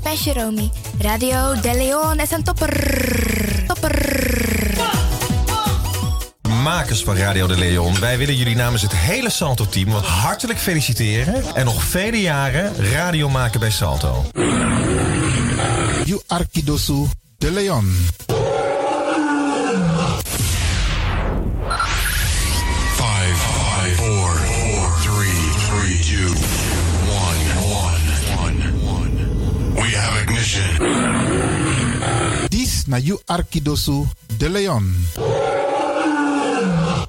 ik ben Jeromy. Radio De Leon is een topper. Topper. Makers van Radio De Leon, wij willen jullie namens het hele Salto-team wat hartelijk feliciteren en nog vele jaren radio maken bij Salto. You Arkidosu De Leon. Five, five, four, four, three, three, two, We have ignition. This na you Arkidosu De Leon.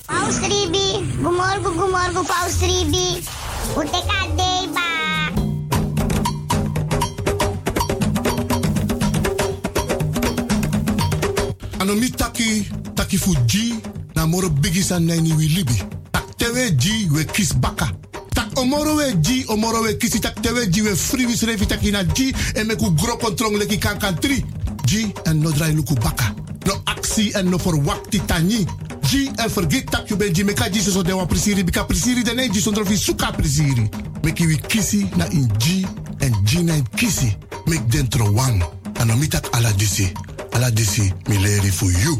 Paus Ribi, gumorgo, gumorgo, Paus Ribi. Ute kadeba. Ano mi taki, taki fu G, na moro bigi san nani wi libi. Tak tewe G, we kis baka. Tak omoro we G, omoro we kisi tak G, we free wis revi taki na G, en meku gro kontrong leki kan kan tri. G, en no drai luku baka. No aksi en no forwakti tani. G, en vergeet tak you ben G, meka G so de wan prisiri, bika prisiri dene G sondro fi suka prisiri. Meki wi kisi na in G, en G na in kisi. Mek dentro wang. Ano mi tak ala disi. Ala disi, mi leri for you.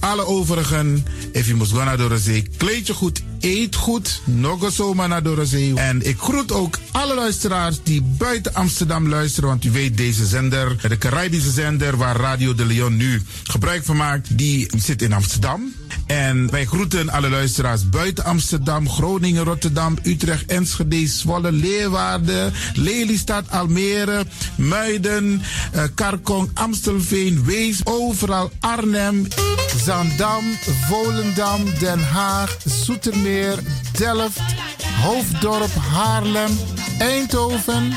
alle overigen, if je moet gaan naar zee, kleed je goed, eet goed, nog zomaar naar de zee. En ik groet ook alle luisteraars die buiten Amsterdam luisteren, want u weet deze zender, de Caribische zender waar Radio de Leon nu gebruik van maakt, die zit in Amsterdam. En wij groeten alle luisteraars buiten Amsterdam, Groningen, Rotterdam, Utrecht, Enschede, Zwolle, Leeuwarden, Lelystad, Almere, Muiden, uh, Karkong, Amstelveen, Wees, overal Arnhem, Zandam, Volendam, Den Haag, Zoetermeer, Delft, Hoofddorp, Haarlem, Eindhoven.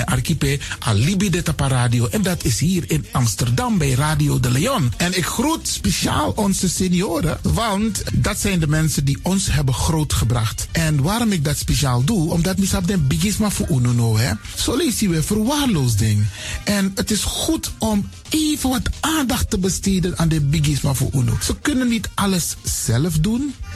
archipel Alibi de Radio. En dat is hier in Amsterdam bij Radio de Leon. En ik groet speciaal onze senioren, want dat zijn de mensen die ons hebben grootgebracht. En waarom ik dat speciaal doe, omdat we de bigisma voor uno hè. Zo lezen we verwaarloosding. En het is goed om even wat aandacht te besteden aan de bigisma voor uno. Ze kunnen niet alles zelf doen.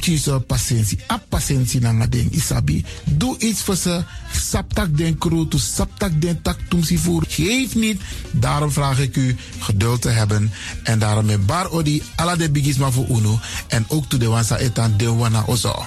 kiezen patiëntie. A patiëntie na ding isabi. Doe iets voor ze. Saptak den kroto, saptak den tak tumsi voer. Geef niet. Daarom vraag ik u geduld te hebben. En daarom met bar odi ala de bigisma voor uno. En ook toe de wansa etan de wana ozo.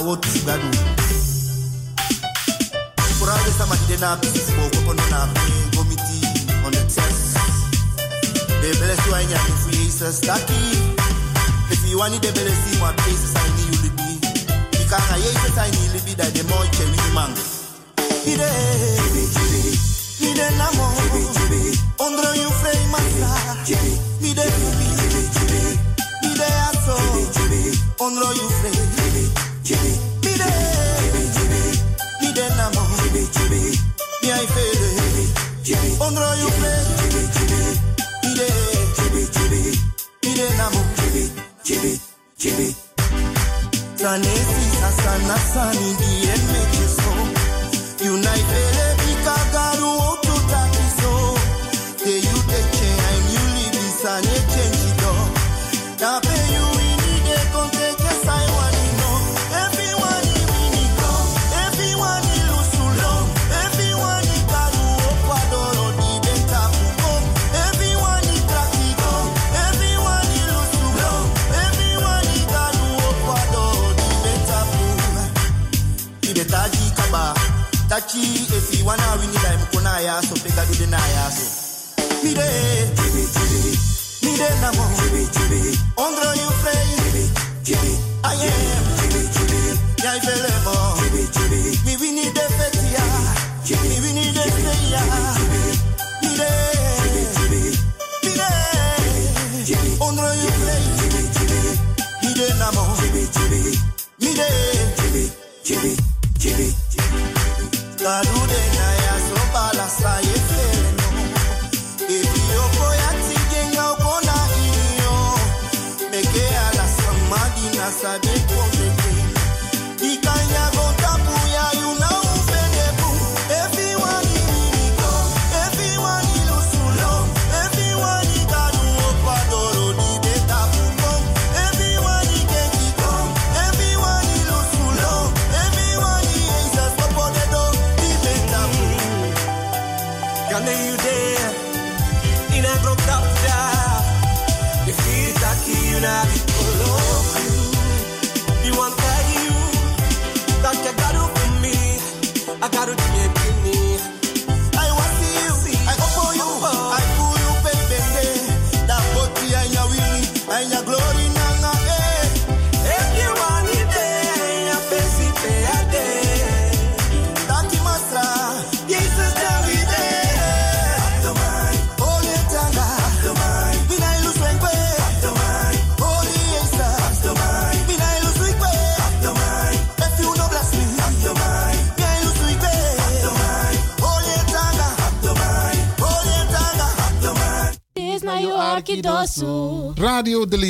Wotu sugadu Kuraje sama de na pisi bo ko kono na pe gomiti on the test De bless you anya mi fu Jesus taki If you want the bless you my place I need you libi Ikanga Jesus I need libi that the more che we man Ide Chibi chibi mi de namo, ondro you frei masa, mi de bibi, mi de aso, ondro you frei, fele, ondro you frei, mi de, mi de namo, Tanesi sasana sani di en make you so United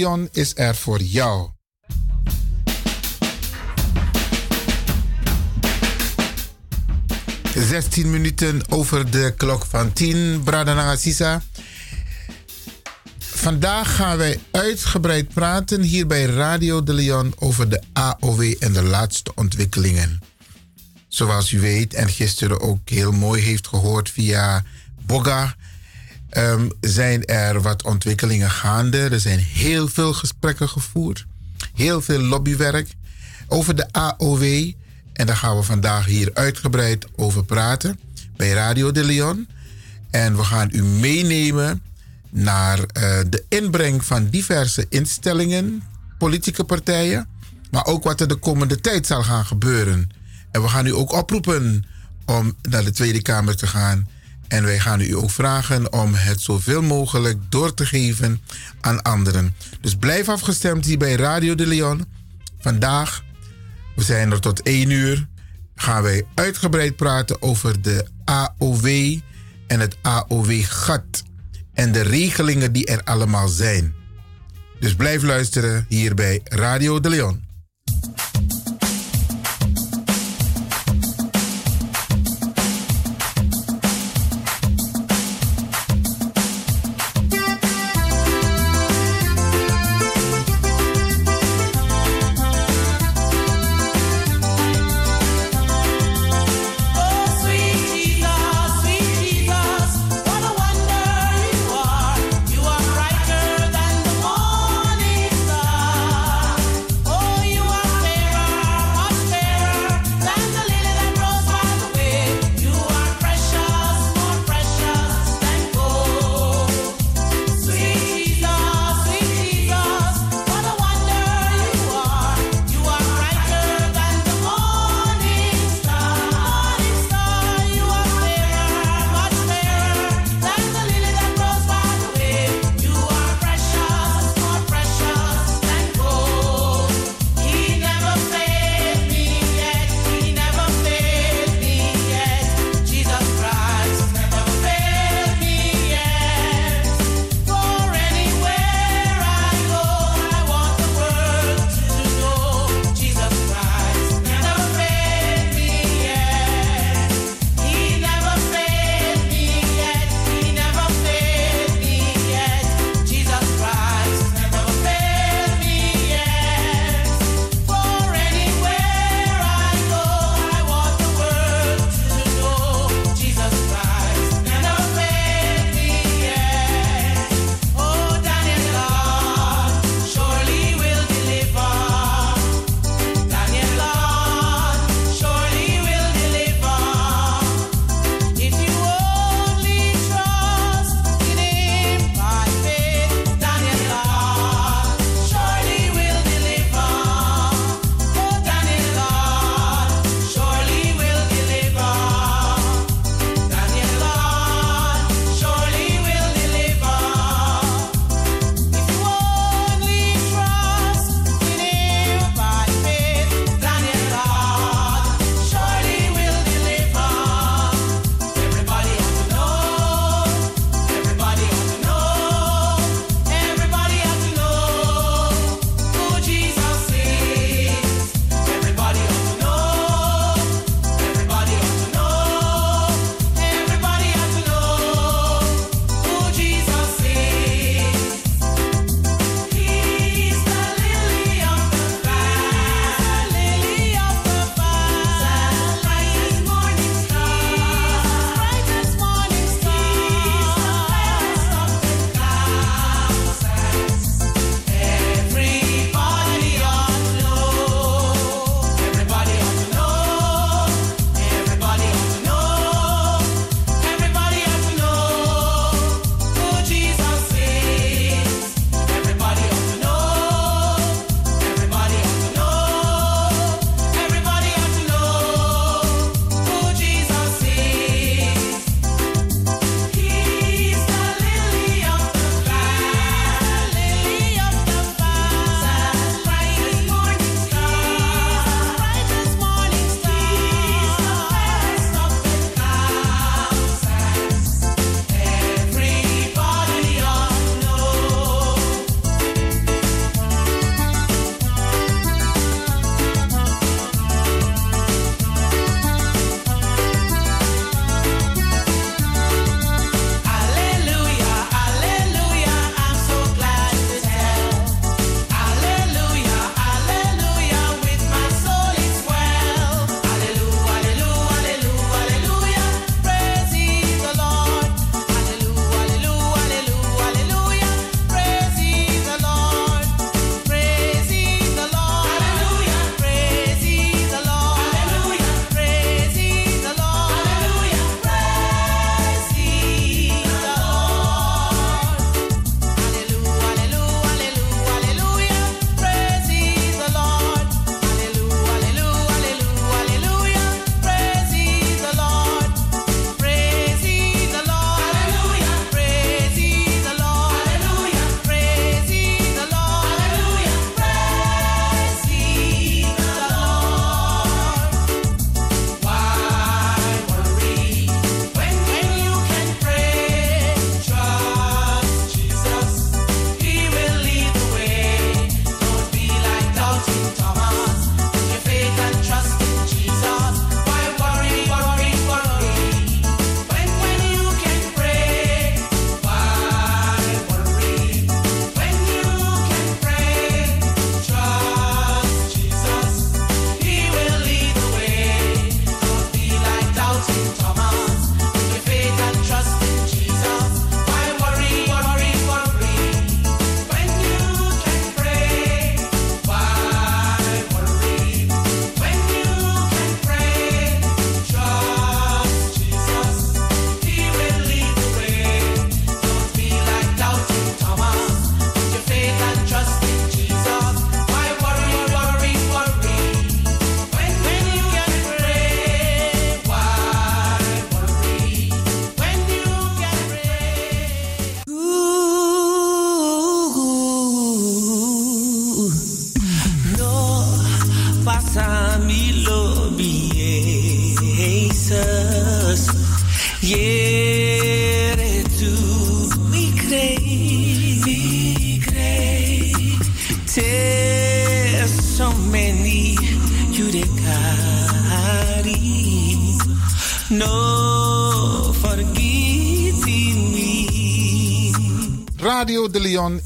Leon is er voor jou. Zestien minuten over de klok van 10, Bradananga Sisa. Vandaag gaan wij uitgebreid praten hier bij Radio de Leon over de AOW en de laatste ontwikkelingen. Zoals u weet en gisteren ook heel mooi heeft gehoord via Boga, ehm, zijn er wat ontwikkelingen gaande. Er zijn heel veel gesprekken gevoerd, heel veel lobbywerk over de AOW. En daar gaan we vandaag hier uitgebreid over praten bij Radio de Leon. En we gaan u meenemen naar eh, de inbreng van diverse instellingen, politieke partijen, maar ook wat er de komende tijd zal gaan gebeuren. En we gaan u ook oproepen om naar de Tweede Kamer te gaan. En wij gaan u ook vragen om het zoveel mogelijk door te geven aan anderen. Dus blijf afgestemd hier bij Radio de Leon. Vandaag, we zijn er tot 1 uur, gaan wij uitgebreid praten over de AOW en het AOW-gat. En de regelingen die er allemaal zijn. Dus blijf luisteren hier bij Radio de Leon.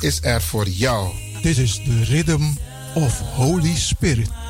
is er voor jou. Dit is de Rhythm of Holy Spirit.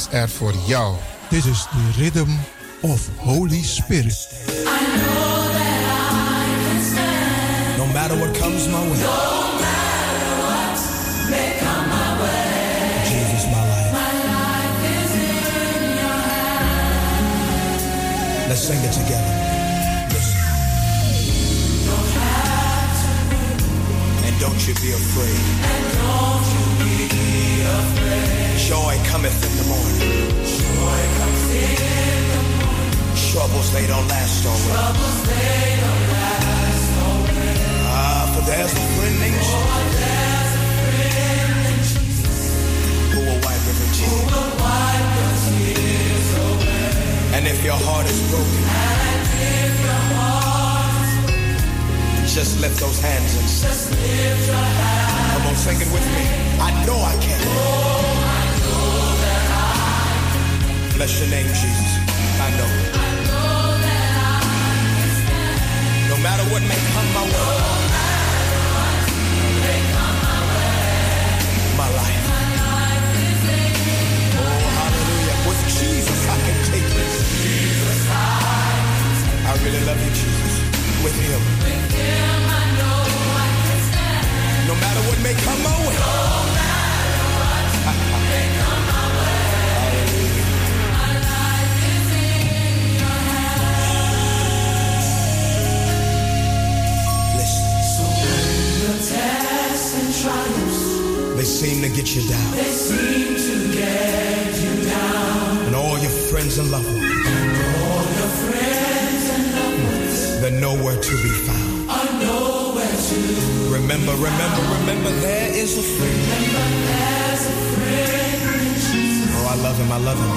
is er voor jou. Dit is de Rhythm of Holy Spirit. I know that I can stand. No matter what comes my way. Let's sing it together. Friends and loved ones. All your friends and loved ones They're nowhere to be found. to. Remember, remember, remember, there is a friend. Jesus Oh, I love him, I love him.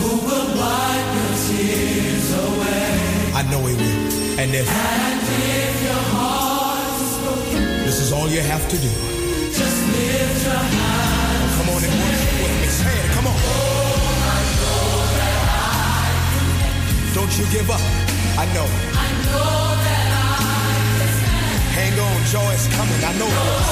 who will wipe your tears away. I know he will. And if And if your heart is broken, this is all you have to do, just lift your hand. come on and worship with me. Say it, come on. Don't you give up. I know. I know that I can stand. Hang on, joy is coming. I know it is.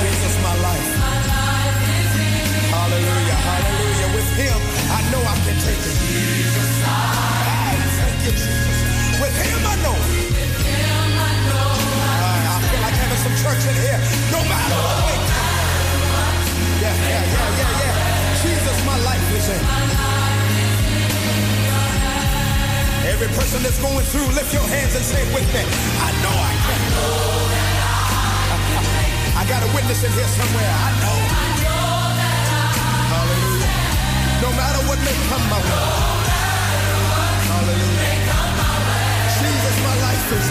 Jesus, my life. My life is in Hallelujah, hallelujah. With him, I know I can take it. Ah, thank you, Jesus. With him, I know. Ah, I feel like having some church in here. No matter what may come. Yeah, yeah, yeah, yeah, yeah. Jesus, my life is in. Every person that's going through, lift your hands and say with me. I know I can. I got a witness in here somewhere. I know. Hallelujah. No matter what may come my way. Hallelujah. Jesus, my life is.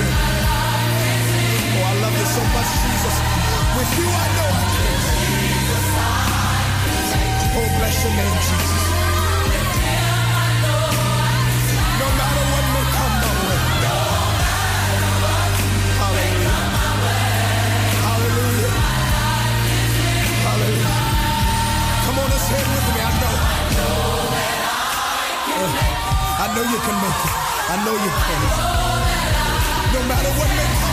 Oh, I love you so much, Jesus. With you, I know I can. Oh, bless your name, Jesus. No matter what may come my way. Hallelujah. Hallelujah. Hallelujah. Come on and say it with me. I know. I know you can make it. I know you can. No matter what may come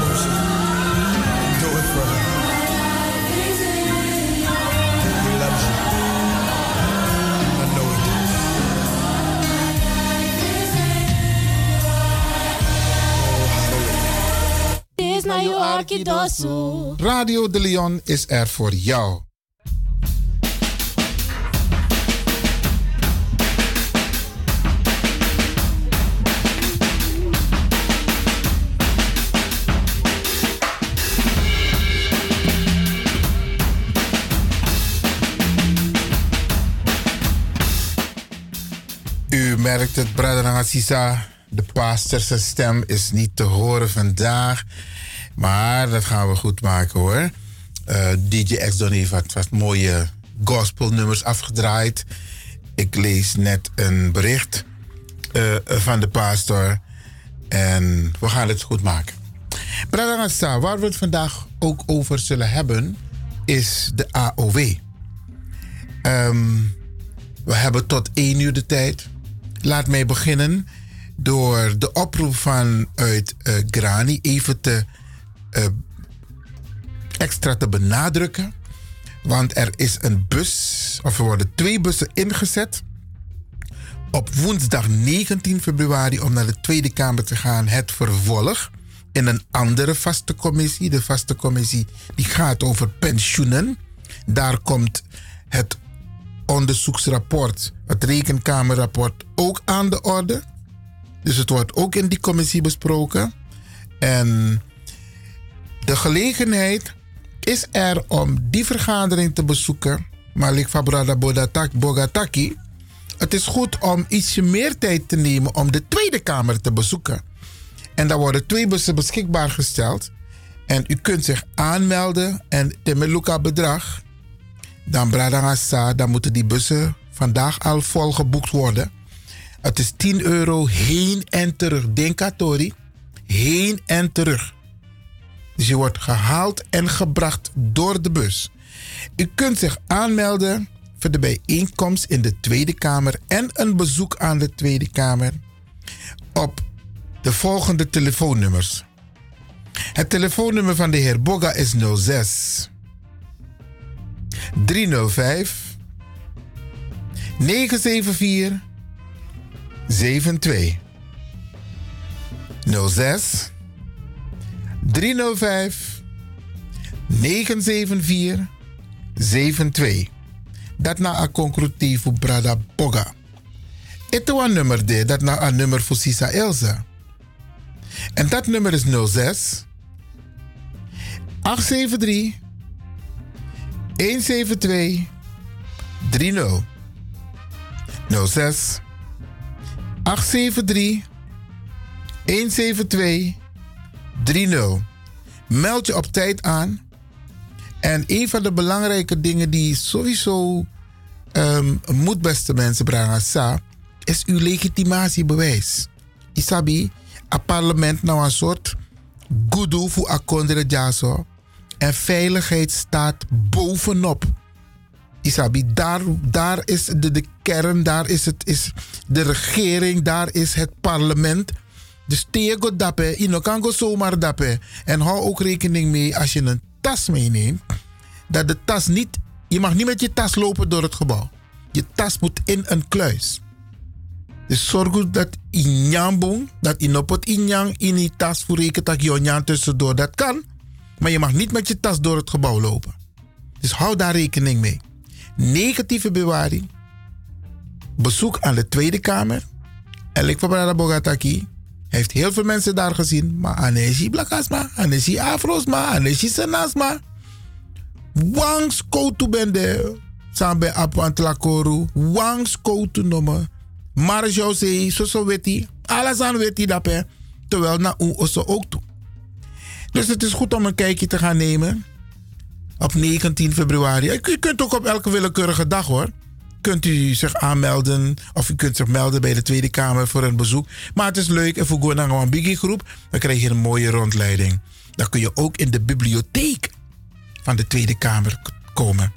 Radio de Leon is er voor jou. U merkt het, Brother Assisa. De pastorse stem is niet te horen vandaag. Maar dat gaan we goed maken hoor. Eh, DJ X heeft wat, wat mooie gospelnummers afgedraaid. Ik lees net een bericht eh, van de pastor. En we gaan het goed maken. Assisa, waar we het vandaag ook over zullen hebben, is de AOW. Ehm, we hebben tot één uur de tijd. Laat mij beginnen door de oproep vanuit uh, Grani even te uh, extra te benadrukken. Want er is een bus, of er worden twee bussen ingezet. Op woensdag 19 februari om naar de Tweede Kamer te gaan, het vervolg. in een andere vaste commissie. De vaste commissie die gaat over pensioenen. Daar komt het onderzoeksrapport, het rekenkamerrapport, ook aan de orde. Dus het wordt ook in die commissie besproken. En de gelegenheid is er om die vergadering te bezoeken. Malik Fabrada Bodatak- Bogataki. Het is goed om ietsje meer tijd te nemen om de Tweede Kamer te bezoeken. En daar worden twee bussen beschikbaar gesteld. En u kunt zich aanmelden en Temeluka bedrag. Dan Bradangasa, dan moeten die bussen vandaag al vol geboekt worden. Het is 10 euro heen en terug. Denkatori. Heen en terug. Dus je wordt gehaald en gebracht door de bus. U kunt zich aanmelden voor de bijeenkomst in de Tweede Kamer en een bezoek aan de Tweede Kamer op de volgende telefoonnummers. Het telefoonnummer van de heer Boga is 06 305 974 72 06 305 974 72. Dat na een voor Brada Boga. Het is een nummer de, dat na een nummer voor Sisa Elsa. En dat nummer is 06 873 172 30. 06 873 172 30. Meld je op tijd aan. En een van de belangrijke dingen die sowieso um, moet, beste mensen, brengen, is uw legitimatiebewijs. Isabi, het parlement nou een soort goedoe voor akondere jaso. En veiligheid staat bovenop. Isabi, daar, daar is de, de kern, daar is, het, is de regering, daar is het parlement. Dus tego dappe, je kan go zomaar dappe. En hou ook rekening mee als je een tas meeneemt, dat de tas niet, je mag niet met je tas lopen door het gebouw. Je tas moet in een kluis. Dus zorg dat nyambong, dat in op het injang in die tas voor reken dat je tussendoor. Dat kan, maar je mag niet met je tas door het gebouw lopen. Dus hou daar rekening mee. 19 februari, bezoek aan de Tweede Kamer. Elik Fabrada Bogataki heeft heel veel mensen daar gezien. Maar Anesi Blakasma, Anesi Afrosma, Anesi Senasma. Wangs koutu bende. Sambe Apuantlakoru. Wangs koutu nomen. Maar zei, zo hij. Alles aan dat. hè. Terwijl na u ook toe. Dus het is goed om een kijkje te gaan nemen. Op 19 februari. Je kunt ook op elke willekeurige dag hoor kunt u zich aanmelden of u kunt zich melden bij de Tweede Kamer voor een bezoek. Maar het is leuk en voor naar een biggie groep, dan krijg je een mooie rondleiding. Dan kun je ook in de bibliotheek van de Tweede Kamer komen,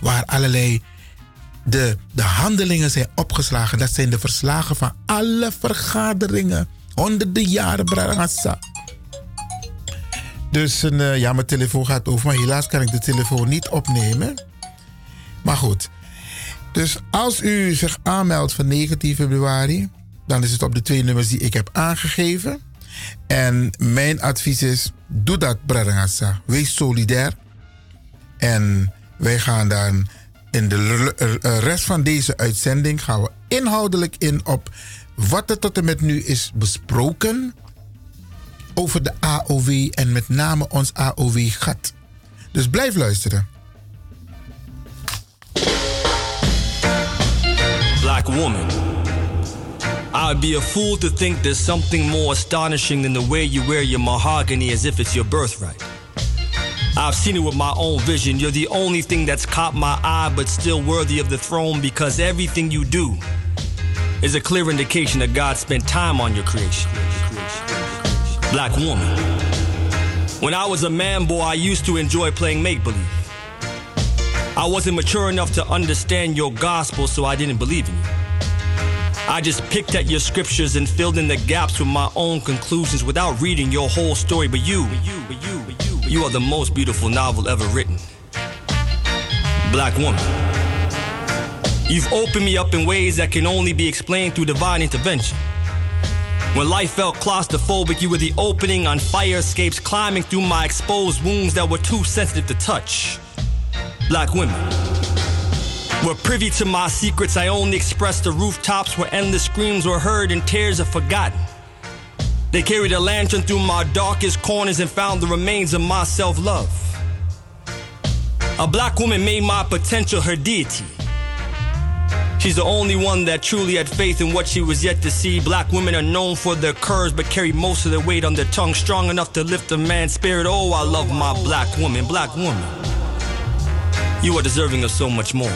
waar allerlei de, de handelingen zijn opgeslagen. Dat zijn de verslagen van alle vergaderingen. Honderden jaren, Brarangasa. Dus een, uh, ja, mijn telefoon gaat over, maar helaas kan ik de telefoon niet opnemen. Maar goed, dus als u zich aanmeldt van 19 februari, dan is het op de twee nummers die ik heb aangegeven. En mijn advies is: doe dat, Bradangasa. Wees solidair. En wij gaan dan in de rest van deze uitzending gaan we inhoudelijk in op wat er tot en met nu is besproken over de AOW en met name ons AOW-gat. Dus blijf luisteren. Black woman. I'd be a fool to think there's something more astonishing than the way you wear your mahogany as if it's your birthright. I've seen it with my own vision. You're the only thing that's caught my eye, but still worthy of the throne because everything you do is a clear indication that God spent time on your creation. Black woman. When I was a man boy, I used to enjoy playing make believe. I wasn't mature enough to understand your gospel, so I didn't believe in you. I just picked at your scriptures and filled in the gaps with my own conclusions without reading your whole story. But you, you, you, you, are the most beautiful novel ever written. Black woman. You've opened me up in ways that can only be explained through divine intervention. When life felt claustrophobic, you were the opening on fire escapes, climbing through my exposed wounds that were too sensitive to touch. Black women were privy to my secrets. I only expressed the rooftops where endless screams were heard and tears are forgotten. They carried a lantern through my darkest corners and found the remains of my self love. A black woman made my potential her deity. She's the only one that truly had faith in what she was yet to see. Black women are known for their curves, but carry most of their weight on their tongue, strong enough to lift a man's spirit. Oh, I love my black woman, black woman. You are deserving of so much more.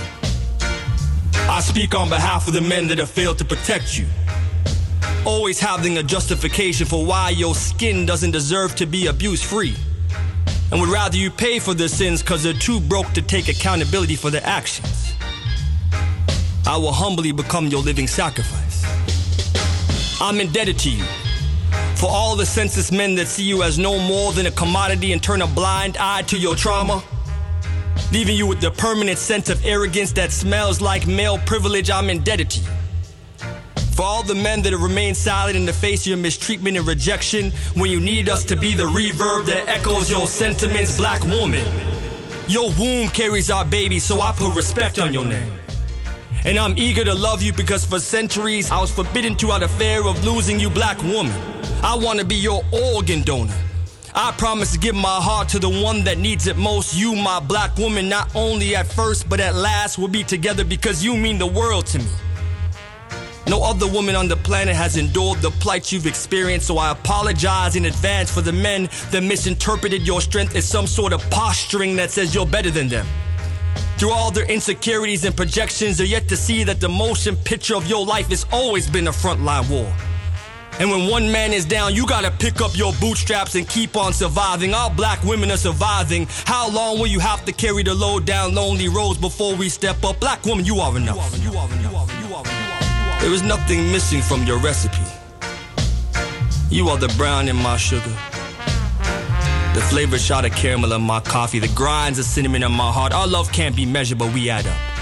I speak on behalf of the men that have failed to protect you. Always having a justification for why your skin doesn't deserve to be abuse free. And would rather you pay for their sins because they're too broke to take accountability for their actions. I will humbly become your living sacrifice. I'm indebted to you for all the senseless men that see you as no more than a commodity and turn a blind eye to your trauma, leaving you with the permanent sense of arrogance that smells like male privilege. I'm indebted to you. For all the men that have remained silent in the face of your mistreatment and rejection when you need us to be the reverb that echoes your sentiments, black woman. Your womb carries our baby, so I put respect on your name. And I'm eager to love you because for centuries I was forbidden to out of fear of losing you, black woman. I want to be your organ donor. I promise to give my heart to the one that needs it most. You, my black woman, not only at first, but at last, we'll be together because you mean the world to me. No other woman on the planet has endured the plight you've experienced, so I apologize in advance for the men that misinterpreted your strength as some sort of posturing that says you're better than them. Through all their insecurities and projections, they're yet to see that the motion picture of your life has always been a frontline war. And when one man is down, you gotta pick up your bootstraps and keep on surviving. All black women are surviving. How long will you have to carry the load down lonely roads before we step up? Black woman, you are enough. There is nothing missing from your recipe. You are the brown in my sugar. The flavor shot of caramel in my coffee, the grinds of cinnamon in my heart. Our love can't be measured, but we add up.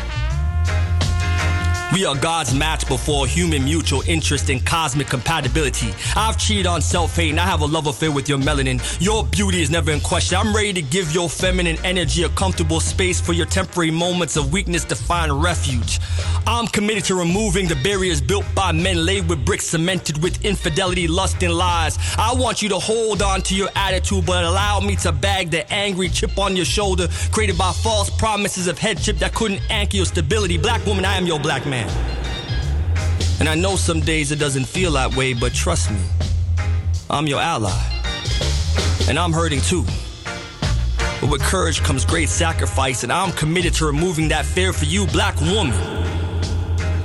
We are God's match before human mutual interest and cosmic compatibility. I've cheated on self hate and I have a love affair with your melanin. Your beauty is never in question. I'm ready to give your feminine energy a comfortable space for your temporary moments of weakness to find refuge. I'm committed to removing the barriers built by men laid with bricks cemented with infidelity, lust, and lies. I want you to hold on to your attitude, but allow me to bag the angry chip on your shoulder created by false promises of headship that couldn't anchor your stability. Black woman, I am your black man. And I know some days it doesn't feel that way, but trust me, I'm your ally. And I'm hurting too. But with courage comes great sacrifice, and I'm committed to removing that fear for you, black woman.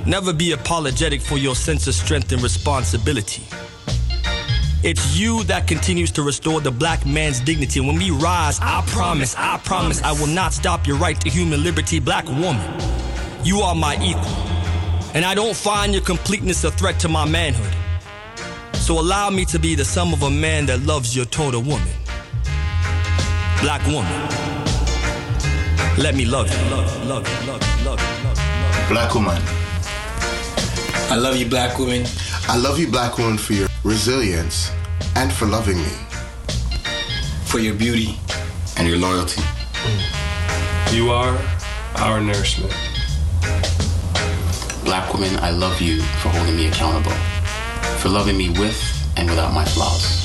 Never be apologetic for your sense of strength and responsibility. It's you that continues to restore the black man's dignity. When we rise, I promise, I promise, I will not stop your right to human liberty, black woman. You are my equal and I don't find your completeness a threat to my manhood. So allow me to be the sum of a man that loves your total woman. Black woman. Let me love you. Love, love, love, love, Black woman. I love you, black woman. I love you, black woman, for your resilience and for loving me. For your beauty and your loyalty. You are our nourishment. Black woman, I love you for holding me accountable, for loving me with and without my flaws.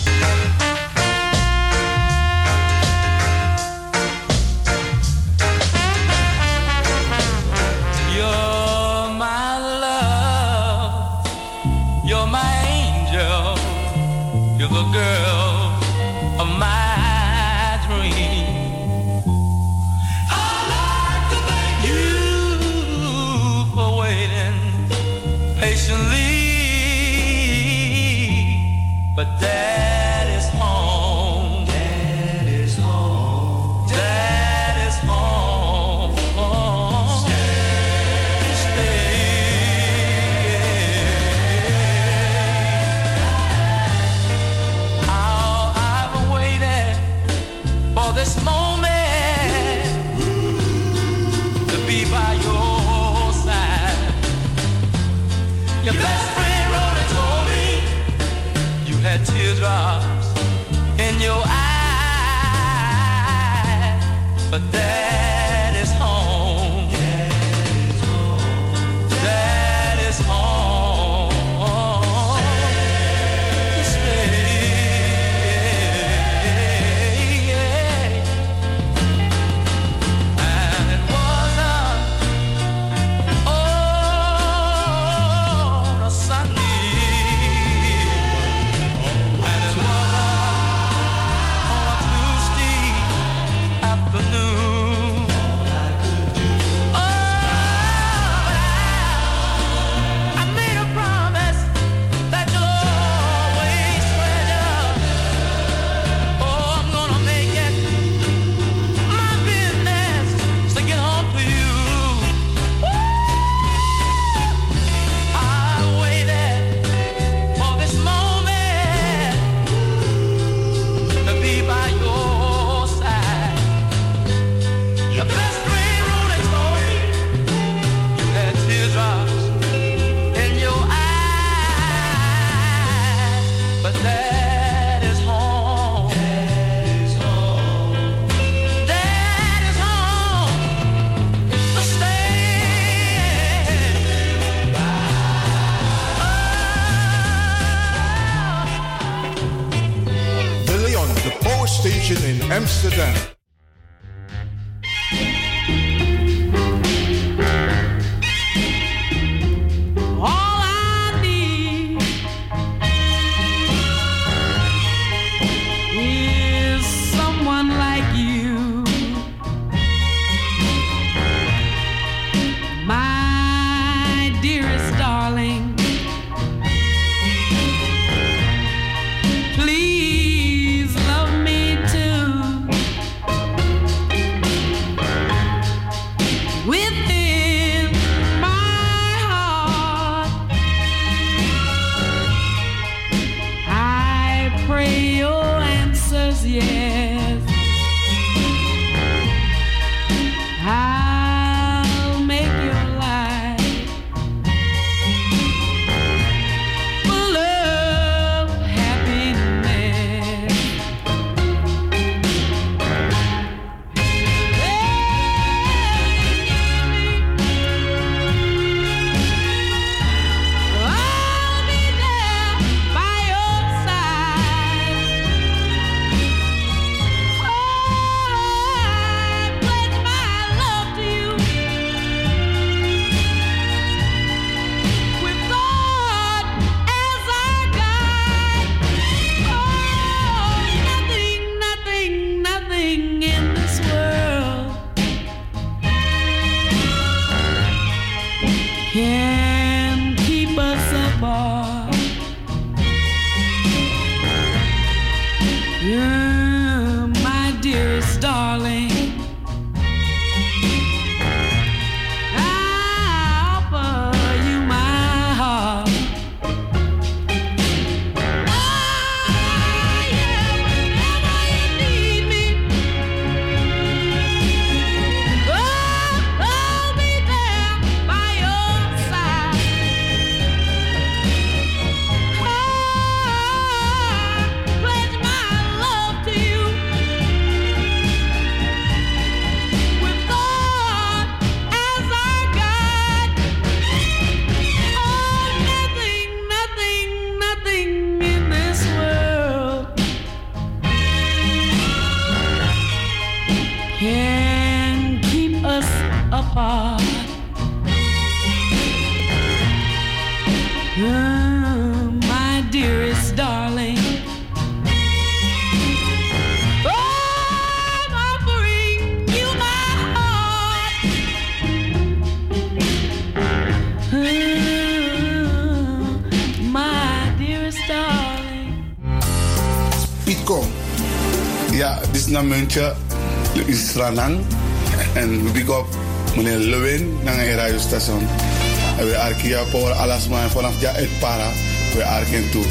kia por alas man vanaf ja et para we arken toe.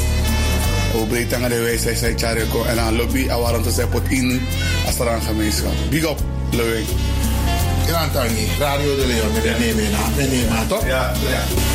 O breitanga de wij zij zij chareko en aan lobby awaran te zij pot in astaran gemeenschap. Big up, Louis. Ja, Antani, Radio de Leon, meneer de meneer aan, toch? Ja, ja.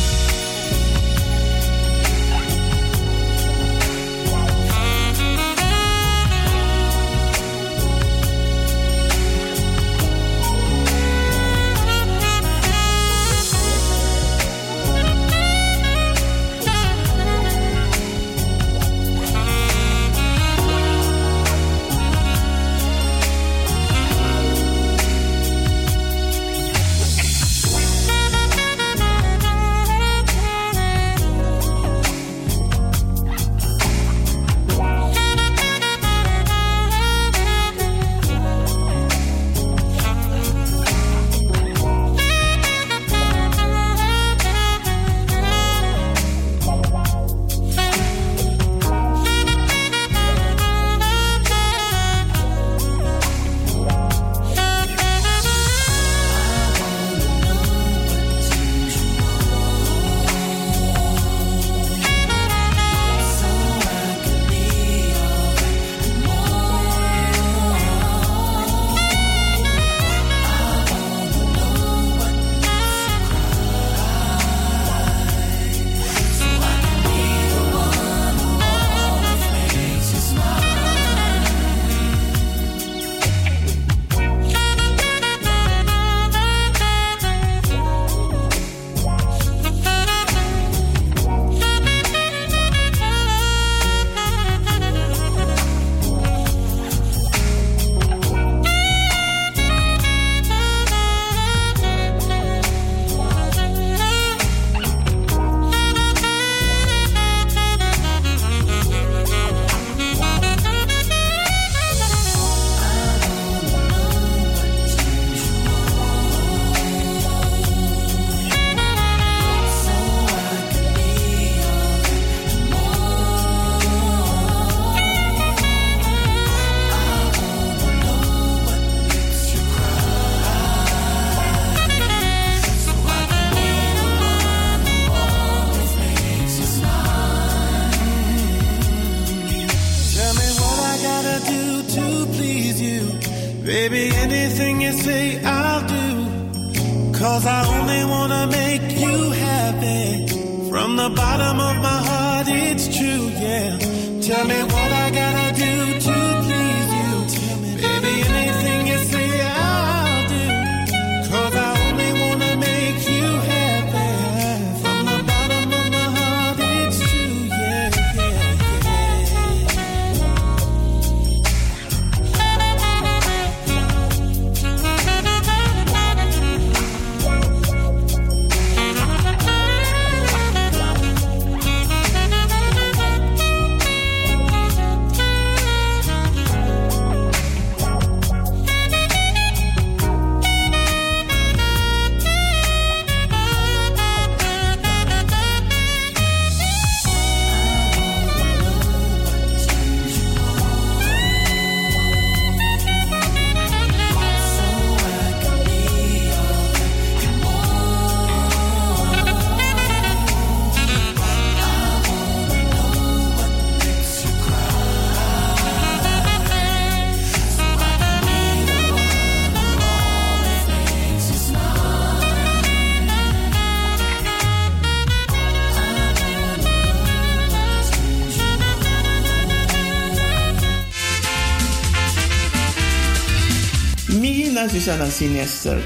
sarà sinister.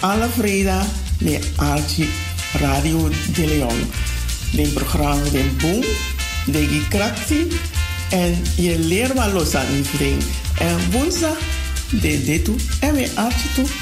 Alle Freda met Arci Radio de Leon. De programma de Boom, de Krakti en je leerma los aan En woensdag de dit toe en met Arci toe.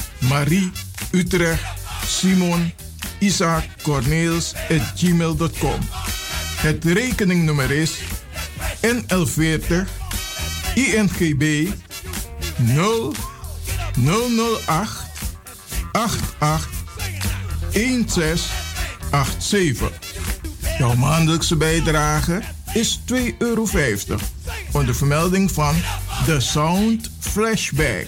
Marie Utrecht Simon Isaac Corneels at gmail.com. Het rekeningnummer is NL40 INGB 0 008 88 1687. Jouw maandelijkse bijdrage is 2,50 euro onder vermelding van The Sound Flashback.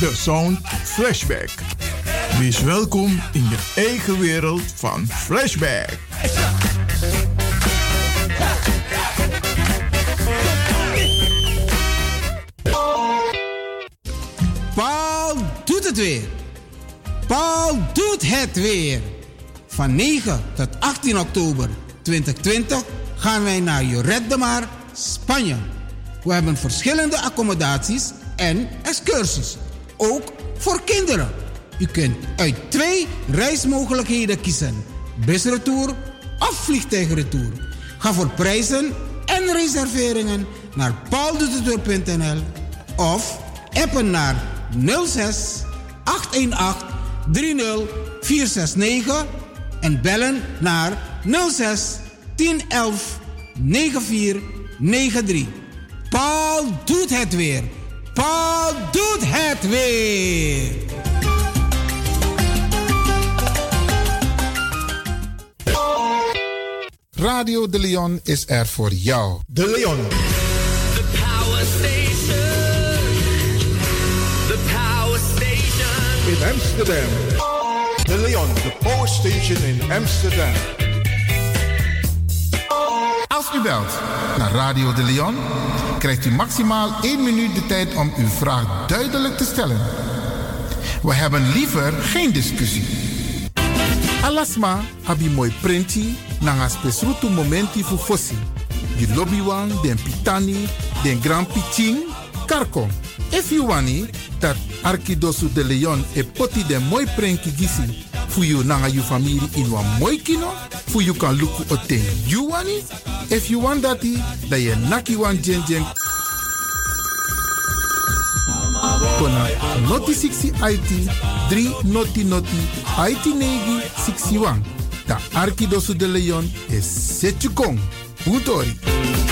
De Sound Flashback. Wees welkom in je eigen wereld van Flashback. Paul doet het weer. Paul doet het weer. Van 9 tot 18 oktober 2020 gaan wij naar Joret de Mar, Spanje. We hebben verschillende accommodaties en excursies. Ook voor kinderen. U kunt uit twee reismogelijkheden kiezen. Busretour of vliegtuigretour. Ga voor prijzen en reserveringen naar pauldoetetour.nl of appen naar 06 818 30 469 en bellen naar 06 1011 9493. Paul doet het weer. Paul doet het weer. Radio De Leon is er voor jou. De Leon. The power station. The power station. In Amsterdam. De Leon, the power station in Amsterdam. Als u belt naar Radio De Leon, krijgt u maximaal 1 minuut de tijd om uw vraag duidelijk te stellen. We hebben liever geen discussie. Alasma abi mooi printi nanga spesrutu momenti fu fossi. Di lobby wan, den pitani, den grand piching, karko. If you wani, dat Arkidosu de Leon e poti den mooi prenki gisi. Fu you nanga you family in wan mooi kino. Fu you kan luku oten you wani. If you want dati, da ye naki wan jen jen. Kona noti 60 IT 3 noti noti IT negi 61. Da Arkidosu de Leon is Setjukong. Putori.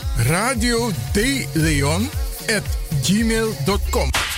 radio at gmail.com.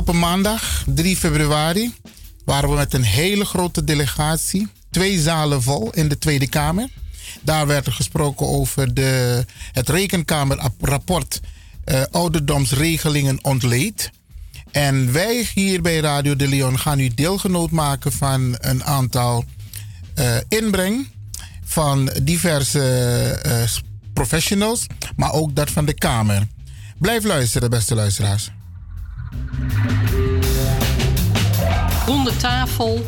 Afgelopen maandag, 3 februari, waren we met een hele grote delegatie, twee zalen vol in de Tweede Kamer. Daar werd er gesproken over de, het rekenkamerrapport uh, ouderdomsregelingen ontleed. En wij hier bij Radio de Leon gaan u deelgenoot maken van een aantal uh, inbreng van diverse uh, professionals, maar ook dat van de Kamer. Blijf luisteren, beste luisteraars. Ronde tafel.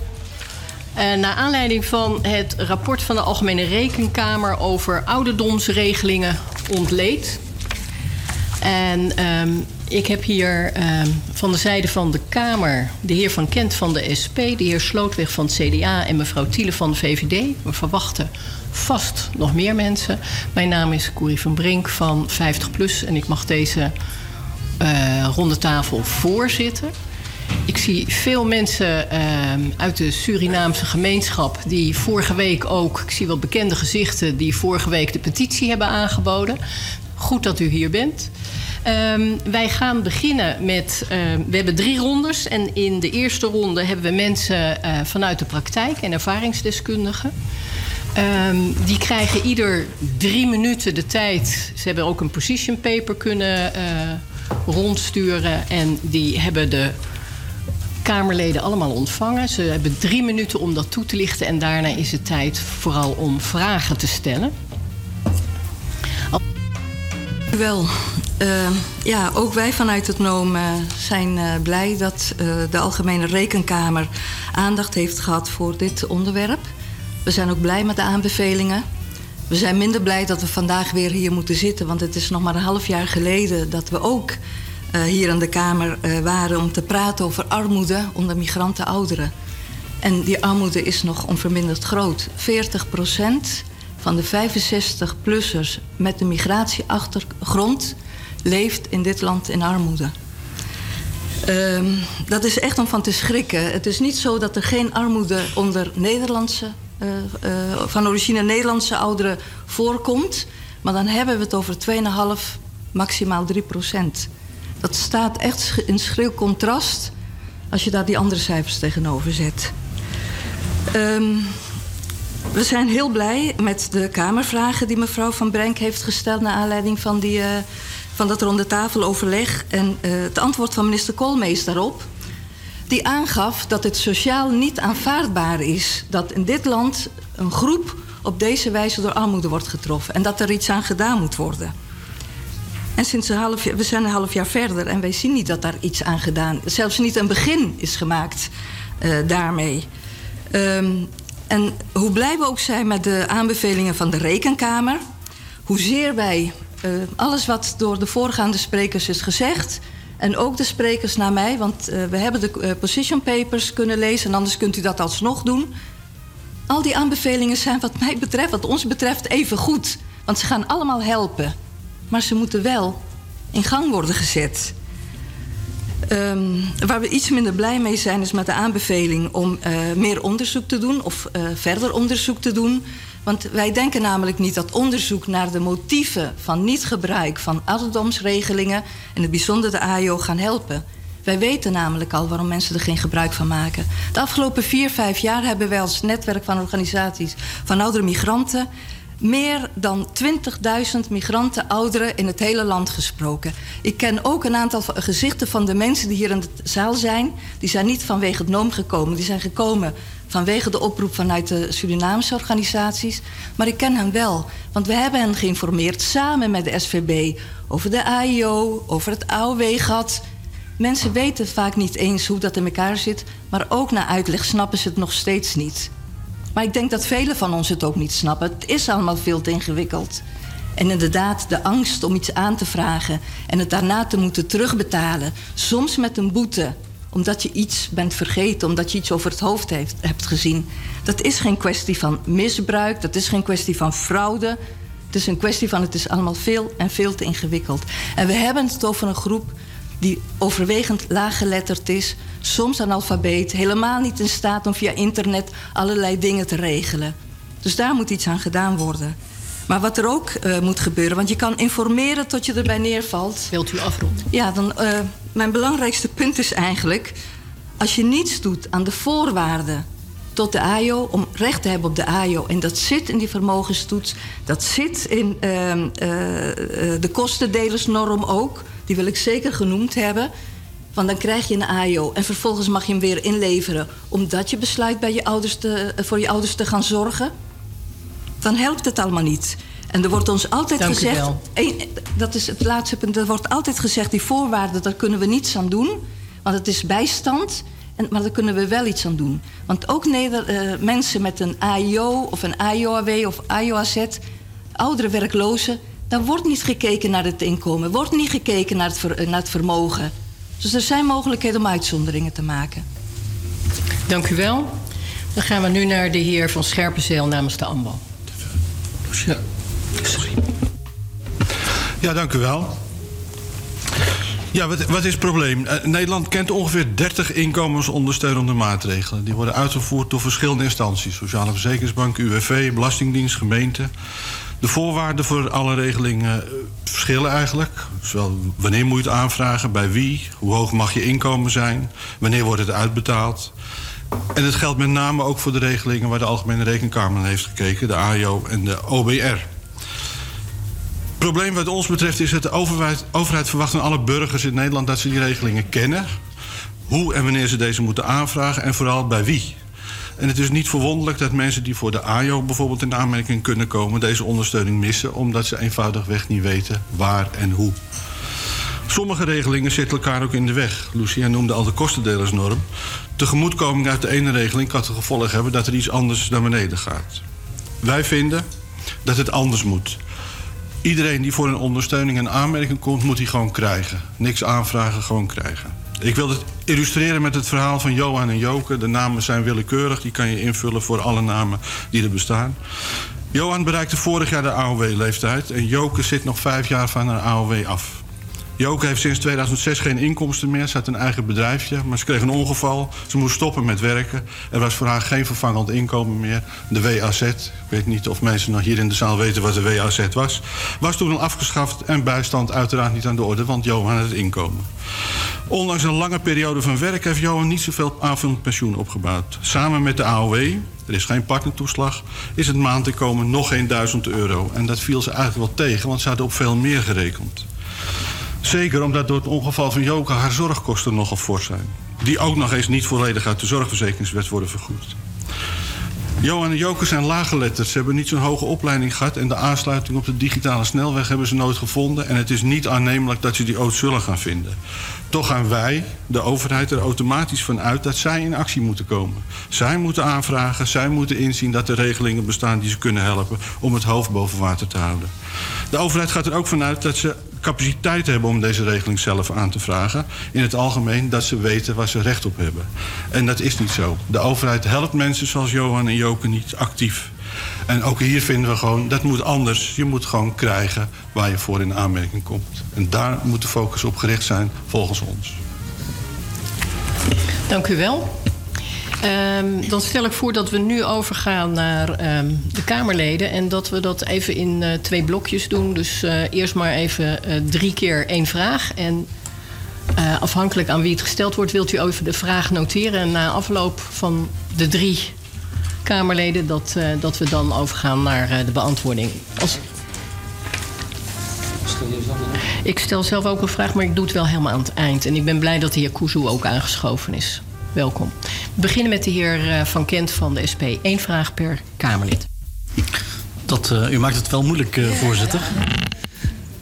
Uh, naar aanleiding van het rapport van de Algemene Rekenkamer over ouderdomsregelingen ontleed. En um, ik heb hier um, van de zijde van de Kamer de heer Van Kent van de SP, de heer Slootweg van het CDA en mevrouw Tiele van de VVD. We verwachten vast nog meer mensen. Mijn naam is Corrie van Brink van 50PLUS en ik mag deze uh, ronde tafel voorzitten. Ik zie veel mensen uh, uit de Surinaamse gemeenschap die vorige week ook, ik zie wel bekende gezichten, die vorige week de petitie hebben aangeboden. Goed dat u hier bent. Um, wij gaan beginnen met. Uh, we hebben drie rondes. En in de eerste ronde hebben we mensen vanuit de praktijk en ervaringsdeskundigen. Um, die krijgen ieder drie minuten de tijd. Ze hebben ook een position paper kunnen rondsturen. En die hebben de Kamerleden allemaal ontvangen. Ze hebben drie minuten om dat toe te lichten. En daarna is het tijd vooral om vragen te stellen. Wel, uh, ja, ook wij vanuit het NOOM uh, zijn uh, blij dat de Algemene Rekenkamer aandacht heeft gehad voor dit onderwerp. We zijn ook blij met de aanbevelingen. We zijn minder blij dat we vandaag weer hier moeten zitten, want het is nog maar een half jaar geleden dat we ook hier in de Kamer waren om te praten over armoede onder migranten ouderen. En die armoede is nog onverminderd groot. 40 procent van de 65-plussers met een migratieachtergrond leeft in dit land in armoede. Um, dat is echt om van te schrikken. Het is niet zo dat er geen armoede onder Nederlandse, van origine Nederlandse ouderen voorkomt. Maar dan hebben we het over 2,5, maximaal 3 procent. Dat staat echt in schril contrast als je daar die andere cijfers tegenover zet. Um, we zijn heel blij met de Kamervragen die mevrouw Van Brenk heeft gesteld... naar aanleiding van, die, uh, van dat ronde tafeloverleg. En het antwoord van minister Koolmees daarop... die aangaf dat het sociaal niet aanvaardbaar is... dat in dit land een groep op deze wijze door armoede wordt getroffen... en dat er iets aan gedaan moet worden. En sinds een half jaar, we zijn een half jaar verder en wij zien niet dat daar iets aan gedaan... zelfs niet een begin is gemaakt uh, daarmee... Um, en hoe blij we ook zijn met de aanbevelingen van de Rekenkamer, hoezeer wij uh, alles wat door de voorgaande sprekers is gezegd, en ook de sprekers na mij, want uh, we hebben de uh, position papers kunnen lezen, en anders kunt u dat alsnog doen. Al die aanbevelingen zijn wat mij betreft, wat ons betreft, even goed. Want ze gaan allemaal helpen. Maar ze moeten wel in gang worden gezet. Um, waar we iets minder blij mee zijn is met de aanbeveling om uh, meer onderzoek te doen of verder onderzoek te doen. Want wij denken namelijk niet dat onderzoek naar de motieven van niet-gebruik van ouderdomsregelingen, in het bijzonder de AIO, gaan helpen. Wij weten namelijk al waarom mensen er geen gebruik van maken. De afgelopen vier, vijf jaar hebben wij als netwerk van organisaties van oudere migranten meer dan 20.000 migranten, ouderen in het hele land gesproken. Ik ken ook een aantal gezichten van de mensen die hier in de zaal zijn. Die zijn niet vanwege het NOOM gekomen. Die zijn gekomen vanwege de oproep vanuit de Surinaamse organisaties. Maar ik ken hen wel, want we hebben hen geïnformeerd samen met de SVB over de AIO, over het AOW-gat. Mensen weten vaak niet eens hoe dat in elkaar zit, maar ook na uitleg snappen ze het nog steeds niet. Maar ik denk dat velen van ons het ook niet snappen. Het is allemaal veel te ingewikkeld. En inderdaad, de angst om iets aan te vragen en het daarna te moeten terugbetalen, soms met een boete, omdat je iets bent vergeten, omdat je iets over het hoofd heeft, hebt gezien. Dat is geen kwestie van misbruik, dat is geen kwestie van fraude. Het is een kwestie van het is allemaal veel en veel te ingewikkeld. En we hebben het over een groep die overwegend laaggeletterd is, soms analfabeet, helemaal niet in staat om via internet allerlei dingen te regelen. Dus daar moet iets aan gedaan worden. Maar wat er ook uh, moet gebeuren, want je kan informeren tot je erbij neervalt. Wilt u afronden? Ja, dan uh, mijn belangrijkste punt is eigenlijk... als je niets doet aan de voorwaarden tot de AIO... om recht te hebben op de AIO... en dat zit in die vermogenstoets... dat zit in uh, uh, de kostendelersnorm ook... die wil ik zeker genoemd hebben... Want dan krijg je een AIO en vervolgens mag je hem weer inleveren... omdat je besluit bij je ouders te, voor je ouders te gaan zorgen. Dan helpt het allemaal niet. En er wordt ons altijd Dank gezegd... dat is het laatste punt. Er wordt altijd gezegd, die voorwaarden, daar kunnen we niets aan doen. Want het is bijstand, en, maar daar kunnen we wel iets aan doen. Want ook Neder, eh, mensen met een AIO of een AIOAW of AIOAZ... oudere werklozen, daar wordt niet gekeken naar het inkomen. wordt niet gekeken naar het, ver- naar het vermogen. Dus er zijn mogelijkheden om uitzonderingen te maken. Dank u wel. Dan gaan we nu naar de heer van Scherpenzeel namens de AMBO. Ja. Ja, dank u wel. Ja, wat, wat is het probleem? Eh, Nederland kent ongeveer 30 inkomensondersteunende maatregelen. Die worden uitgevoerd door verschillende instanties. Sociale Verzekeringsbank, UWV, Belastingdienst, gemeente. De voorwaarden voor alle regelingen eh, verschillen eigenlijk. Zowel wanneer moet je het aanvragen, bij wie, hoe hoog mag je inkomen zijn, wanneer wordt het uitbetaald. En het geldt met name ook voor de regelingen waar de Algemene Rekenkamer heeft gekeken, de AIO en de OBR. Het probleem wat ons betreft is dat de overheid, overheid verwacht van alle burgers in Nederland dat ze die regelingen kennen. Hoe en wanneer ze deze moeten aanvragen en vooral bij wie. En het is niet verwonderlijk dat mensen die voor de AJO bijvoorbeeld in aanmerking kunnen komen, deze ondersteuning missen, omdat ze eenvoudigweg niet weten waar en hoe. Sommige regelingen zitten elkaar ook in de weg. Lucia noemde al de kostendelersnorm. Tegemoetkoming uit de ene regeling kan het gevolg hebben dat er iets anders naar beneden gaat. Wij vinden dat het anders moet. Iedereen die voor een ondersteuning en aanmerking komt, moet die gewoon krijgen. Niks aanvragen, gewoon krijgen. Ik wil het illustreren met het verhaal van Johan en Joke. De namen zijn willekeurig, die kan je invullen voor alle namen die er bestaan. Johan bereikte vorig jaar de AOW-leeftijd en Joke zit nog vijf jaar van haar AOW af. Joke heeft sinds 2006 geen inkomsten meer. Ze had een eigen bedrijfje, maar ze kreeg een ongeval. Ze moest stoppen met werken. Er was voor haar geen vervangend inkomen meer. De WAZ, ik weet niet of mensen nog hier in de zaal weten wat de WAZ was... was toen al afgeschaft en bijstand uiteraard niet aan de orde... want Johan had het inkomen. Ondanks een lange periode van werk heeft Johan niet zoveel aanvullend pensioen opgebouwd. Samen met de AOW, er is geen partnertoeslag, is het maandinkomen nog geen 1000 euro. En dat viel ze eigenlijk wel tegen, want ze hadden op veel meer gerekend. Zeker omdat door het ongeval van Joke haar zorgkosten nogal fors zijn. Die ook nog eens niet volledig uit de zorgverzekeringswet worden vergoed. Johan en Joke zijn laaggeletterd. Ze hebben niet zo'n hoge opleiding gehad... en de aansluiting op de digitale snelweg hebben ze nooit gevonden... en het is niet aannemelijk dat ze die ooit zullen gaan vinden. Toch gaan wij, de overheid, er automatisch van uit... dat zij in actie moeten komen. Zij moeten aanvragen, zij moeten inzien dat er regelingen bestaan... die ze kunnen helpen om het hoofd boven water te houden. De overheid gaat er ook vanuit dat ze capaciteit hebben om deze regeling zelf aan te vragen. In het algemeen dat ze weten waar ze recht op hebben. En dat is niet zo. De overheid helpt mensen zoals Johan en Joke niet actief. En ook hier vinden we gewoon, dat moet anders. Je moet gewoon krijgen waar je voor in aanmerking komt. En daar moet de focus op gericht zijn, volgens ons. Dank u wel. Um, dan stel ik voor dat we nu overgaan naar um, de Kamerleden. En dat we dat even in uh, twee blokjes doen. Dus uh, eerst maar even uh, drie keer één vraag. En afhankelijk aan wie het gesteld wordt, wilt u even de vraag noteren. En na afloop van de drie Kamerleden, dat, dat we dan overgaan naar de beantwoording. Als... Ik stel zelf ook een vraag, maar ik doe het wel helemaal aan het eind. En ik ben blij dat de heer Kuzu ook aangeschoven is. Welkom. We beginnen met de heer eh, Van Kent van de SP. Eén vraag per Kamerlid. Dat, uh, u maakt het wel moeilijk, uh, voorzitter.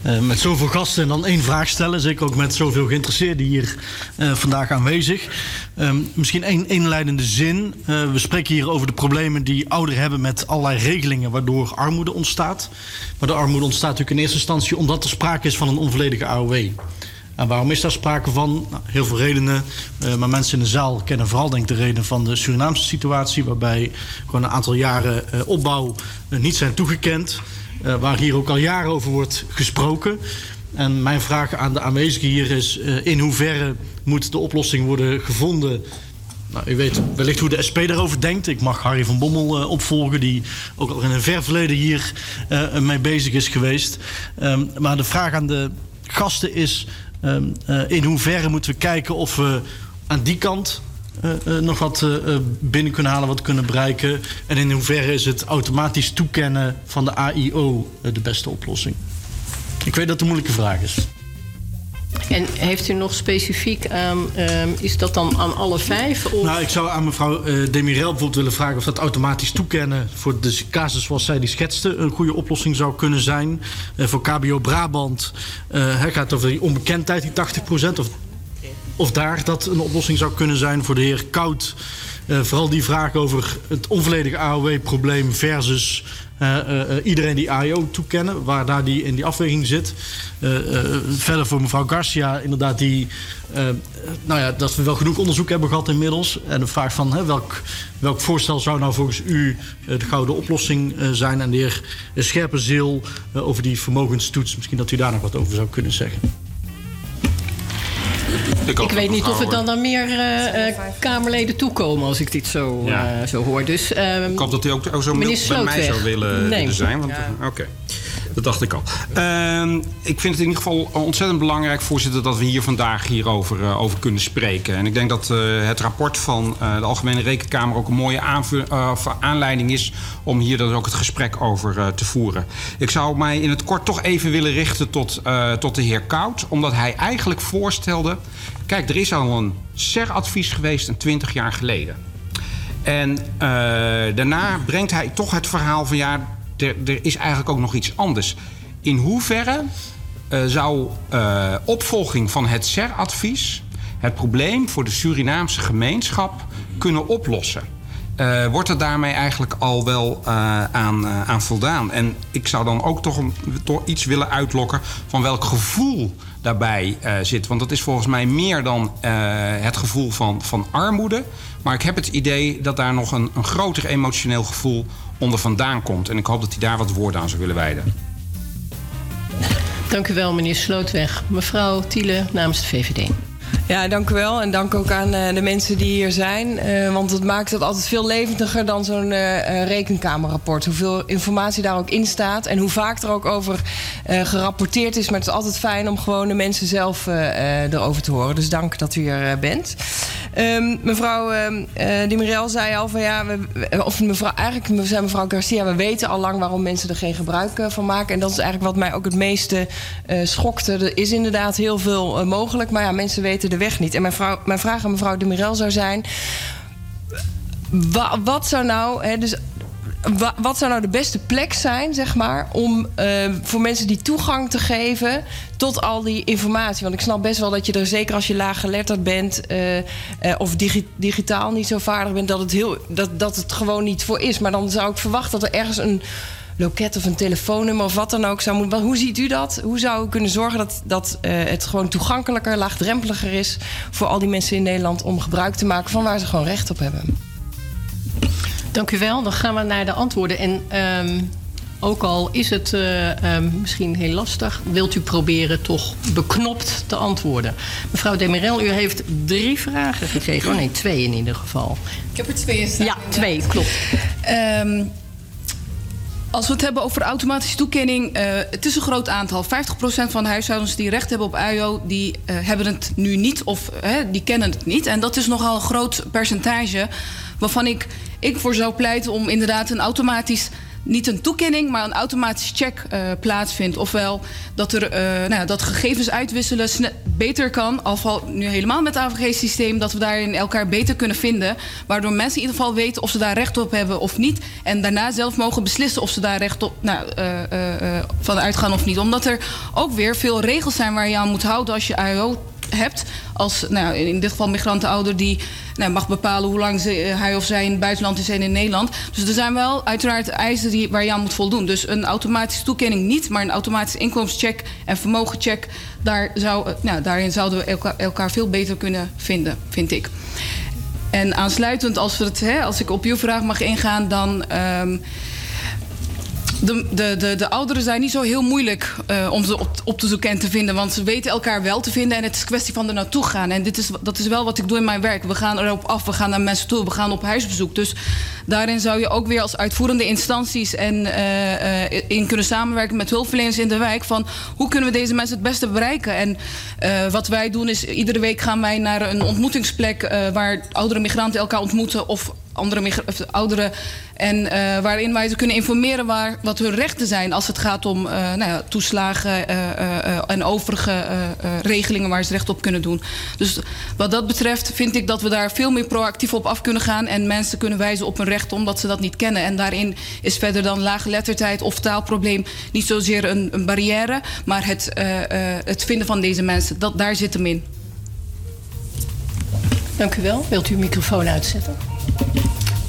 Uh, met zoveel gasten en dan één vraag stellen. Zeker ook met zoveel geïnteresseerden hier uh, vandaag aanwezig. Um, misschien één inleidende zin. Uh, we spreken hier over de problemen die ouderen hebben met allerlei regelingen waardoor armoede ontstaat. Maar de armoede ontstaat natuurlijk in eerste instantie omdat er sprake is van een onvolledige AOW. En waarom is daar sprake van? Nou, heel veel redenen. Uh, maar mensen in de zaal kennen vooral denk ik de reden van de Surinaamse situatie... waarbij gewoon een aantal jaren uh, opbouw uh, niet zijn toegekend. waar hier ook al jaren over wordt gesproken. En mijn vraag aan de aanwezigen hier is... in hoeverre moet de oplossing worden gevonden... Nou, u weet wellicht hoe de SP daarover denkt. Ik mag Harry van Bommel opvolgen, die ook al in een ver verleden hier mee bezig is geweest. Um, maar de vraag aan de gasten is Ehm, eh, in hoeverre moeten we kijken of we aan die kant eh, eh, nog wat binnen kunnen halen, wat kunnen bereiken? En in hoeverre is het automatisch toekennen van de AIO de beste oplossing? Ik weet dat het een moeilijke vraag is. En heeft u nog specifiek aan, ehm, is dat dan aan alle vijf? Nou, ik zou aan mevrouw eh Demirel bijvoorbeeld willen vragen of dat automatisch toekennen voor de casus zoals zij die schetste een goede oplossing zou kunnen zijn. Eh, voor KBO Brabant eh, het gaat over die onbekendheid, die 80%. Of, of daar dat een oplossing zou kunnen zijn voor de heer Koud. Vooral die vraag over het onvolledige AOW-probleem versus iedereen die AIO toekennen, waar daar die in die afweging zit. Eh, eh, verder voor mevrouw Garcia, inderdaad, die, eh, nou ja, dat we wel genoeg onderzoek hebben gehad inmiddels. En de vraag van hè, welk, welk voorstel zou nou volgens u eh, de gouden oplossing eh, zijn? En de heer Scherpenzeel eh, over die vermogenstoets, misschien dat u daar nog wat over zou kunnen zeggen. Ik weet niet of het dan naar meer eh, eh, Kamerleden toekomen als ik dit zo, Ja. eh, zo hoor. Dus, ehm, Ik hoop dat u ook, ook zo bij mij zou willen, Nee. willen zijn. Want, Oké, dat dacht ik al. Ehm, ik vind het in ieder geval ontzettend belangrijk, voorzitter, dat we hier vandaag hierover eh, over kunnen spreken. En ik denk dat eh, het rapport van eh, de Algemene Rekenkamer ook een mooie aanleiding is om hier dan ook het gesprek over te voeren. Ik zou mij in het kort toch even willen richten tot, tot de heer Koud, omdat hij eigenlijk voorstelde. Kijk, er is al een SER-advies geweest een 20 jaar geleden. En daarna brengt hij toch het verhaal van ja, er, is eigenlijk ook nog iets anders. In hoeverre eh, zou eh, opvolging van het SER-advies het probleem voor de Surinaamse gemeenschap kunnen oplossen? Eh, wordt er daarmee eigenlijk al wel aan, aan voldaan? En ik zou dan ook toch, een, iets willen uitlokken van welk gevoel daarbij zit. Want dat is volgens mij meer dan het gevoel van, van armoede. Maar ik heb het idee dat daar nog een, een groter emotioneel gevoel onder vandaan komt. En ik hoop dat hij daar wat woorden aan zou willen wijden. Dank u wel, meneer Slootweg. Mevrouw Tiele namens de VVD. Ja, dank u wel. En dank ook aan eh, de mensen die hier zijn. Eh, want het maakt het altijd veel levendiger dan zo'n eh, rekenkamerrapport. Hoeveel informatie daar ook in staat. En hoe vaak er ook over gerapporteerd is. Maar het is altijd fijn om gewoon de mensen zelf erover te horen. Dus dank dat u er eh, bent. Ehm, mevrouw Mirel zei al van ja, we, of mevrouw, eigenlijk zei mevrouw Garcia, we weten al lang waarom mensen er geen gebruik van maken. En dat is eigenlijk wat mij ook het meeste schokte. Er is inderdaad heel veel mogelijk, maar ja, mensen weten de weg niet. En mijn, mijn vraag aan mevrouw Di Mirel zou zijn: wa- wat zou nou, hè, dus wa- wat zou nou de beste plek zijn, zeg maar, om eh, voor mensen die toegang te geven tot al die informatie? Want ik snap best wel dat je er, zeker als je laaggeletterd bent eh, eh, of digi- digitaal niet zo vaardig bent, dat het, heel, dat, dat het gewoon niet voor is. Maar dan zou ik verwachten dat er ergens een loket of een telefoonnummer of wat dan ook zou moeten. Hoe ziet u dat? Hoe zou u kunnen zorgen dat, dat eh, het gewoon toegankelijker, laagdrempeliger is voor al die mensen in Nederland om gebruik te maken van waar ze gewoon recht op hebben? Dank u wel. Dan gaan we naar de antwoorden. En ehm, ook al is het eh, ehm, misschien heel lastig, wilt u proberen toch beknopt te antwoorden. Mevrouw Demirel, u heeft drie vragen gekregen. Oh nee, twee in ieder geval. Ik heb er twee in staan. Ja, twee, klopt. Ehm, als we het hebben over automatische toekenning, eh, het is een groot aantal. 50% van de huishoudens die recht hebben op AIO, die eh, hebben het nu niet of die kennen het niet. En dat is nogal een groot percentage waarvan ik, ik voor zou pleiten om inderdaad een automatisch niet een toekenning, maar een automatisch check eh, plaatsvindt. Ofwel dat er eh, nou dat gegevens uitwisselen beter kan. Al nu helemaal met het AVG-systeem, dat we daarin elkaar beter kunnen vinden. Waardoor mensen in ieder geval weten of ze daar recht op hebben of niet. En daarna zelf mogen beslissen of ze daar recht op nou, eh, van uitgaan of niet. Omdat er ook weer veel regels zijn waar je aan moet houden als je AIO hebt. Als nou, in dit geval migrantenouder die nou, mag bepalen hoe lang ze, eh, hij of zij in het buitenland is en in Nederland. Dus er zijn wel uiteraard eisen die, waar je aan moet voldoen. Dus een automatische toekenning niet, maar een automatische inkomenscheck en vermogencheck. Daar zou, eh, nou, daarin zouden we elkaar, veel beter kunnen vinden, vind ik. En aansluitend, als, we het, hè, als ik op uw vraag mag ingaan, dan. ehm, De, de, de, de ouderen zijn niet zo heel moeilijk uh, om ze op, te zoeken en te vinden. Want ze weten elkaar wel te vinden en het is kwestie van er naartoe gaan. En dit is, dat is wel wat ik doe in mijn werk. We gaan erop af, we gaan naar mensen toe, we gaan op huisbezoek. Dus daarin zou je ook weer als uitvoerende instanties en, uh, uh, in kunnen samenwerken met hulpverleners in de wijk. Van hoe kunnen we deze mensen het beste bereiken? En wat wij doen is iedere week gaan wij naar een ontmoetingsplek waar oudere migranten elkaar ontmoeten of andere ouderen. En uh, waarin wij ze kunnen informeren waar, wat hun rechten zijn als het gaat om uh, nou ja, toeslagen uh, en overige regelingen waar ze recht op kunnen doen. Dus wat dat betreft vind ik dat we daar veel meer proactief op af kunnen gaan en mensen kunnen wijzen op hun rechten omdat ze dat niet kennen. En daarin is verder dan laaggeletterdheid of taalprobleem niet zozeer een, een barrière, maar het, het vinden van deze mensen. Dat, daar zit hem in. Dank u wel. Wilt u uw microfoon uitzetten?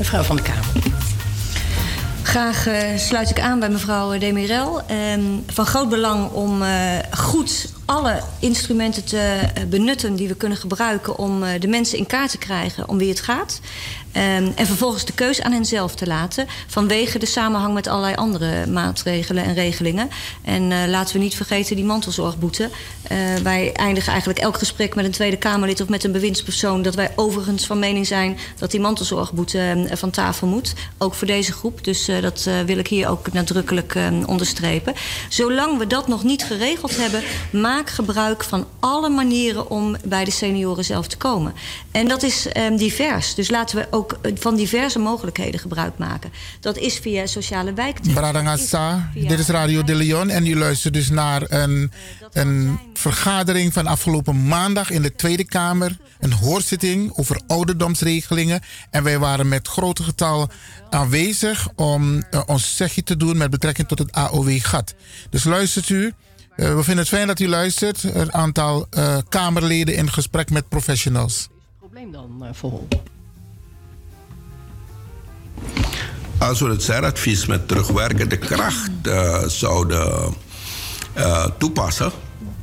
Mevrouw van de Kamer. Graag uh, sluit ik aan bij mevrouw Demirel. Um, van groot belang om uh, goed alle instrumenten te uh, benutten die we kunnen gebruiken om de mensen in kaart te krijgen om wie het gaat. Um, en vervolgens de keus aan henzelf te laten. Vanwege de samenhang met allerlei andere maatregelen en regelingen. En uh, laten we niet vergeten die mantelzorgboete. Wij eindigen eigenlijk elk gesprek met een Tweede Kamerlid of met een bewindspersoon. dat wij overigens van mening zijn dat die mantelzorgboete uh, van tafel moet. Ook voor deze groep. Dus dat wil ik hier ook nadrukkelijk onderstrepen. Zolang we dat nog niet geregeld hebben. Maak gebruik van alle manieren om bij de senioren zelf te komen. En dat is um, divers. Dus laten we ook ook van diverse mogelijkheden gebruik maken. Dat is via sociale wijken. Bradangasa, dit is Radio de Leon en u luistert dus naar een, een vergadering van afgelopen maandag in de Tweede Kamer. Een hoorzitting over ouderdomsregelingen. En wij waren met grote getal aanwezig om uh, ons zegje te doen met betrekking tot het AOW-gat. Dus luistert u. Uh, we vinden het fijn dat u luistert. Een aantal uh, Kamerleden in gesprek met professionals. Is het probleem dan voor als we het CER-advies met terugwerkende kracht uh, zouden uh, toepassen,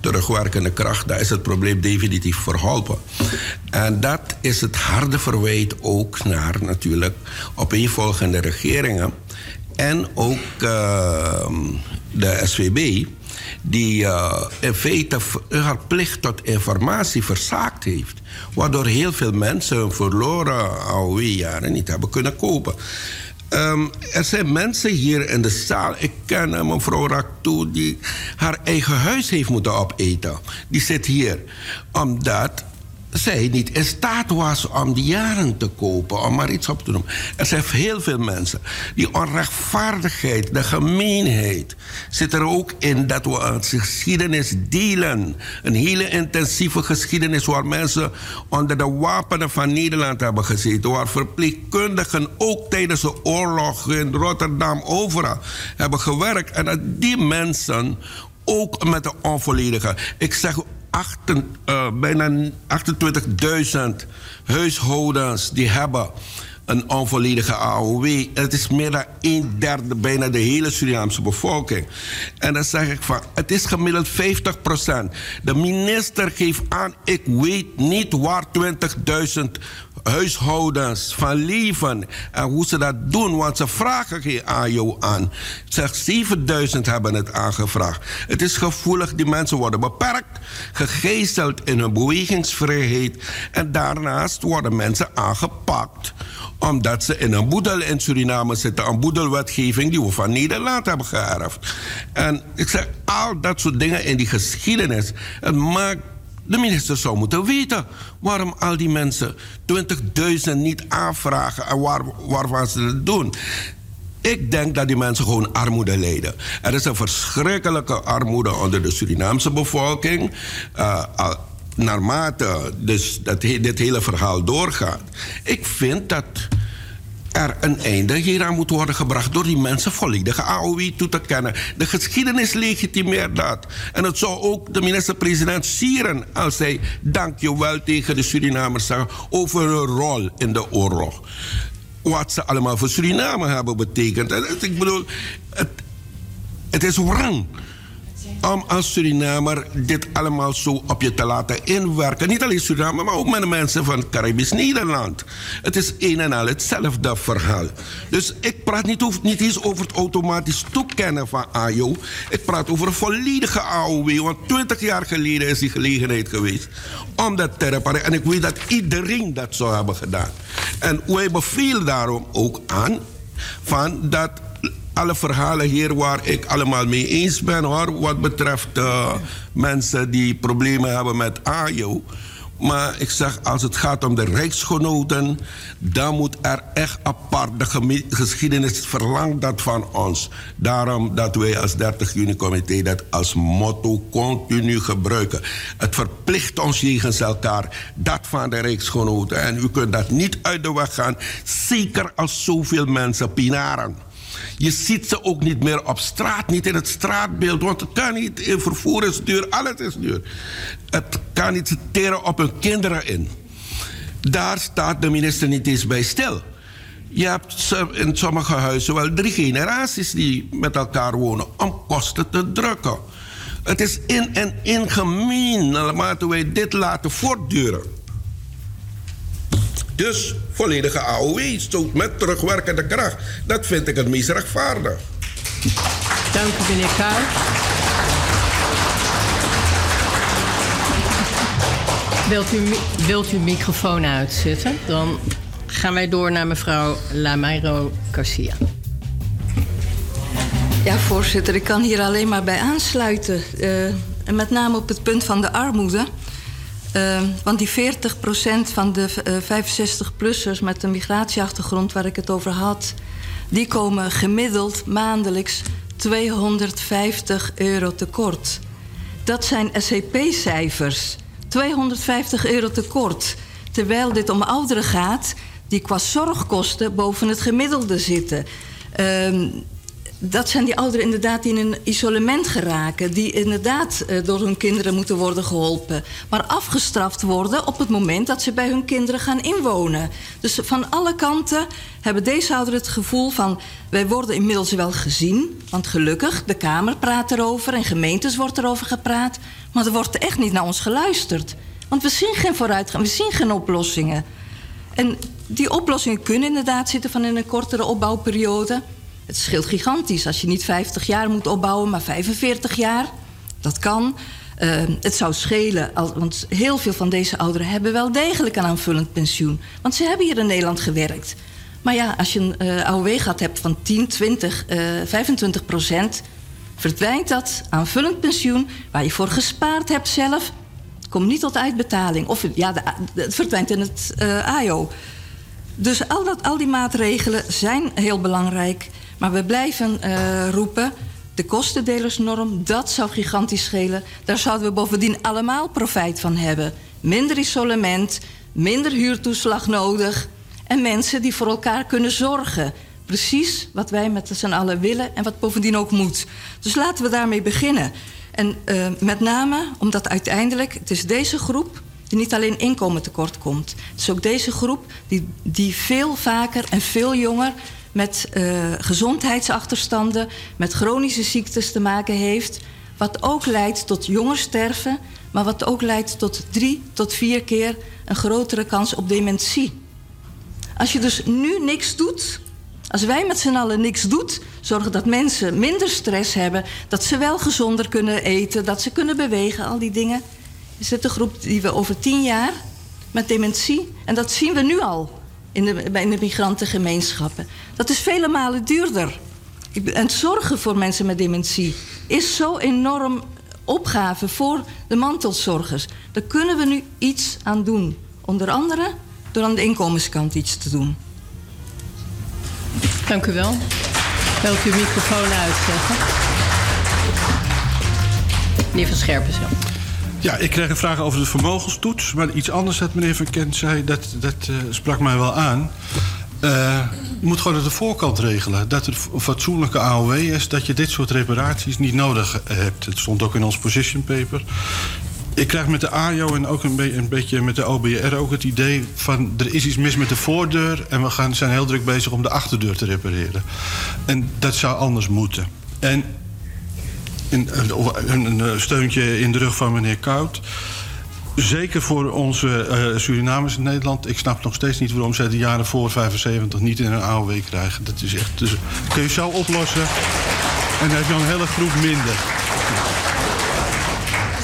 terugwerkende kracht, dan is het probleem definitief verholpen. En dat is het harde verwijt ook naar natuurlijk opeenvolgende regeringen en ook uh, de SVB, die in feite haar plicht tot informatie verzaakt heeft. Waardoor heel veel mensen hun verloren AOW-jaren niet hebben kunnen kopen. Um, er zijn mensen hier in de zaal. Ik ken uh, mevrouw Raktoe die haar eigen huis heeft moeten opeten. Die zit hier. Omdat zij niet in staat was om die jaren te kopen, om maar iets op te noemen. Er zijn heel veel mensen. Die onrechtvaardigheid, de gemeenheid, zit er ook in dat we een geschiedenis delen. Een hele intensieve geschiedenis waar mensen onder de wapenen van Nederland hebben gezeten. Waar verpleegkundigen ook tijdens de oorlog in Rotterdam overal hebben gewerkt. En dat die mensen ook met de onvolledige. Ik zeg 8, uh, bijna 28.000 huishoudens die hebben een onvolledige AOW. Het is meer dan een derde, bijna de hele Surinaamse bevolking. En dan zeg ik van, het is gemiddeld 50% De minister geeft aan, ik weet niet waar 20.000 huishoudens van leven. En hoe ze dat doen, want ze vragen geen AJO aan. Zeg, 7000 hebben het aangevraagd. Het is gevoelig, die mensen worden beperkt, gegezeld in hun bewegingsvrijheid. En daarnaast worden mensen aangepakt omdat ze in een boedel in Suriname zitten. Een boedelwetgeving die we van Nederland hebben geërfd. En ik zeg, al dat soort dingen in die geschiedenis. Het maakt de minister zou moeten weten waarom al die mensen 20.000 niet aanvragen en waar, waarvan ze het doen. Ik denk dat die mensen gewoon armoede lijden. Er is een verschrikkelijke armoede onder de Surinaamse bevolking. Uh, naarmate dus dat, dit hele verhaal doorgaat. Ik vind dat er een einde hieraan moet worden gebracht door die mensen volledige AOW toe te kennen. De geschiedenis legitimeert dat. En het zou ook de minister-president sieren als hij dankjewel tegen de Surinamers zeggen over hun rol in de oorlog. Wat ze allemaal voor Suriname hebben betekend. En ik bedoel, het, het is wrang om als Surinamer dit allemaal zo op je te laten inwerken. Niet alleen Suriname, maar ook met de mensen van Caribisch Nederland. Het is een en al hetzelfde verhaal. Dus ik praat niet, over, niet eens over het automatisch toekennen van AJO. Ik praat over een volledige AOW. Want 20 jaar geleden is die gelegenheid geweest om dat te repareren. En ik weet dat iedereen dat zou hebben gedaan. En wij bevelen daarom ook aan van dat alle verhalen hier waar ik allemaal mee eens ben hoor, wat betreft uh, mensen die problemen hebben met AJO. Maar ik zeg, als het gaat om de rijksgenoten, dan moet er echt apart, de geschiedenis verlangt dat van ons. Daarom dat wij als 30 juni comité dat als motto continu gebruiken. Het verplicht ons jegens elkaar, dat van de rijksgenoten. En u kunt dat niet uit de weg gaan, zeker als zoveel mensen pinaren. Je ziet ze ook niet meer op straat, niet in het straatbeeld. Want het kan niet, vervoer is duur, alles is duur. Het kan niet teren op hun kinderen in. Daar staat de minister niet eens bij stil. Je hebt in sommige huizen wel drie generaties die met elkaar wonen om kosten te drukken. Het is in en in gemeen naarmate wij dit laten voortduren. Dus volledige AOW, stoot met terugwerkende kracht. Dat vind ik het meest rechtvaardig. Dank u, meneer Kaal. Wilt u, wilt u microfoon uitzetten? Dan gaan wij door naar mevrouw Lamairo Garcia. Ja, voorzitter, ik kan hier alleen maar bij aansluiten. Uh, en met name op het punt van de armoede. Uh, want die 40% van de uh, 65-plussers met een migratieachtergrond waar ik het over had, die komen gemiddeld maandelijks 250 euro tekort. Dat zijn SCP-cijfers. 250 euro tekort. Terwijl dit om ouderen gaat die qua zorgkosten boven het gemiddelde zitten. Uh, dat zijn die ouderen inderdaad die in een isolement geraken. Die inderdaad uh, door hun kinderen moeten worden geholpen. Maar afgestraft worden op het moment dat ze bij hun kinderen gaan inwonen. Dus van alle kanten hebben deze ouderen het gevoel van... wij worden inmiddels wel gezien. Want gelukkig, de Kamer praat erover en gemeentes wordt erover gepraat. Maar er wordt echt niet naar ons geluisterd. Want we zien geen vooruitgang, we zien geen oplossingen. En die oplossingen kunnen inderdaad zitten van in een kortere opbouwperiode... Het scheelt gigantisch als je niet 50 jaar moet opbouwen, maar 45 jaar. Dat kan. Uh, het zou schelen, want heel veel van deze ouderen hebben wel degelijk een aanvullend pensioen. Want ze hebben hier in Nederland gewerkt. Maar ja, als je een uh, AOW gaat hebt van 10, 20, uh, 25 procent, verdwijnt dat aanvullend pensioen waar je voor gespaard hebt zelf. Komt niet tot uitbetaling. Of ja, de, het verdwijnt in het uh, AIO. Dus al, dat, al die maatregelen zijn heel belangrijk. Maar we blijven uh, roepen, de kostendelersnorm, dat zou gigantisch schelen. Daar zouden we bovendien allemaal profijt van hebben. Minder isolement, minder huurtoeslag nodig... en mensen die voor elkaar kunnen zorgen. Precies wat wij met z'n allen willen en wat bovendien ook moet. Dus laten we daarmee beginnen. En uh, met name omdat uiteindelijk, het is deze groep die niet alleen inkomen tekort komt. Het is ook deze groep die, die veel vaker en veel jonger met uh, gezondheidsachterstanden, met chronische ziektes te maken heeft. Wat ook leidt tot jonger sterven, maar wat ook leidt tot drie tot vier keer een grotere kans op dementie. Als je dus nu niks doet, als wij met z'n allen niks doen, zorgen dat mensen minder stress hebben, dat ze wel gezonder kunnen eten, dat ze kunnen bewegen, al die dingen, is dit de groep die we over tien jaar met dementie, en dat zien we nu al in de, de migrantengemeenschappen. Dat is vele malen duurder. En zorgen voor mensen met dementie is zo enorm opgave voor de mantelzorgers. Daar kunnen we nu iets aan doen. Onder andere door aan de inkomenskant iets te doen. Dank u wel. U uw microfoon uitzetten? Meneer Van Scherpen zo. Ja, ik kreeg een vraag over de vermogenstoets. Maar iets anders dat meneer Van Kent zei, dat, dat uh, sprak mij wel aan. Uh, je moet gewoon aan de voorkant regelen. Dat er een fatsoenlijke AOW is, dat je dit soort reparaties niet nodig hebt. Het stond ook in ons position paper. Ik krijg met de AJO en ook een, een, beetje met de OBR ook het idee van... er is iets mis met de voordeur en we gaan, zijn heel druk bezig om de achterdeur te repareren. En dat zou anders moeten. En een, een, een, een steuntje in de rug van meneer Koud. Zeker voor onze eh, Surinamers in Nederland. Ik snap nog steeds niet waarom zij de jaren voor 75 niet in een AOW krijgen. Dat is echt. Dus, kun je zo oplossen. En dan heb je een hele groep minder.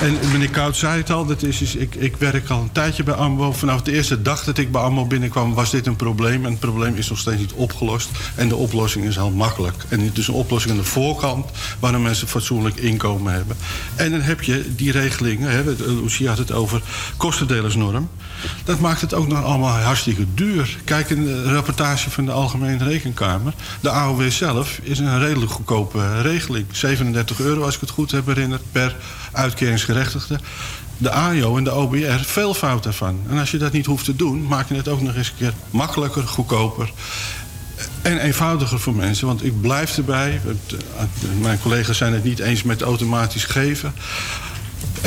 En meneer Koud zei het al, dat is, is, ik, ik werk al een tijdje bij AMBO. Vanaf de eerste dag dat ik bij AMBO binnenkwam was dit een probleem. En het probleem is nog steeds niet opgelost. En de oplossing is heel makkelijk. En het is een oplossing aan de voorkant... waar mensen fatsoenlijk inkomen hebben. En dan heb je die regelingen, hè, Lucia had het over kostendelersnorm. Dat maakt het ook nog allemaal hartstikke duur. Kijk in de rapportage van de Algemene Rekenkamer. De AOW zelf is een redelijk goedkope regeling. 37 euro, als ik het goed heb herinnerd, per uitkeringsgerechtigde. De AJO en de OBR, veel fout daarvan. En als je dat niet hoeft te doen, maak je het ook nog eens een keer makkelijker, goedkoper. En eenvoudiger voor mensen, want ik blijf erbij. Mijn collega's zijn het niet eens met automatisch geven.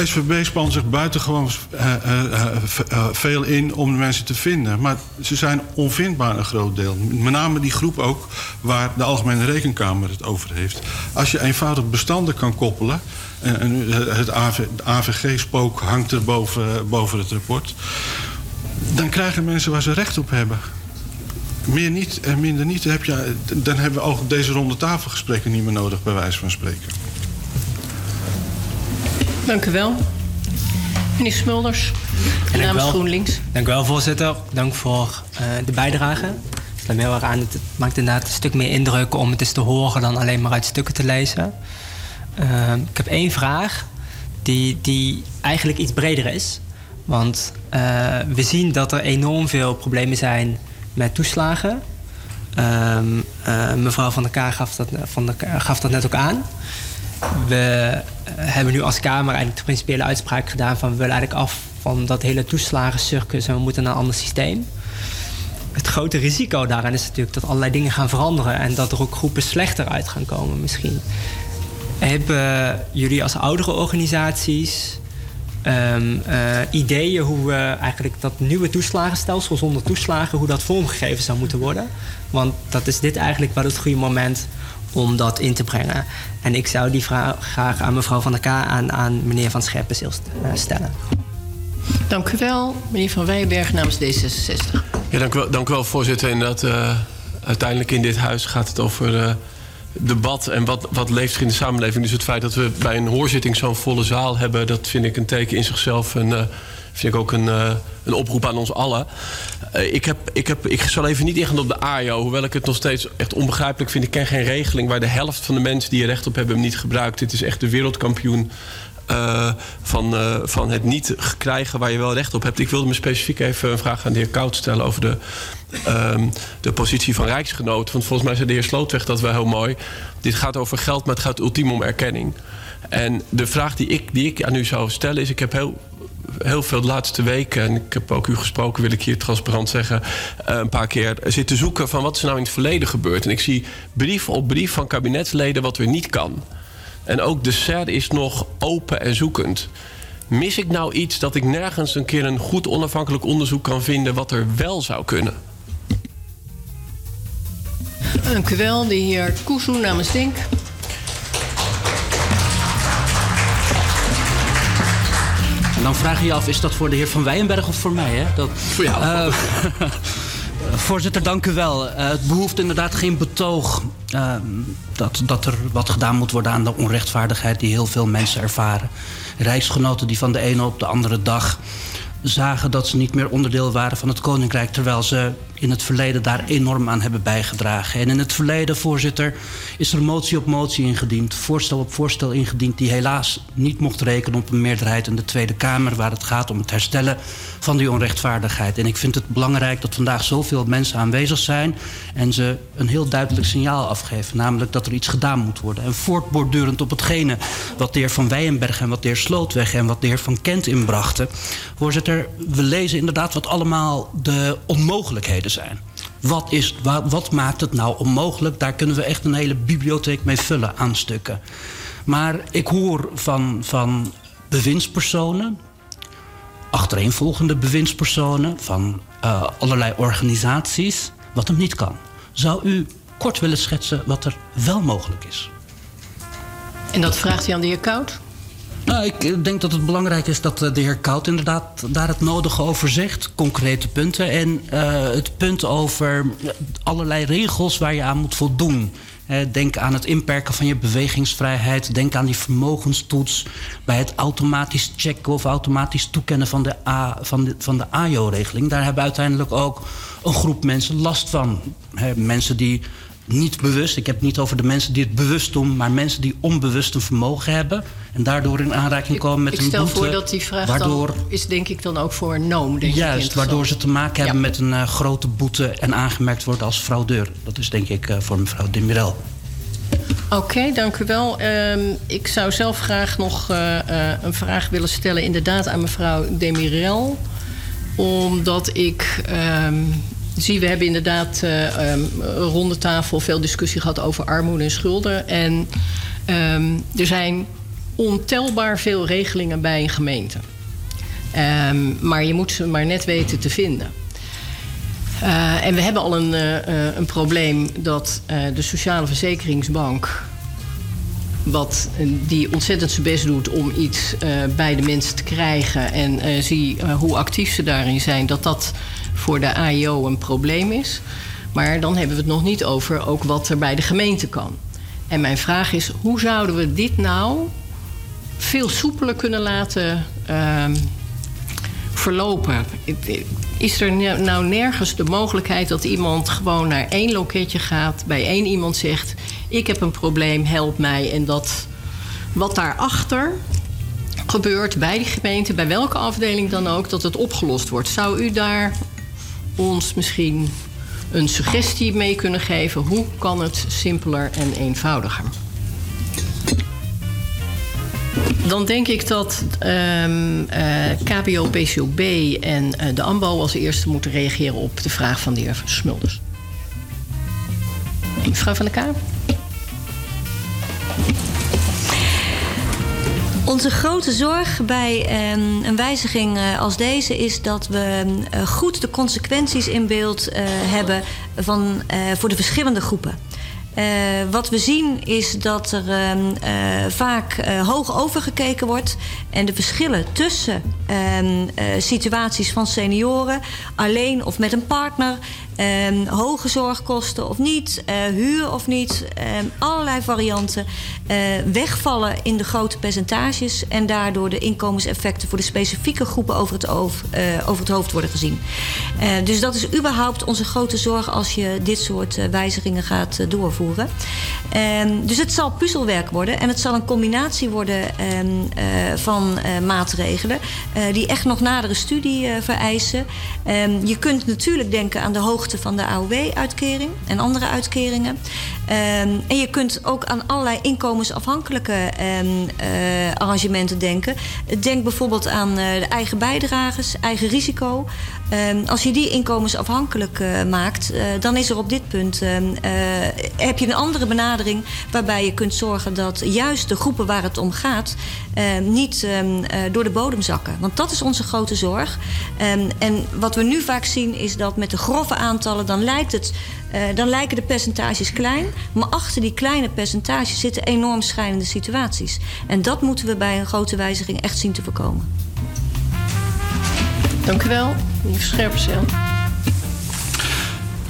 SVB spant zich buitengewoon uh, uh, veel in om de mensen te vinden. Maar ze zijn onvindbaar een groot deel. Met name die groep ook waar de Algemene Rekenkamer het over heeft. Als je eenvoudig bestanden kan koppelen... en het AVG-spook hangt er boven, boven het rapport... dan krijgen mensen waar ze recht op hebben. Meer niet en minder niet. Dan, heb je, dan hebben we ook deze ronde tafelgesprekken niet meer nodig, bij wijze van spreken. Dank u wel. Meneer Smulders, namens GroenLinks. Dank u wel, voorzitter. Dank voor uh, de bijdrage. Ik sluit me heel erg aan. Het maakt inderdaad een stuk meer indruk om het eens te horen dan alleen maar uit stukken te lezen. Uh, ik heb één vraag die, die eigenlijk iets breder is. Want uh, we zien dat er enorm veel problemen zijn met toeslagen. Um, mevrouw Van der Kaar gaf dat, van der, gaf dat net ook aan. We hebben nu als Kamer eigenlijk de principiële uitspraak gedaan van we willen eigenlijk af van dat hele toeslagencircus en we moeten naar een ander systeem. Het grote risico daaraan is natuurlijk dat allerlei dingen gaan veranderen en dat er ook groepen slechter uit gaan komen misschien. Hebben jullie als oudere organisaties um, uh, ideeën hoe we eigenlijk dat nieuwe toeslagenstelsel zonder toeslagen, hoe dat vormgegeven zou moeten worden? Want dat is dit eigenlijk wel het goede moment om dat in te brengen. En ik zou die vraag graag aan mevrouw Van der K. aan, aan meneer Van Scherpenzeel stellen. Dank u wel. Meneer Van Weijenberg namens D66. Ja, dank u wel, dank u wel voorzitter. En dat, uh, uiteindelijk in dit huis gaat het over uh, debat en wat, wat leeft er in de samenleving. Dus het feit dat we bij een hoorzitting zo'n volle zaal hebben... dat vind ik een teken in zichzelf en uh, vind ik ook een, uh, een oproep aan ons allen. Uh, ik, heb, ik, heb, ik zal even niet ingaan op de AIO, hoewel ik het nog steeds echt onbegrijpelijk vind. Ik ken geen regeling waar de helft van de mensen die er recht op hebben hem niet gebruikt. Dit is echt de wereldkampioen uh, van, uh, van het niet krijgen waar je wel recht op hebt. Ik wilde me specifiek even een vraag aan de heer Koud stellen over de, um, de positie van Rijksgenoten. Want volgens mij zei de heer Slootweg dat wel heel mooi. Dit gaat over geld, maar het gaat ultiem om erkenning. En de vraag die ik, die ik aan u zou stellen is: ik heb heel heel veel de laatste weken, en ik heb ook u gesproken, wil ik hier transparant zeggen, een paar keer zitten zoeken van wat is nou in het verleden gebeurd. En ik zie brief op brief van kabinetsleden wat weer niet kan. En ook de SER is nog open en zoekend. Mis ik nou iets dat ik nergens een keer een goed onafhankelijk onderzoek kan vinden wat er wel zou kunnen? Dank u wel, de heer Koesoe namens Dink. En dan vraag je je af, is dat voor de heer Van Weijenberg of voor mij? Hè? Dat, voor jou. Uh, voorzitter, dank u wel. Uh, het behoeft inderdaad geen betoog uh, dat, dat er wat gedaan moet worden aan de onrechtvaardigheid die heel veel mensen ervaren. Reisgenoten die van de ene op de andere dag zagen dat ze niet meer onderdeel waren van het koninkrijk, terwijl ze in het verleden daar enorm aan hebben bijgedragen. En in het verleden, voorzitter, is er motie op motie ingediend, voorstel op voorstel ingediend, die helaas niet mocht rekenen op een meerderheid in de Tweede Kamer, waar het gaat om het herstellen van die onrechtvaardigheid. En ik vind het belangrijk dat vandaag zoveel mensen aanwezig zijn en ze een heel duidelijk signaal afgeven, namelijk dat er iets gedaan moet worden. En voortbordurend op hetgene wat de heer Van Weijenberg en wat de heer Slootweg en wat de heer Van Kent inbrachten. Voorzitter, we lezen inderdaad wat allemaal de onmogelijkheden zijn. Wat, is, wat, wat, maakt het nou onmogelijk? Daar kunnen we echt een hele bibliotheek mee vullen aan stukken. Maar ik hoor van, van bewindspersonen, achtereenvolgende bewindspersonen van uh, allerlei organisaties, wat hem niet kan. Zou u kort willen schetsen wat er wel mogelijk is? En dat vraagt hij aan de heer Koud? Nou, ik eh, denk dat het belangrijk is dat eh, de heer Koud inderdaad daar het nodige over zegt. Concrete punten. En eh, het punt over allerlei regels waar je aan moet voldoen. Denk aan het inperken van je bewegingsvrijheid. Denk aan die vermogenstoets. Bij het automatisch checken of automatisch toekennen van de, A, van de, van de AJO-regeling. Daar hebben uiteindelijk ook een groep mensen last van. Mensen die niet bewust, ik heb het niet over de mensen die het bewust doen... maar mensen die onbewust een vermogen hebben... en daardoor in aanraking komen met ik een stel boete... voor dat die vraag waardoor, dan is denk ik dan ook voor een noom. Denk ik, Juist, waardoor ze te maken hebben Ja. met een eh, grote boete... en aangemerkt worden als fraudeur. Dat is denk ik eh, voor mevrouw Demirel. Oké, dank u wel. Ehm, ik zou zelf graag nog eh, een vraag willen stellen, inderdaad, aan mevrouw Demirel. Omdat ik ehm, zie, we hebben inderdaad eh, ehm, rond de tafel veel discussie gehad over armoede en schulden. En ehm, er zijn ontelbaar veel regelingen bij een gemeente. Ehm, maar je moet ze maar net weten te vinden. Uh, en we hebben al een, uh, uh, een probleem dat de Sociale Verzekeringsbank. Wat, die ontzettend zijn best doet om iets bij de mensen te krijgen. En zie hoe actief ze daarin zijn, dat dat voor de AIO een probleem is. Maar dan hebben we het nog niet over ook wat er bij de gemeente kan. En mijn vraag is: hoe zouden we dit nou veel soepeler kunnen laten ehm, verlopen? Is er nou nergens de mogelijkheid dat iemand gewoon naar één loketje gaat, bij één iemand zegt: Ik heb een probleem, help mij. En dat wat daarachter gebeurt bij die gemeente, bij welke afdeling dan ook, dat het opgelost wordt. Zou u daar ons misschien een suggestie mee kunnen geven? Hoe kan het simpeler en eenvoudiger? Dan denk ik dat um, uh, KBO, PCOB en uh, de AMBO als eerste moeten reageren op de vraag van de heer Smulders. Mevrouw van der Kamer. Onze grote zorg bij um, een wijziging uh, als deze is dat we uh, goed de consequenties in beeld uh, hebben van, voor de verschillende groepen. Uh, wat we zien is dat er uh, uh, vaak hoog overgekeken wordt. En de verschillen tussen ehm, situaties van senioren, alleen of met een partner, um, hoge zorgkosten of niet, huur of niet, um, allerlei varianten, wegvallen in de grote percentages. En daardoor de inkomenseffecten voor de specifieke groepen over het, over, het hoofd worden gezien. dus dat is überhaupt onze grote zorg als je dit soort wijzigingen gaat doorvoeren. Um, dus het zal puzzelwerk worden. En het zal een combinatie worden uh, uh, maatregelen. Uh, die echt nog nadere studie vereisen. Um, je kunt natuurlijk denken aan de hoogte van de AOW-uitkering. En andere uitkeringen. en je kunt ook aan allerlei inkomensafhankelijke arrangementen denken. Denk bijvoorbeeld aan de eigen bijdrages, eigen risico. Als je die inkomensafhankelijk maakt. dan is er op dit punt heb je een andere benadering waarbij je kunt zorgen dat juist de groepen waar het om gaat uh, niet door de bodem zakken. Want dat is onze grote zorg. En wat we nu vaak zien is dat met de grove aantallen dan lijkt het. Dan lijken de percentages klein, maar achter die kleine percentages zitten enorm schrijnende situaties. En dat moeten we bij een grote wijziging echt zien te voorkomen. Dank u wel, meneer Scherpenzeel.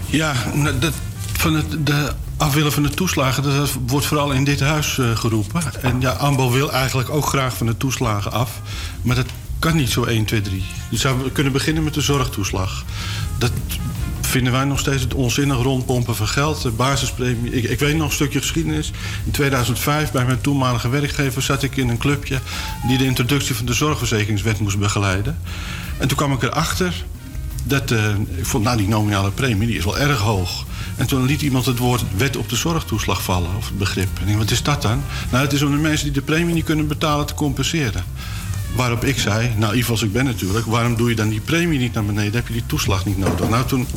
Ja, dat, van het, de afwillen van de toeslagen, dat wordt vooral in dit huis uh, geroepen. En ja, AMBO wil eigenlijk ook graag van de toeslagen af. Maar dat kan niet zo 1, 2, 3. Je zou kunnen beginnen met de zorgtoeslag. Dat vinden wij nog steeds het onzinnig rondpompen van geld. De basispremie. Ik, ik weet nog een stukje geschiedenis. In 2005 bij mijn toenmalige werkgever zat ik in een clubje... die de introductie van de zorgverzekeringswet moest begeleiden. En toen kwam ik erachter dat... Uh, ik vond, nou, die nominale premie die is wel erg hoog. En toen liet iemand het woord wet op de zorgtoeslag vallen, of het begrip. En ik dacht, wat is dat dan? Nou, het is om de mensen die de premie niet kunnen betalen te compenseren. Waarop ik zei, naïef als ik ben natuurlijk... waarom doe je dan die premie niet naar beneden? Heb je die toeslag niet nodig? Nou, toen...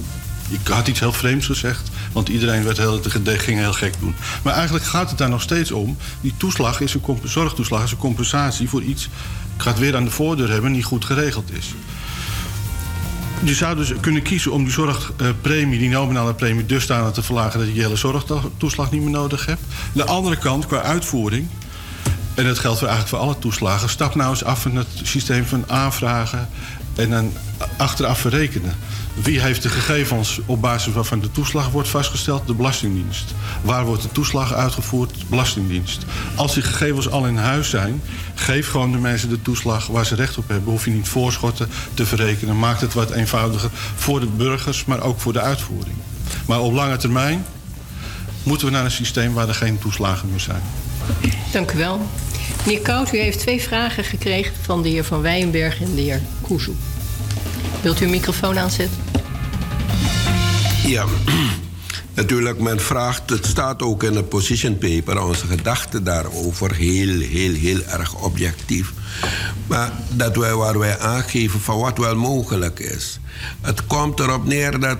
Ik had iets heel vreemds gezegd, want iedereen werd heel, ging heel gek doen. Maar eigenlijk gaat het daar nog steeds om. Die toeslag is een zorgtoeslag is een compensatie voor iets... ik ga het weer aan de voordeur hebben, niet goed geregeld is. Je zou dus kunnen kiezen om die zorgpremie, die nominale premie, dusdanig te verlagen dat je je hele zorgtoeslag niet meer nodig hebt. Aan de andere kant, qua uitvoering, En dat geldt eigenlijk voor alle toeslagen. Stap nou eens af van het systeem van aanvragen en dan achteraf verrekenen. Wie heeft de gegevens op basis waarvan de toeslag wordt vastgesteld? De Belastingdienst. Waar wordt de toeslag uitgevoerd? De Belastingdienst. Als die gegevens al in huis zijn, geef gewoon de mensen de toeslag waar ze recht op hebben. Hoef je niet voorschotten te verrekenen. Maakt het wat eenvoudiger voor de burgers, maar ook voor de uitvoering. Maar op lange termijn moeten we naar een systeem waar er geen toeslagen meer zijn. Dank u wel. Meneer Kout, u heeft twee vragen gekregen van de heer Van Wijenberg en de heer Kuzu. Wilt u uw microfoon aanzetten? Ja, natuurlijk, men vraagt, het staat ook in de position paper, onze gedachten daarover, heel, heel, heel erg objectief. Maar dat wij waar wij aangeven van wat wel mogelijk is. Het komt erop neer dat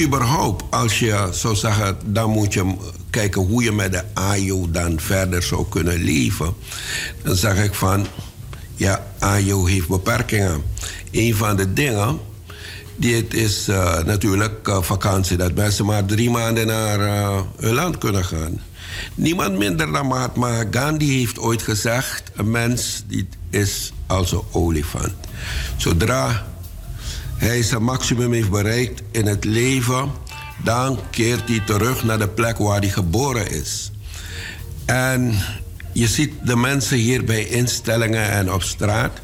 überhaupt, als je zou zeggen, dan moet je kijken hoe je met de AJO dan verder zou kunnen leven. Dan zeg ik van, ja, AJO heeft beperkingen. Een van de dingen, dit is uh, natuurlijk uh, vakantie, dat mensen maar drie maanden naar uh, hun land kunnen gaan. Niemand minder dan Mahatma Gandhi heeft ooit gezegd: een mens die is als een olifant. Zodra hij zijn maximum heeft bereikt in het leven, dan keert hij terug naar de plek waar hij geboren is. En je ziet de mensen hier bij instellingen en op straat,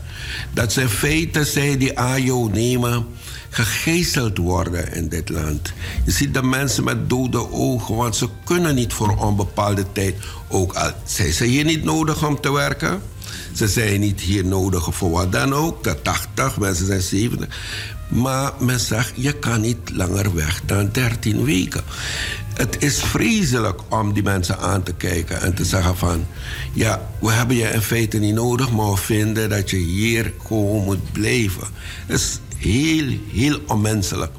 dat ze in feite, zij die AJO nemen, gegezeld worden in dit land. Je ziet de mensen met dode ogen, want ze kunnen niet voor onbepaalde tijd, ook al zijn ze hier niet nodig om te werken. Ze zijn niet hier nodig voor wat dan ook. De 80, mensen zijn 70. Maar men zegt, je kan niet langer weg dan 13 weken. Het is vreselijk om die mensen aan te kijken en te zeggen van... ja, we hebben je in feite niet nodig, maar we vinden dat je hier gewoon moet blijven. Het is heel, heel onmenselijk.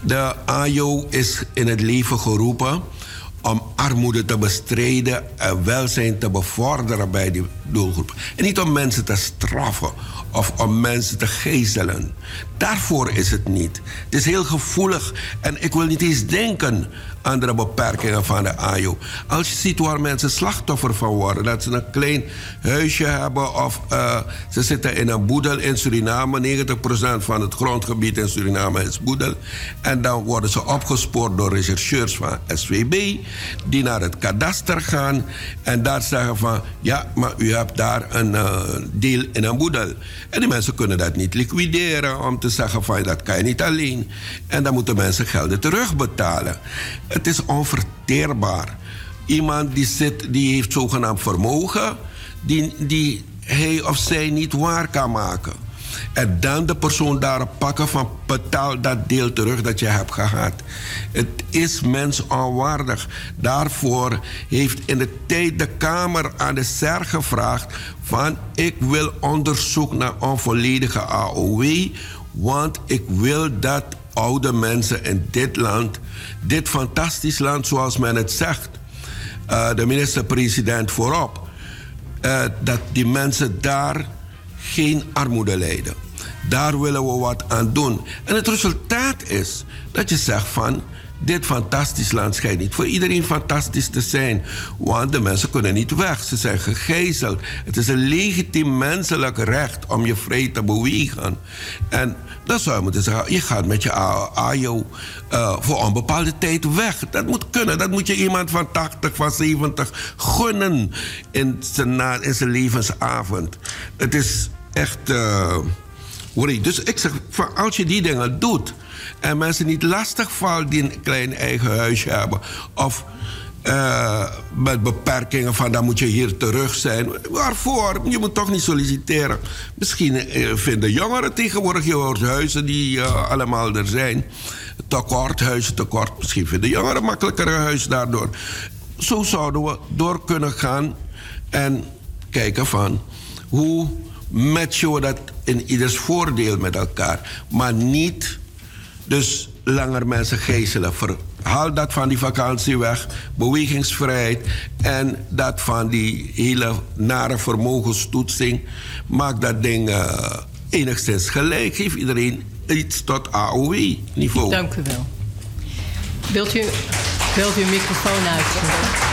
De AJO is in het leven geroepen om armoede te bestrijden en welzijn te bevorderen bij die doelgroep. En niet om mensen te straffen of om mensen te gijzelen. Daarvoor is het niet. Het is heel gevoelig en ik wil niet eens denken aan de beperkingen van de AJO. Als je ziet waar mensen slachtoffer van worden, dat ze een klein huisje hebben of uh, ze zitten in een boedel in Suriname. 90% van het grondgebied in Suriname is boedel. En dan worden ze opgespoord door rechercheurs van SWB die naar het kadaster gaan en daar zeggen van ja, maar u hebt daar een uh, deel in een boedel. En die mensen kunnen dat niet liquideren om te zeggen van dat kan je niet alleen. En dan moeten mensen gelden terugbetalen. Het is onverteerbaar. Iemand die zit, die heeft zogenaamd vermogen, die, die hij of zij niet waar kan maken. En dan de persoon daarop pakken van betaal dat deel terug dat je hebt gehad. Het is mensonwaardig. Daarvoor heeft in de tijd de Kamer aan de SER gevraagd van ik wil onderzoek naar onvolledige AOW, want ik wil dat oude mensen in dit land, dit fantastisch land zoals men het zegt, uh, de minister-president voorop, uh, dat die mensen daar geen armoede lijden. Daar willen we wat aan doen. En het resultaat is dat je zegt van dit fantastisch land schijnt niet voor iedereen fantastisch te zijn. Want de mensen kunnen niet weg. Ze zijn gegijzeld. Het is een legitiem menselijk recht om je vrij te bewegen. En dan zou je moeten zeggen, je gaat met je AJO uh, voor onbepaalde tijd weg. Dat moet kunnen. Dat moet je iemand van 80, van 70 gunnen in zijn, in zijn levensavond. Het is echt... Uh, dus ik zeg, als je die dingen doet en mensen niet lastig vallen die een klein eigen huisje hebben of uh, met beperkingen van dan moet je hier terug zijn. Waarvoor? Je moet toch niet solliciteren. Misschien uh, vinden jongeren tegenwoordig, je huizen die allemaal er zijn. Tekort, huizen tekort. Misschien vinden jongeren makkelijker een huis daardoor. Zo zouden we door kunnen gaan en kijken van hoe matchen we dat in ieders voordeel met elkaar. Maar niet dus langer mensen gijzelen. Haal dat van die vakantie weg, bewegingsvrijheid en dat van die hele nare vermogenstoetsing. Maak dat ding uh, enigszins gelijk. Geef iedereen iets tot AOW-niveau. Dank u wel. Wilt u, wilt u uw microfoon uitzetten?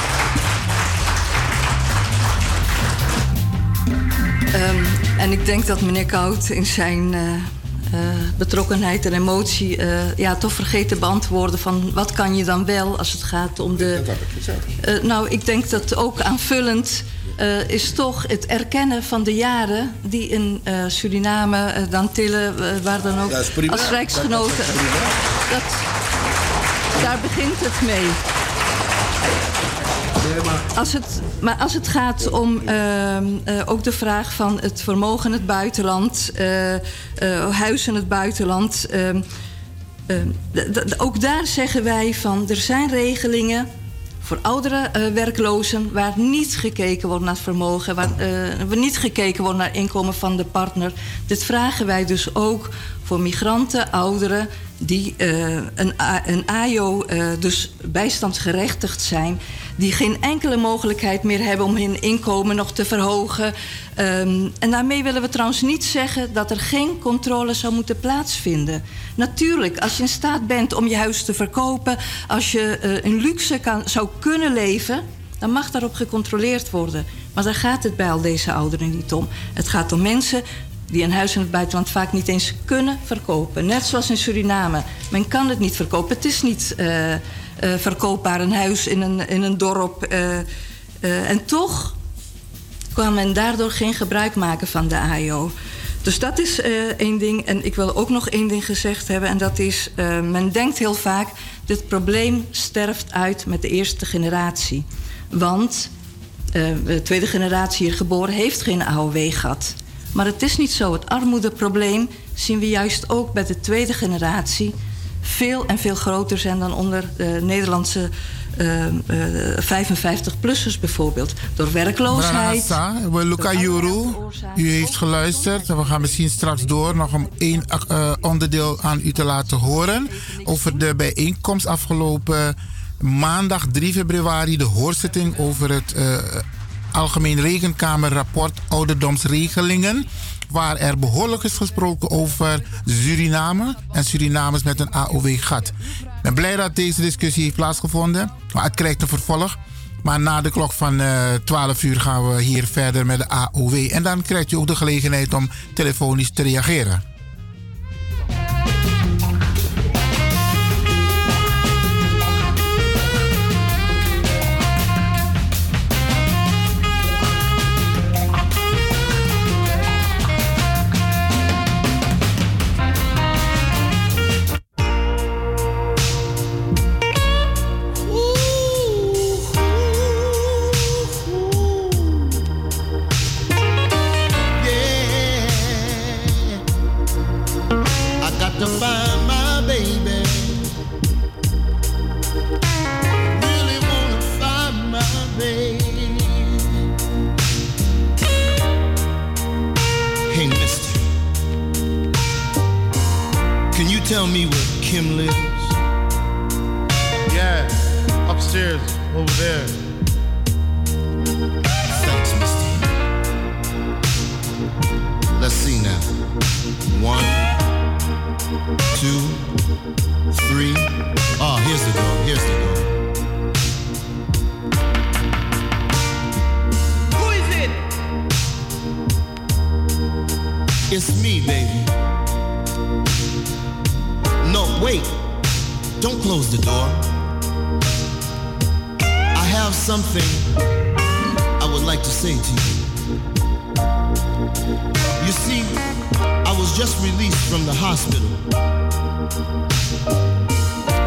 Ehm, en ik denk dat meneer Koud in zijn eh, eh, betrokkenheid en emotie eh, ja, toch vergeet te beantwoorden van wat kan je dan wel als het gaat om de. Eh, nou, ik denk dat ook aanvullend is toch het erkennen van de jaren die in Suriname, dan Tillen, waar dan ook, Dat als rijksgenoten. Dat, daar begint het mee. Als het, maar als het gaat om ehm, eh, ook de vraag van het vermogen in het buitenland, eh, eh, huis in het buitenland. ehm, ehm, ook daar zeggen wij van er zijn regelingen voor oudere eh, werklozen waar niet gekeken wordt naar vermogen, waar eh, niet gekeken wordt naar inkomen van de partner. Dit vragen wij dus ook voor migranten, ouderen die eh, een, een AJO, eh, dus bijstandsgerechtigd zijn, die geen enkele mogelijkheid meer hebben om hun inkomen nog te verhogen. Ehm, en daarmee willen we trouwens niet zeggen dat er geen controle zou moeten plaatsvinden. Natuurlijk, als je in staat bent om je huis te verkopen, als je eh, in luxe kan, zou kunnen leven, dan mag daarop gecontroleerd worden. Maar daar gaat het bij al deze ouderen niet om. Het gaat om mensen die een huis in het buitenland vaak niet eens kunnen verkopen. Net zoals in Suriname. Men kan het niet verkopen. Het is niet eh, verkoopbaar, een huis in een, in een dorp. eh, eh, en toch kan men daardoor geen gebruik maken van de AIO. Dus dat is eh, één ding. En ik wil ook nog één ding gezegd hebben. En dat is, eh, men denkt heel vaak... dit probleem sterft uit met de eerste generatie. Want eh, de tweede generatie hier geboren heeft geen AOW gehad. Maar het is niet zo. Het armoedeprobleem zien we juist ook bij de tweede generatie... veel en veel groter zijn dan onder de Nederlandse eh, eh, 55-plussers bijvoorbeeld. Door werkloosheid. We Luca Juru, u heeft geluisterd. We gaan misschien straks door nog om één eh, onderdeel aan u te laten horen. Over de bijeenkomst afgelopen maandag 3 februari. De hoorzitting over het eh, Algemeen Rekenkamerrapport Ouderdomsregelingen. Waar er behoorlijk is gesproken over Suriname en Surinamers met een AOW-gat. Ik ben blij dat deze discussie heeft plaatsgevonden. Maar het krijgt een vervolg. Maar na de klok van eh 12 uur gaan we hier verder met de AOW. En dan krijgt u ook de gelegenheid om telefonisch te reageren. Kim lives? Yeah, upstairs, over there. Thanks, mister. Let's see now. One, two, three. Oh, here's the door. Here's the door. Who is it? It's me, baby. Wait. Don't close the door. I have something I would like to say to you. You see, I was just released from the hospital.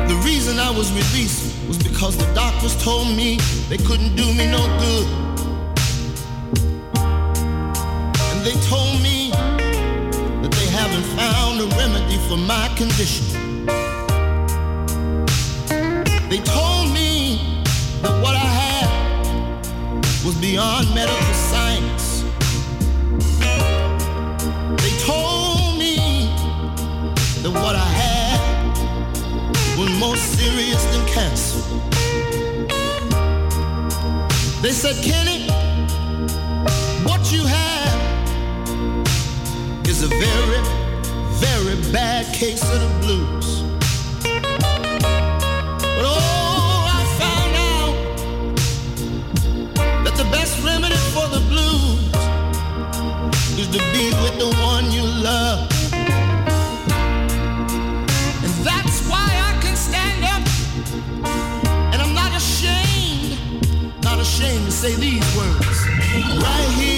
The reason I was released was because the doctors told me they couldn't do me no good. And they told me that they haven't found a remedy for my condition. They told me that what I had was beyond medical science. They told me that what I had was more serious than cancer. They said, Kenny, what you have is a very, very bad case of the blues. to be with the one you love. And that's why I can stand up. And I'm not ashamed, not ashamed to say these words right here.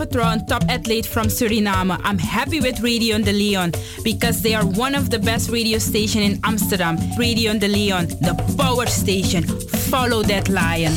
Getron, top athlete from Suriname. I'm happy with Radio de Leon because they are one of the best radio station in Amsterdam. Radio de Leon, the power station. Follow that lion.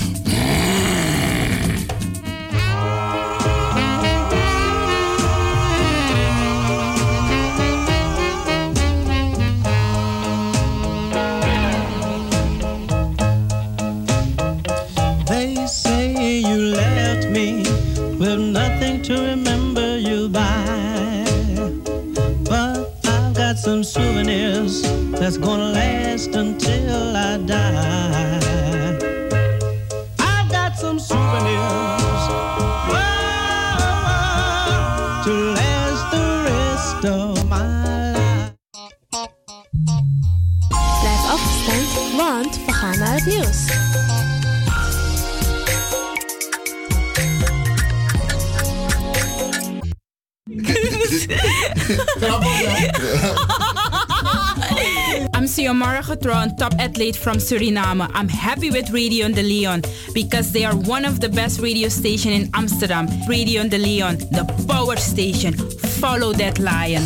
Athlete from Suriname. I'm happy with Radio de Leon because they are one of the best radio station in Amsterdam. Radio de Leon, the power station. Follow that lion.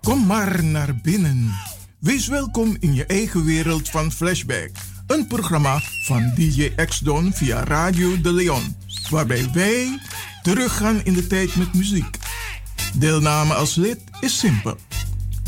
Kom maar naar binnen. Wees welkom in je eigen wereld van Flashback. Een programma van DJ X-Don via Radio de Leon. Waarbij wij teruggaan in de tijd met muziek. Deelname als lid is simpel.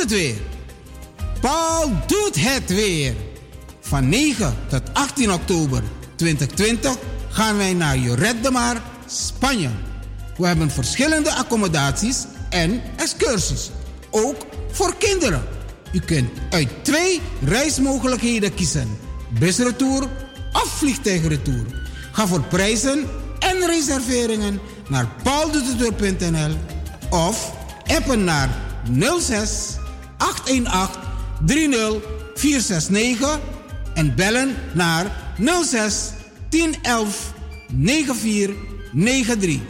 Het weer. Paul doet het weer. Van 9 tot 18 oktober 2020 gaan wij naar Joret de Mar, Spanje. We hebben verschillende accommodaties en excursies. Ook voor kinderen. U kunt uit twee reismogelijkheden kiezen. Busretour of vliegtuigretour. Ga voor prijzen en reserveringen naar pauldoetetour.nl of appen naar 06 818 30 469 en bellen naar 06 1011 9493.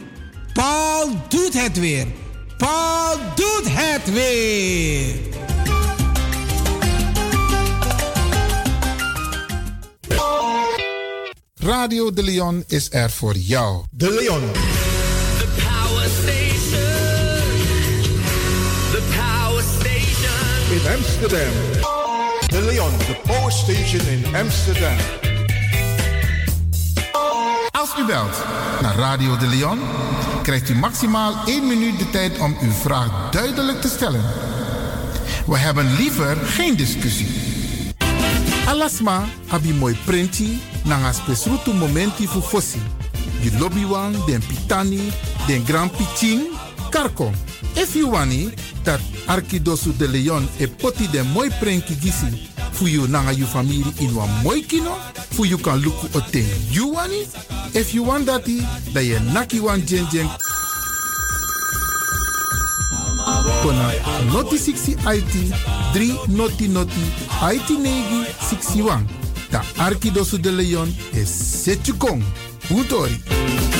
Paul doet het weer. Paul doet het weer. Radio De Leon is er voor jou. De Leon. De Leon, the power station in Amsterdam. Als u belt naar Radio De Leon, krijgt u maximaal 1 minuut de tijd om uw vraag duidelijk te stellen. We hebben liever geen discussie. Alasma abi mooi printi nanga spesrutu momenti fu fossi. Di lobby wan, den pitani, den grand piching, karko. If you wani, dat Arkidosu de Leon e poti den mooi prenki gisi fu you nanga you family in wan mooi kino, fu you kan luku oten you wani. If you want dati, da ye naki wan jen jen kona noti 60 IT 3 noti noti IT negi 61. Da Arkidosu de Leon is Setjukong. Utori.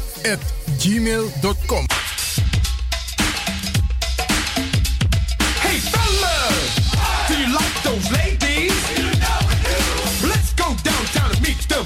gmail.com. Hey fellas, do you like those ladies? Let's go downtown and meet them.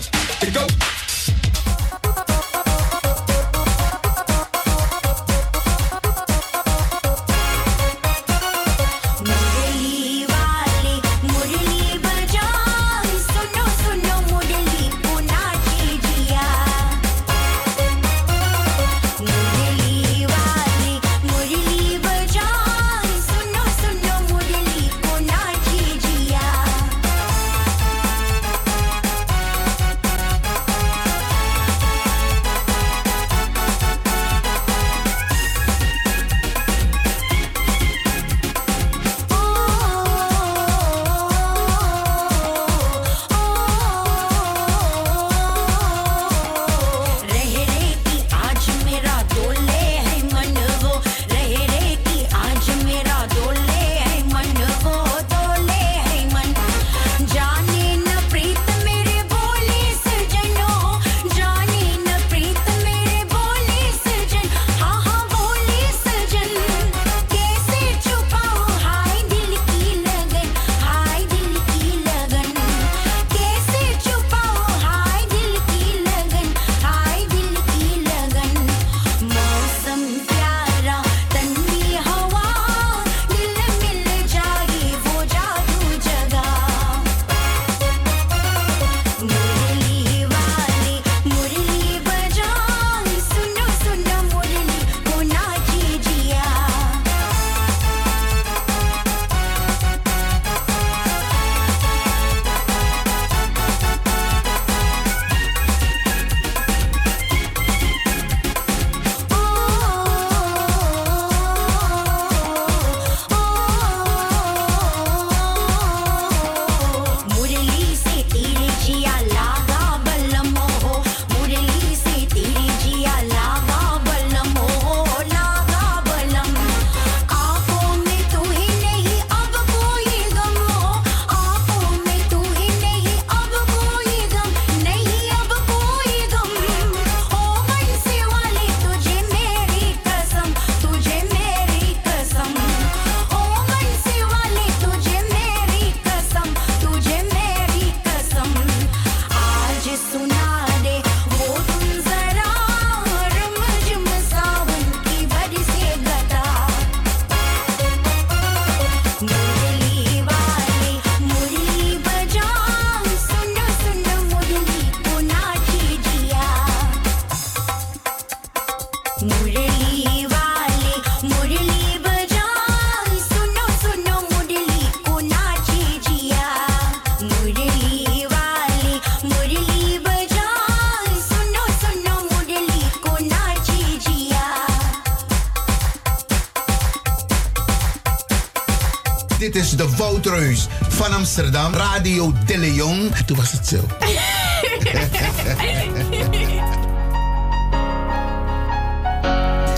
Woutreus van Amsterdam, Radio De Leon. En toen was het zo.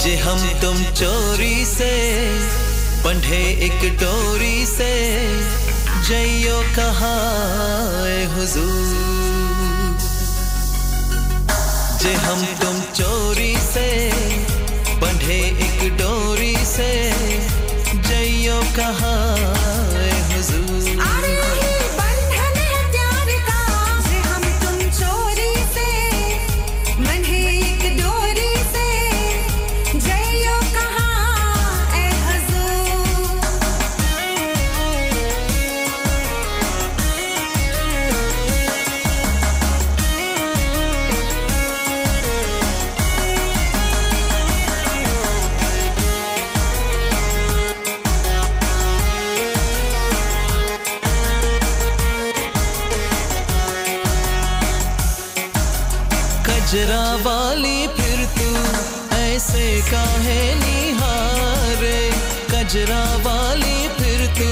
जे हम तुम चोरी से बंधे एक डोरी से जइयो कहाँ हुजूर जे हम तुम चोरी से बंधे एक डोरी से जइयो कहाँ काहे निहारे कजरा वाली फिर तू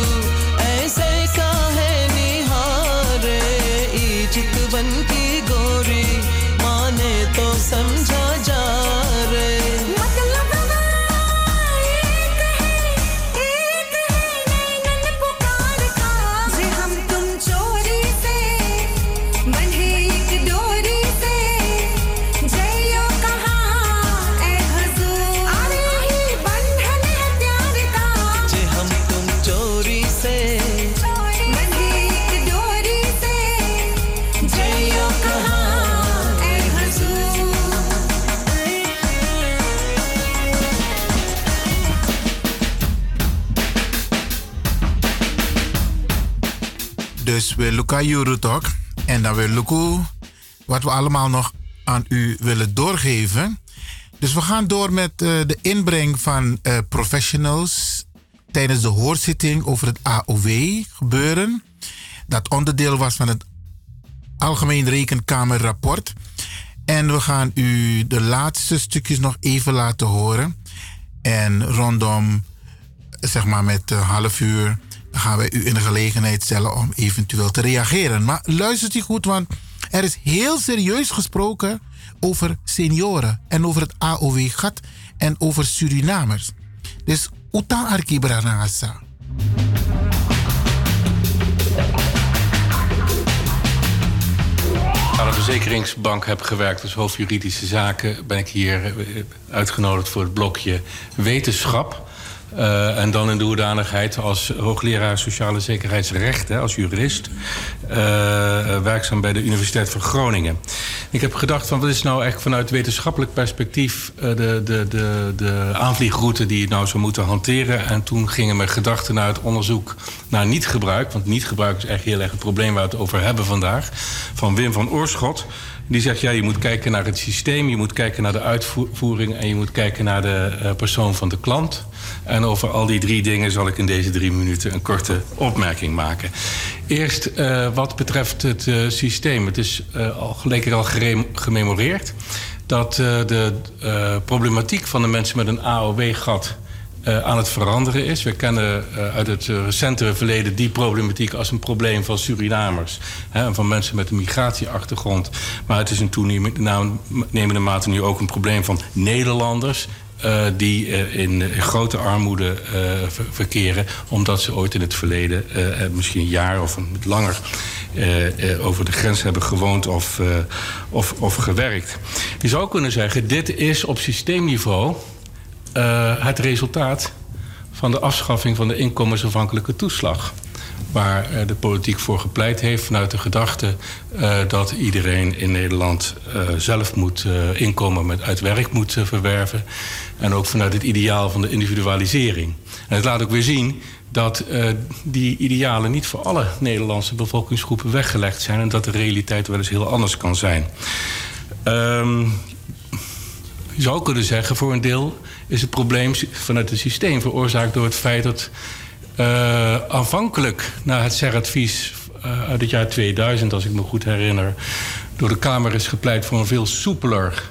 Luca toch? En dan wil Luku wat we allemaal nog aan u willen doorgeven. Dus we gaan door met eh, de inbreng van eh, professionals tijdens de hoorzitting over het AOW gebeuren. Dat onderdeel was van het Algemeen Rekenkamerrapport. En we gaan u de laatste stukjes nog even laten horen. En rondom, zeg maar met een half uur, dan gaan wij u in de gelegenheid stellen om eventueel te reageren. Maar luistert u goed, want er is heel serieus gesproken over senioren en over het AOW-gat en over Surinamers. Dus Uta Arkibranasa. aan de verzekeringsbank heb gewerkt als hoofdjuridische zaken, ben ik hier eh, uitgenodigd voor het blokje wetenschap. Eh, en dan in de hoedanigheid als hoogleraar sociale zekerheidsrecht, als jurist, eh, werkzaam bij de Universiteit van Groningen. Ik heb gedacht van wat is nou echt vanuit wetenschappelijk perspectief eh, de, de, de, de aanvliegroute die je nou zou moeten hanteren. En toen gingen mijn gedachten naar het onderzoek naar niet-gebruik, want niet-gebruik is echt heel erg het probleem waar we het over hebben vandaag, van Wim van Oorschot. Die zegt, ja, je moet kijken naar het systeem, je moet kijken naar de uitvoering en je moet kijken naar de eh, persoon van de klant. En over al die drie dingen zal ik in deze drie minuten een korte opmerking maken. Eerst eh, wat betreft het eh, systeem. Het is al gelijk al gememoreerd dat de problematiek van de mensen met een AOW-gat eh, aan het veranderen is. We kennen eh, uit het eh, recentere verleden die problematiek als een probleem van Surinamers. Hè, en van mensen met een migratieachtergrond. Maar het is in toenemende mate nu ook een probleem van Nederlanders. die in, grote armoede ver- verkeren. omdat ze ooit in het verleden, misschien een jaar of een, langer. over de grens hebben gewoond of, of, of gewerkt. Je zou kunnen zeggen: dit is op systeemniveau eh, het resultaat van de afschaffing van de inkomensafhankelijke toeslag. Waar eh, de politiek voor gepleit heeft vanuit de gedachte eh, dat iedereen in Nederland zelf moet inkomen met uit werk moet verwerven. En ook vanuit het ideaal van de individualisering. En het laat ook weer zien dat eh, die idealen niet voor alle Nederlandse bevolkingsgroepen weggelegd zijn. En dat de realiteit wel eens heel anders kan zijn. Ehm, je zou kunnen zeggen, voor een deel is het probleem vanuit het systeem veroorzaakt door het feit dat eh, aanvankelijk na het CER-advies eh, uit het jaar 2000, als ik me goed herinner, door de Kamer is gepleit voor een veel soepeler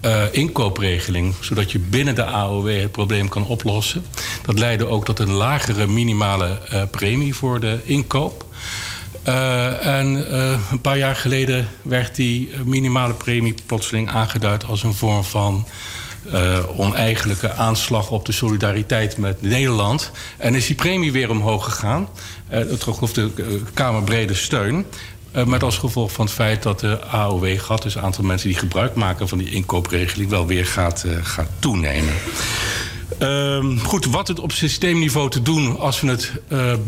eh, inkoopregeling, zodat je binnen de AOW het probleem kan oplossen. Dat leidde ook tot een lagere minimale premie voor de inkoop. En een paar jaar geleden werd die minimale premie plotseling aangeduid als een vorm van eh, oneigenlijke aanslag op de solidariteit met Nederland. En is die premie weer omhoog gegaan. Eh het trof de eh, Kamer brede steun. Eh, met als gevolg van het feit dat de AOW-gat, dus het aantal mensen die gebruik maken van die inkoopregeling, wel weer gaat, eh, gaat toenemen. Ehm, goed, wat het op systeemniveau te doen als we het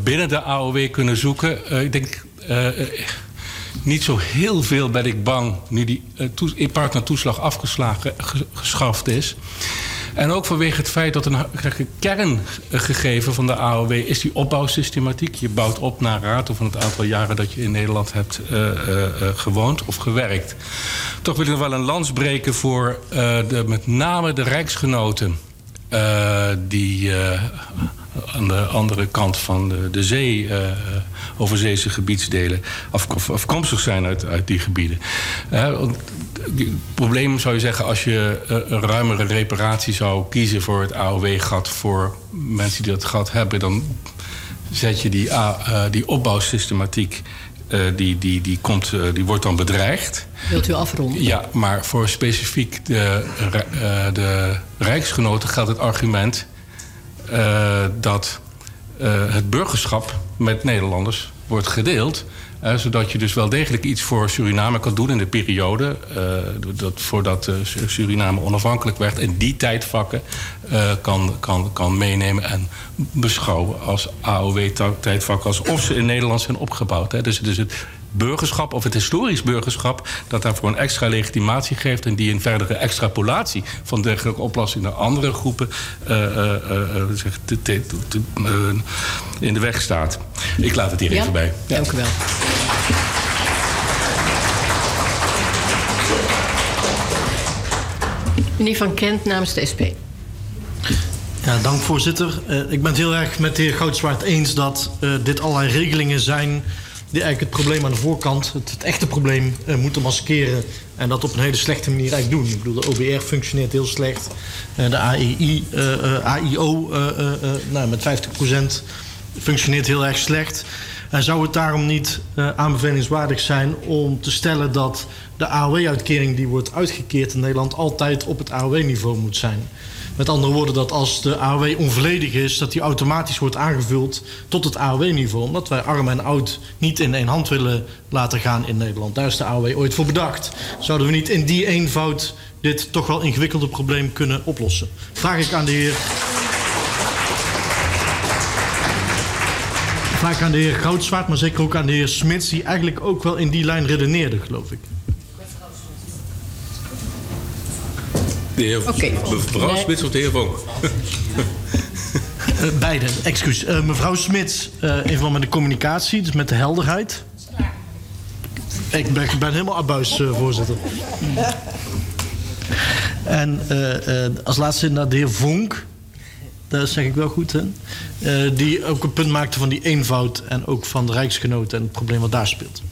binnen de AOW kunnen zoeken. Ik denk niet zo heel veel ben ik bang nu die uh, toe- partnertoeslag afgeslagen, ge- geschaft is. En ook vanwege het feit dat een ha- kerngegeven van de AOW is die opbouwsystematiek. Je bouwt op naar rato van het aantal jaren dat je in Nederland hebt eh, eh, eh, gewoond of gewerkt. Toch wil ik nog wel een lans breken voor eh, de, met name de rijksgenoten. eh, die eh, aan de andere kant van de, de zee, eh overzeese gebiedsdelen, af, af- afkomstig zijn uit, uit die gebieden. Het probleem zou je zeggen, als je eh, een ruimere reparatie zou kiezen voor het AOW-gat voor mensen die dat gat hebben, dan zet je die, eh, die opbouwsystematiek, eh, die, die, die, komt, eh, die wordt dan bedreigd. Wilt u afronden? Ja, maar voor specifiek de, eh, de Rijksgenoten geldt het argument eh, dat eh, het burgerschap met Nederlanders wordt gedeeld. eh, zodat je dus wel degelijk iets voor Suriname kan doen in de periode. eh, dat, voordat eh, Su- Suriname onafhankelijk werd. En die tijdvakken eh, kan, kan, kan meenemen en beschouwen als AOW-tijdvakken. Alsof ze in Nederland zijn opgebouwd. Hè. Dus, dus het burgerschap of het historisch burgerschap... dat daarvoor een extra legitimatie geeft... en die een verdere extrapolatie van dergelijke oplossing... naar andere groepen eh, eh, eh, eh, te- te- eh, in de weg staat. Ik laat het hier Ja? even bij. Dank u wel. Meneer Van Kent namens de SP. Ja, dank voorzitter. Eh, ik ben het heel erg met de heer Goudswaard eens dat eh, dit allerlei regelingen zijn die eigenlijk het probleem aan de voorkant, het, echte probleem, eh, moeten maskeren. En dat op een hele slechte manier eigenlijk doen. Ik bedoel, de OBR functioneert heel slecht. Eh, de AEI, eh, AIO nou, met 50% functioneert heel erg slecht. En zou het daarom niet aanbevelingswaardig zijn om te stellen dat de AOW-uitkering die wordt uitgekeerd in Nederland altijd op het AOW-niveau moet zijn? Met andere woorden, dat als de AOW onvolledig is, dat die automatisch wordt aangevuld tot het AOW-niveau. Omdat wij arm en oud niet in één hand willen laten gaan in Nederland. Daar is de AOW ooit voor bedacht. Zouden we niet in die eenvoud dit toch wel ingewikkelde probleem kunnen oplossen? Vraag ik aan de heer. Vraag ik aan de heer Goudswaard, maar zeker ook aan de heer Smits, die eigenlijk ook wel in die lijn redeneerde, geloof ik. De heer, Mevrouw Nee. Smits of de heer Vonk? Eh, beide, excuus. Eh, mevrouw Smits, eh in verband met de communicatie, dus met de helderheid. Ik ben, ik ben helemaal abuis, eh, voorzitter. En eh, eh, als laatste naar de heer Vonk. Dat zeg ik wel goed, hè? Eh, die ook een punt maakte van die eenvoud... en ook van de Rijksgenoten en het probleem wat daar speelt.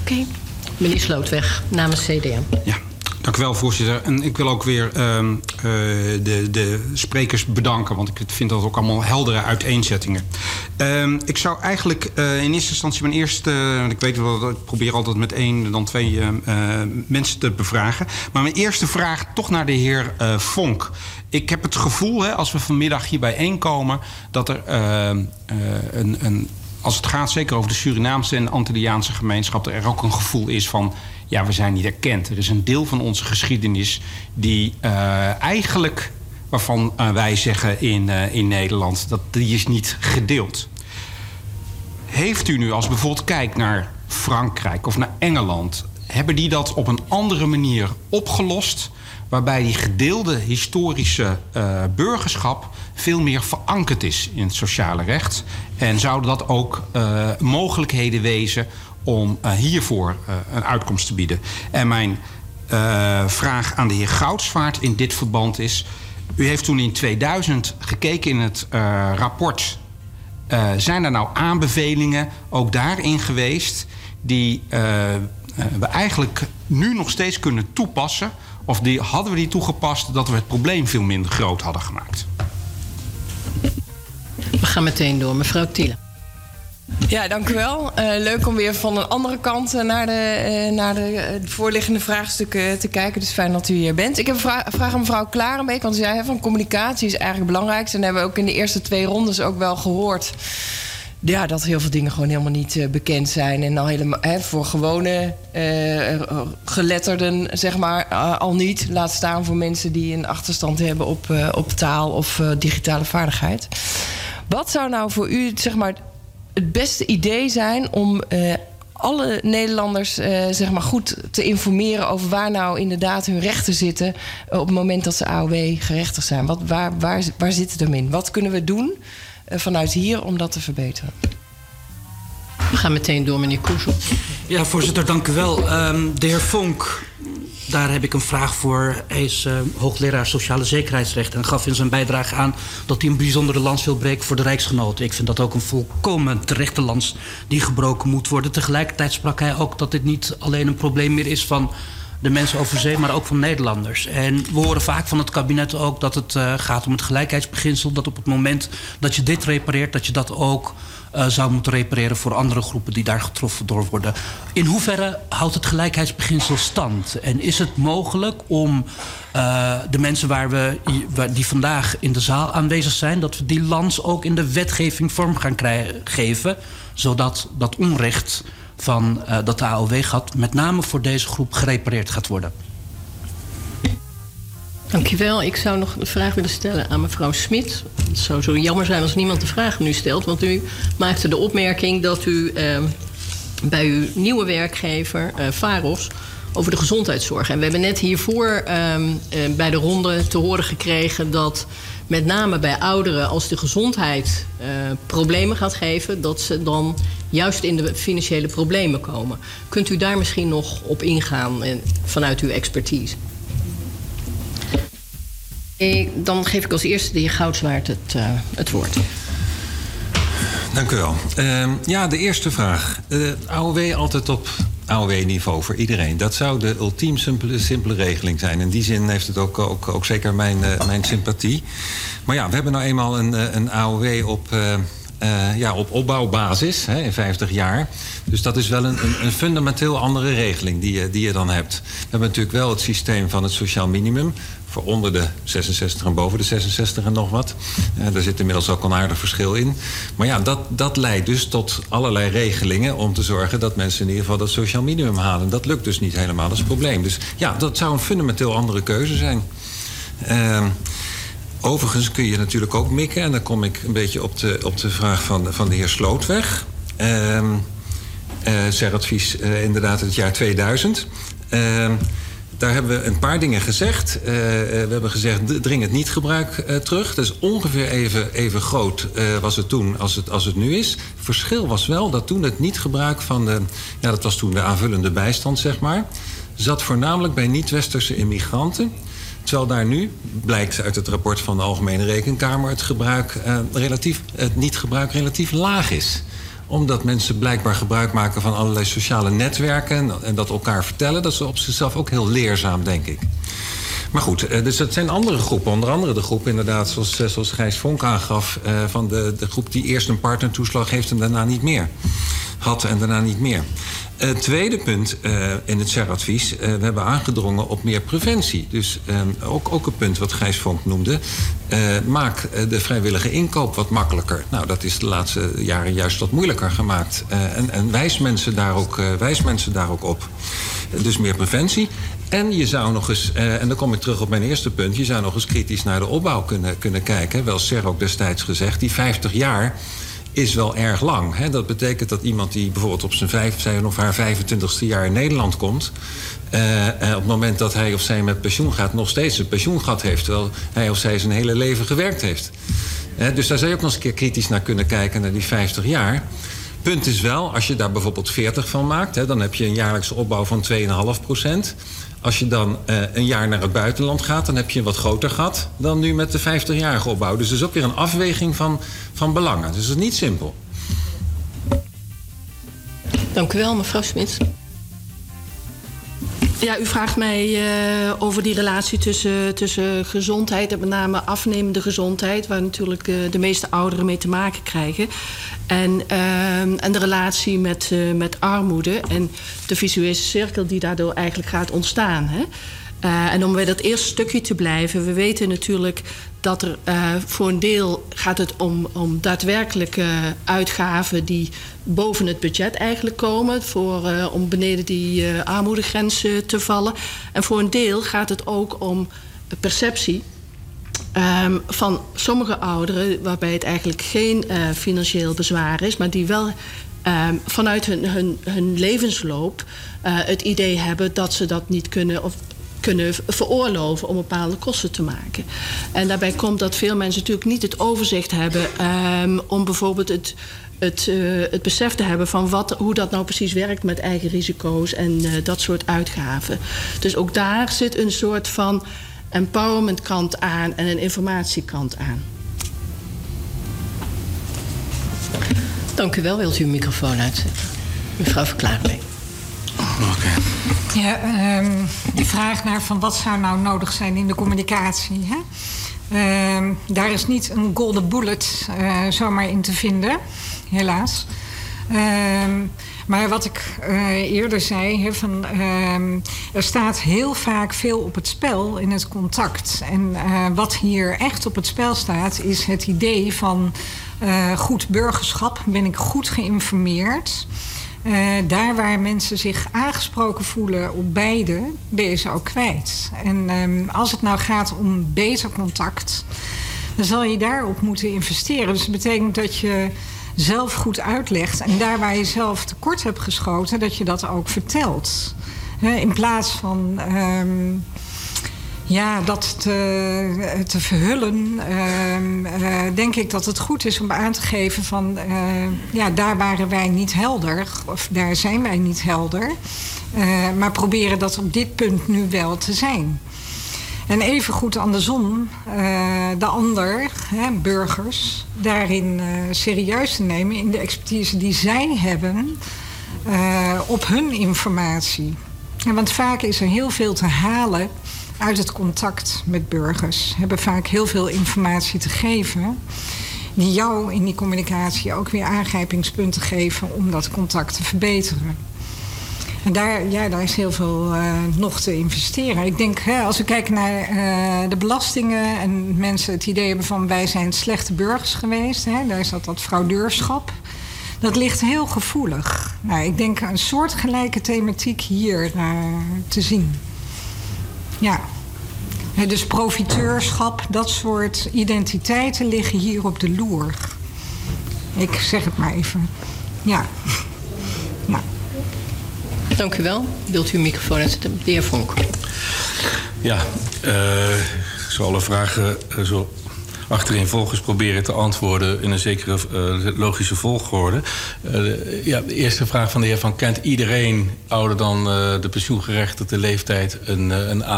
Oké. Meneer Slootweg namens CDM. Dank u wel, voorzitter. En ik wil ook weer ehm, eh, de, de sprekers bedanken, want ik vind dat ook allemaal heldere uiteenzettingen. Ehm, ik zou eigenlijk eh, in eerste instantie mijn eerste. want ik weet wel, ik probeer altijd met één, dan twee eh, eh, mensen te bevragen. Maar mijn eerste vraag toch naar de heer Vonk. Ik heb het gevoel, hè, als we vanmiddag hier bijeenkomen, dat er een. een als het gaat zeker over de Surinaamse en Antilliaanse gemeenschap, er ook een gevoel is van. Ja, we zijn niet erkend. Er is een deel van onze geschiedenis die eh, eigenlijk, waarvan eh, wij zeggen in, eh, in Nederland, dat die is niet gedeeld. Heeft u nu, als bijvoorbeeld kijkt naar Frankrijk of naar Engeland, hebben die dat op een andere manier opgelost? Waarbij die gedeelde historische burgerschap veel meer verankerd is in het sociale recht. En zouden dat ook mogelijkheden wezen om eh, hiervoor eh, een uitkomst te bieden? En mijn eh, vraag aan de heer Goudsvaart in dit verband is... u heeft toen in 2000 gekeken in het rapport zijn er nou aanbevelingen ook daarin geweest die we eigenlijk nu nog steeds kunnen toepassen Of die, hadden we die toegepast dat we het probleem veel minder groot hadden gemaakt? We gaan meteen door. Mevrouw Tiele. Ja, dank u wel. Eh, leuk om weer van een andere kant eh, naar de, eh, naar de voorliggende vraagstukken te kijken. Dus fijn dat u hier bent. Ik heb een vra- vraag aan mevrouw Klarenbeek. Want u zei van communicatie is eigenlijk het belangrijkste. En hebben we ook in de eerste twee rondes ook wel gehoord. Ja, dat heel veel dingen gewoon helemaal niet bekend zijn. En al helemaal hè, voor gewone geletterden, zeg maar, al niet. Laat staan voor mensen die een achterstand hebben op, op taal of digitale vaardigheid. Wat zou nou voor u, zeg maar, het beste idee zijn om eh, alle Nederlanders eh, zeg maar goed te informeren over waar nou inderdaad hun rechten zitten eh, op het moment dat ze AOW gerechtigd zijn? Wat, waar, waar, waar zit het hem in? Wat kunnen we doen vanuit hier om dat te verbeteren? We gaan meteen door, meneer Koesel. Ja, voorzitter, dank u wel. Ehm, de heer Vonk, daar heb ik een vraag voor. Hij is eh, hoogleraar sociale zekerheidsrecht en gaf in zijn bijdrage aan dat hij een bijzondere lans wil breken voor de Rijksgenoten. Ik vind dat ook een volkomen terechte lans die gebroken moet worden. Tegelijkertijd sprak hij ook dat dit niet alleen een probleem meer is van de mensen over zee, maar ook van Nederlanders. En we horen vaak van het kabinet ook dat het eh, gaat om het gelijkheidsbeginsel. Dat op het moment dat je dit repareert, dat je dat ook eh, zou moeten repareren voor andere groepen die daar getroffen door worden. In hoeverre houdt het gelijkheidsbeginsel stand? En is het mogelijk om eh, de mensen waar we, die vandaag in de zaal aanwezig zijn, dat we die lans ook in de wetgeving vorm gaan krijgen, geven, zodat dat onrecht van eh, dat de AOW-gat met name voor deze groep gerepareerd gaat worden? Dankjewel. Ik zou nog een vraag willen stellen aan mevrouw Smit. Het zou zo jammer zijn als niemand de vraag nu stelt. Want u maakte de opmerking dat u eh, bij uw nieuwe werkgever, eh Faros, over de gezondheidszorg. En we hebben net hiervoor ehm, eh, bij de ronde te horen gekregen dat met name bij ouderen, als de gezondheid eh, problemen gaat geven, dat ze dan juist in de financiële problemen komen. Kunt u daar misschien nog op ingaan vanuit uw expertise? Eh, Dan geef ik als eerste de heer Goudswaard het, eh, het woord. Dank u wel. Ehm, ja, de eerste vraag. Eh, AOW altijd op AOW-niveau voor iedereen. Dat zou de ultiem simpele, simpele regeling zijn. In die zin heeft het ook, ook, ook zeker mijn, mijn sympathie. Maar ja, we hebben nou eenmaal een, een AOW op, eh, ja, op opbouwbasis hè, in 50 jaar. Dus dat is wel een, een, een fundamenteel andere regeling die je, die je dan hebt. We hebben natuurlijk wel het systeem van het sociaal minimum voor onder de 66 en boven de 66 en nog wat. Eh, daar zit inmiddels ook een aardig verschil in. Maar ja, dat, dat leidt dus tot allerlei regelingen om te zorgen dat mensen in ieder geval dat sociaal minimum halen. Dat lukt dus niet helemaal, dat is probleem. Dus ja, dat zou een fundamenteel andere keuze zijn. Ehm, overigens kun je natuurlijk ook mikken, en dan kom ik een beetje op de, op de vraag van, van de heer Slootweg. Eh CER-advies eh, inderdaad het jaar 2000. Ehm daar hebben we een paar dingen gezegd. Eh, we hebben gezegd, dring het niet-gebruik terug. Dat is ongeveer even, even groot was het toen als het, als het nu is. Verschil was wel dat toen het niet-gebruik van de... Ja, dat was toen de aanvullende bijstand, zeg maar... zat voornamelijk bij niet-westerse immigranten... Terwijl daar nu, blijkt uit het rapport van de Algemene Rekenkamer... het, gebruik, eh, relatief, het niet-gebruik relatief laag is omdat mensen blijkbaar gebruik maken van allerlei sociale netwerken... en, dat elkaar vertellen. Dat is op zichzelf ook heel leerzaam, denk ik. Maar goed, eh, dus het zijn andere groepen. Onder andere de groep inderdaad, zoals, eh, Gijs Vonk aangaf... eh, van de, de groep die eerst een partnertoeslag heeft en daarna niet meer. Had en daarna niet meer. Tweede punt in het CER-advies... we hebben aangedrongen op meer preventie. Dus ook, ook een punt wat Gijs Vonk noemde. maak de vrijwillige inkoop wat makkelijker. Nou, dat is de laatste jaren juist wat moeilijker gemaakt. En en wijs, mensen daar ook, wijs mensen daar ook op. Dus meer preventie. En je zou nog eens, eh, en dan kom ik terug op mijn eerste punt... je zou nog eens kritisch naar de opbouw kunnen, kunnen kijken. Wel Ser ook destijds gezegd, die 50 jaar is wel erg lang. Hè? Dat betekent dat iemand die bijvoorbeeld op zijn vijf, zijn of haar 25ste jaar in Nederland komt... eh, eh, op het moment dat hij of zij met pensioen gaat... nog steeds een pensioengat heeft... terwijl hij of zij zijn hele leven gewerkt heeft. Dus daar zou je ook nog eens een keer kritisch naar kunnen kijken... naar die 50 jaar... Punt is wel, als je daar bijvoorbeeld 40 van maakt... Hè, dan heb je een jaarlijkse opbouw van 2,5 procent. Als je dan eh, een jaar naar het buitenland gaat... dan heb je een wat groter gat dan nu met de 50-jarige opbouw. Dus dat is ook weer een afweging van, van belangen. Dus het is niet simpel. Dank u wel, mevrouw Smit. Ja, u vraagt mij eh, over die relatie tussen, tussen gezondheid en met name afnemende gezondheid, waar natuurlijk eh, de meeste ouderen mee te maken krijgen. En, ehm, en de relatie met, eh, met armoede en de visuele cirkel die daardoor eigenlijk gaat ontstaan. Hè? En om bij dat eerste stukje te blijven, we weten natuurlijk dat er eh, voor een deel gaat het om, om daadwerkelijke uitgaven die boven het budget eigenlijk komen, voor, eh, om beneden die eh, armoedegrens eh, te vallen. En voor een deel gaat het ook om perceptie. ehm, van sommige ouderen, waarbij het eigenlijk geen eh, financieel bezwaar is, maar die wel ehm, vanuit hun, hun, hun levensloop eh, het idee hebben dat ze dat niet kunnen of kunnen veroorloven om bepaalde kosten te maken. En daarbij komt dat veel mensen natuurlijk niet het overzicht hebben ehm, om bijvoorbeeld het, het, eh, het besef te hebben van wat, hoe dat nou precies werkt met eigen risico's en eh, dat soort uitgaven. Dus ook daar zit een soort van empowerment kant aan en een informatiekant aan. Dank u wel. Wilt u uw microfoon uitzetten? Mevrouw Verklaarbeek. Ja, die vraag naar van wat zou nou nodig zijn in de communicatie. Hè? Ehm, daar is niet een golden bullet eh, zomaar in te vinden, helaas. Ehm, maar wat ik eh, eerder zei, van, er staat heel vaak veel op het spel in het contact. En eh, wat hier echt op het spel staat, is het idee van goed burgerschap. Ben ik goed geïnformeerd? Eh, daar waar mensen zich aangesproken voelen op beide, ben je ze ook kwijt. En ehm, als het nou gaat om beter contact, dan zal je daarop moeten investeren. Dus dat betekent dat je zelf goed uitlegt en daar waar je zelf tekort hebt geschoten, dat je dat ook vertelt. In plaats van ehm, ja, dat te, te verhullen, ehm, eh, denk ik dat het goed is om aan te geven van eh, ja, daar waren wij niet helder of daar zijn wij niet helder. Eh, maar proberen dat op dit punt nu wel te zijn. En even goed andersom, de ander, hè, burgers, daarin serieus te nemen in de expertise die zij hebben op hun informatie. Want vaak is er heel veel te halen uit het contact met burgers. Hebben vaak heel veel informatie te geven. Die jou in die communicatie ook weer aangrijpingspunten geven om dat contact te verbeteren. En daar, ja, daar is heel veel eh, nog te investeren. Ik denk, hè, als we kijken naar eh, de belastingen en mensen het idee hebben van wij zijn slechte burgers geweest, hè, daar is dat dat fraudeurschap. Dat ligt heel gevoelig. Nou, ik denk een soortgelijke thematiek hier eh, te zien. Ja. Dus profiteurschap, dat soort identiteiten liggen hier op de loer. Ik zeg het maar even. Ja. Dank u wel. Wilt u uw microfoon uitzetten? De heer Vonk. Ja, eh, ik zal alle vragen eh, zo achterin volgens proberen te antwoorden in een zekere eh, logische volgorde. Eh, ja, de eerste vraag van de heer Van Kent. Iedereen ouder dan eh, de pensioengerechtigde leeftijd een, een,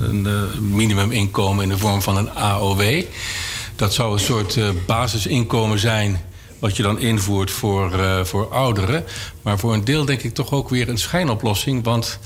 een, minimuminkomen in de vorm van een AOW. Dat zou een soort basisinkomen zijn wat je dan invoert voor, voor ouderen. Maar voor een deel denk ik toch ook weer een schijnoplossing. Want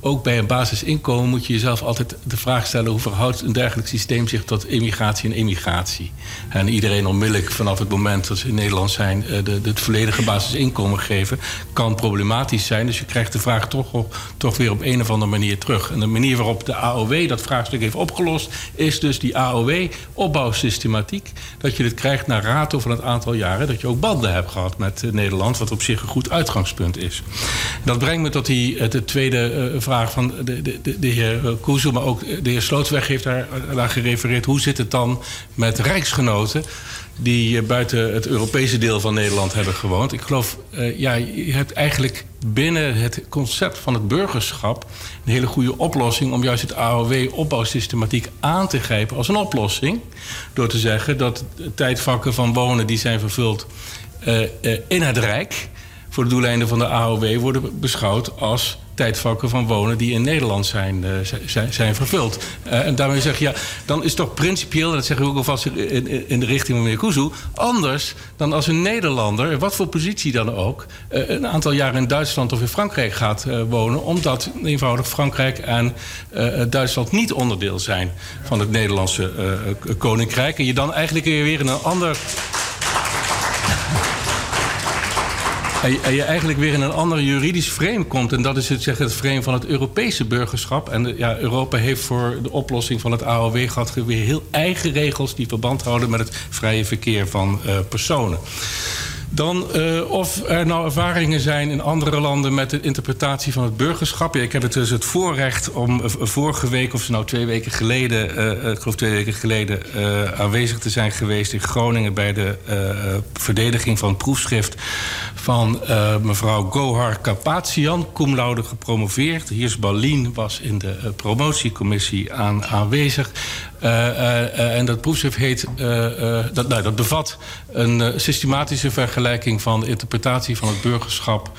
ook bij een basisinkomen moet je jezelf altijd de vraag stellen... hoe verhoudt een dergelijk systeem zich tot immigratie en emigratie? En iedereen onmiddellijk vanaf het moment dat ze in Nederland zijn... eh, de, de, het volledige basisinkomen geven, kan problematisch zijn. Dus je krijgt de vraag toch, toch weer op een of andere manier terug. En de manier waarop de AOW dat vraagstuk heeft opgelost... is dus die AOW-opbouwsystematiek. Dat je dit krijgt naar rato van het aantal jaren... dat je ook banden hebt gehad met eh, Nederland... wat op zich een goed uitgangspunt is. Dat brengt me tot die, eh, de tweede eh, vraag van de, de, de, heer eh, Koezel... maar ook de heer Slootsweg heeft daar naar gerefereerd. Hoe zit het dan met rijksgenoten die eh, buiten het Europese deel van Nederland hebben gewoond? Ik geloof, eh, ja, je hebt eigenlijk binnen het concept van het burgerschap... een hele goede oplossing om juist het AOW-opbouwsystematiek aan te grijpen als een oplossing. Door te zeggen dat tijdvakken van wonen die zijn vervuld eh, eh, in het Rijk voor de doeleinden van de AOW worden beschouwd als tijdvakken van wonen die in Nederland zijn, eh, zijn, zijn vervuld. Eh, en daarmee zeg je, ja, dan is toch principieel, en dat zeggen we ook alvast in, in, de richting van meneer Kuzu, anders dan als een Nederlander, wat voor positie dan ook, eh, een aantal jaar in Duitsland of in Frankrijk gaat wonen, omdat eenvoudig Frankrijk en Duitsland niet onderdeel zijn van het Nederlandse koninkrijk. En je dan eigenlijk weer in een ander. En je, en je eigenlijk weer in een ander juridisch frame komt. En dat is het, zeg, het frame van het Europese burgerschap. En ja, Europa heeft voor de oplossing van het AOW-gat weer heel eigen regels die verband houden met het vrije verkeer van eh, personen. Dan eh, of er nou ervaringen zijn in andere landen met de interpretatie van het burgerschap. Ja, ik heb het dus het voorrecht om eh, vorige week, of nou twee weken geleden, eh, ik geloof twee weken geleden, aanwezig te zijn geweest in Groningen bij de verdediging van het proefschrift van mevrouw Gohar Kapatian, cum laude gepromoveerd. Hiers Balien was in de promotiecommissie aan, aanwezig. Eh, eh, eh, en dat proefschrift heet, dat, nou, dat bevat een systematische vergelijking van de interpretatie van het burgerschap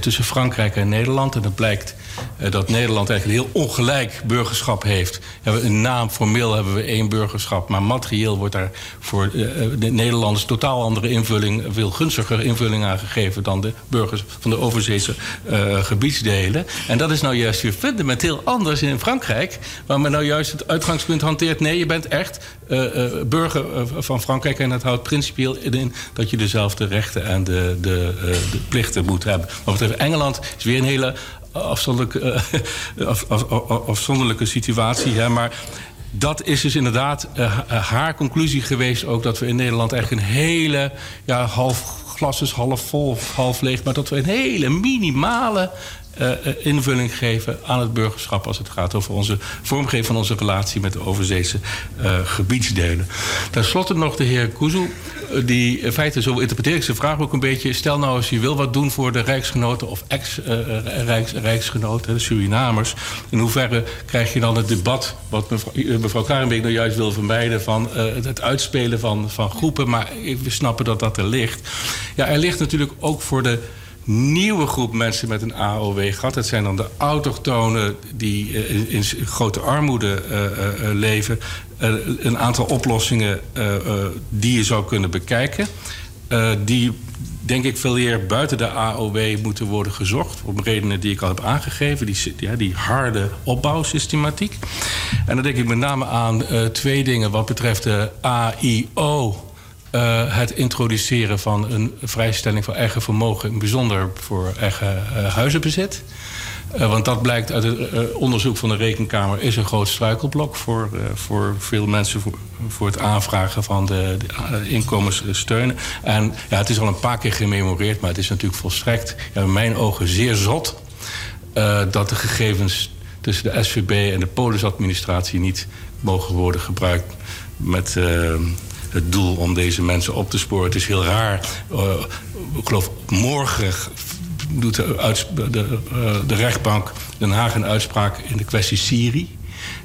tussen Frankrijk en Nederland. En het blijkt eh, dat Nederland eigenlijk een heel ongelijk burgerschap heeft. Een naam, formeel hebben we één burgerschap, maar materieel wordt daar voor eh, de Nederlanders totaal andere invulling, veel gunstiger invulling aangegeven dan de burgers van de overzeese eh, gebiedsdelen. En dat is nou juist weer fundamenteel anders in Frankrijk, waar men nou juist het uitgangspunt hanteert. Nee, je bent echt eh, eh, burger eh, van Frankrijk en dat houdt principieel in dat je dezelfde rechten en de, de, eh, de plichten moet hebben. Wat betreft Engeland is weer een hele afzonderlijke, eh, af, af- af- afzonderlijke situatie. Hè, maar dat is dus inderdaad eh, eh, haar conclusie geweest ook... dat we in Nederland eigenlijk een hele... Ja, half glas is half vol of half leeg... maar dat we een hele minimale eh, eh, invulling geven aan het burgerschap... als het gaat over onze vormgeving van onze relatie... met de overzeese eh, gebiedsdelen. Ten slotte nog de heer eh, die in feite, zo interpreteer ik zijn vraag ook een beetje... stel nou als je wil wat doen voor de rijksgenoten of ex-rijksgenoten... de Surinamers. In hoeverre krijg je dan het debat... wat mevrouw, mevrouw Karenbeek nou juist wil vermijden... van het uitspelen van, van groepen. Maar we snappen dat dat er ligt. Ja, er ligt natuurlijk ook voor de nieuwe groep mensen met een AOW-gat. Dat zijn dan de autochtonen die eh, in, in grote armoede eh, eh, leven. Een aantal oplossingen die je zou kunnen bekijken. Die denk ik veel eer buiten de AOW moeten worden gezocht. Om redenen die ik al heb aangegeven. Die, ja, die harde opbouwsystematiek. En dan denk ik met name aan twee dingen wat betreft de AIO. Eh, het introduceren van een vrijstelling voor eigen vermogen, in bijzonder voor eigen eh, huizenbezit. Eh, want dat blijkt uit het onderzoek van de Rekenkamer, is een groot struikelblok voor, voor veel mensen voor, voor het aanvragen van de, de inkomenssteunen. En ja, het is al een paar keer gememoreerd, maar het is natuurlijk volstrekt, ja, in mijn ogen, zeer zot dat de gegevens tussen de SVB en de Polisadministratie niet mogen worden gebruikt met het doel om deze mensen op te sporen. Het is heel raar. Eh, ik geloof morgen doet de, de, eh, de rechtbank Den Haag een uitspraak in de kwestie Syrië.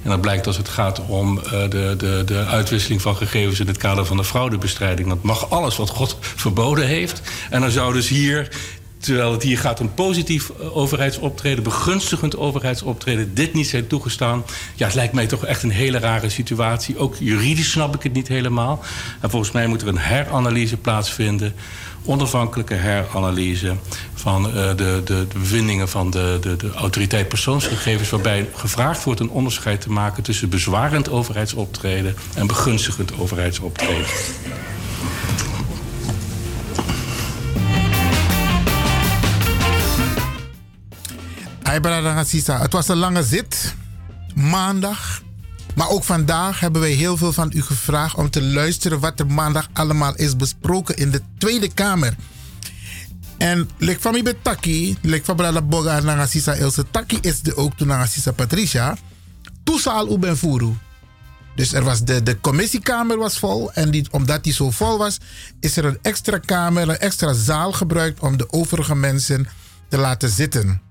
En dat blijkt als het gaat om eh, de, de, de uitwisseling van gegevens in het kader van de fraudebestrijding. Dat mag alles wat God verboden heeft. En dan zou dus hier, terwijl het hier gaat om positief eh, overheidsoptreden, begunstigend overheidsoptreden, dit niet zijn toegestaan. Ja, het lijkt mij toch echt een hele rare situatie. Ook juridisch snap ik het niet helemaal. En volgens mij moet er een heranalyse plaatsvinden onafhankelijke heranalyse van eh, de, de, de bevindingen van de, de, de autoriteit persoonsgegevens, waarbij gevraagd wordt een onderscheid te maken tussen bezwarend overheidsoptreden en begunstigend overheidsoptreden. Het was een lange zit. Maandag. Maar ook vandaag hebben wij heel veel van u gevraagd om te luisteren wat er maandag allemaal is besproken in de Tweede Kamer. En lek van betaki, lek van brada Boga Ilse Taki is de ook toen nanga Sisa Patricia. Toesaal u furu. Dus er was de, de commissiekamer was vol. En die, omdat die zo vol was, is er een extra kamer, een extra zaal gebruikt om de overige mensen te laten zitten.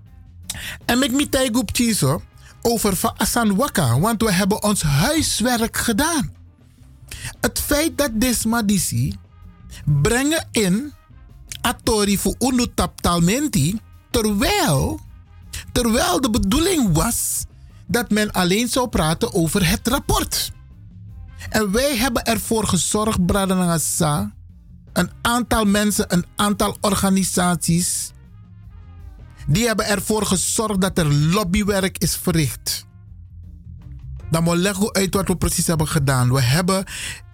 En met Mitai Goep Chiso over Van Waka, want we hebben ons huiswerk gedaan. Het feit dat Desma Disi brengen in Atori voor terwijl Terwijl de bedoeling was dat men alleen zou praten over het rapport. En wij hebben ervoor gezorgd, Bradanagasa, een aantal mensen, een aantal organisaties, die hebben ervoor gezorgd dat er lobbywerk is verricht. Dan moet leggen uit wat we precies hebben gedaan. We hebben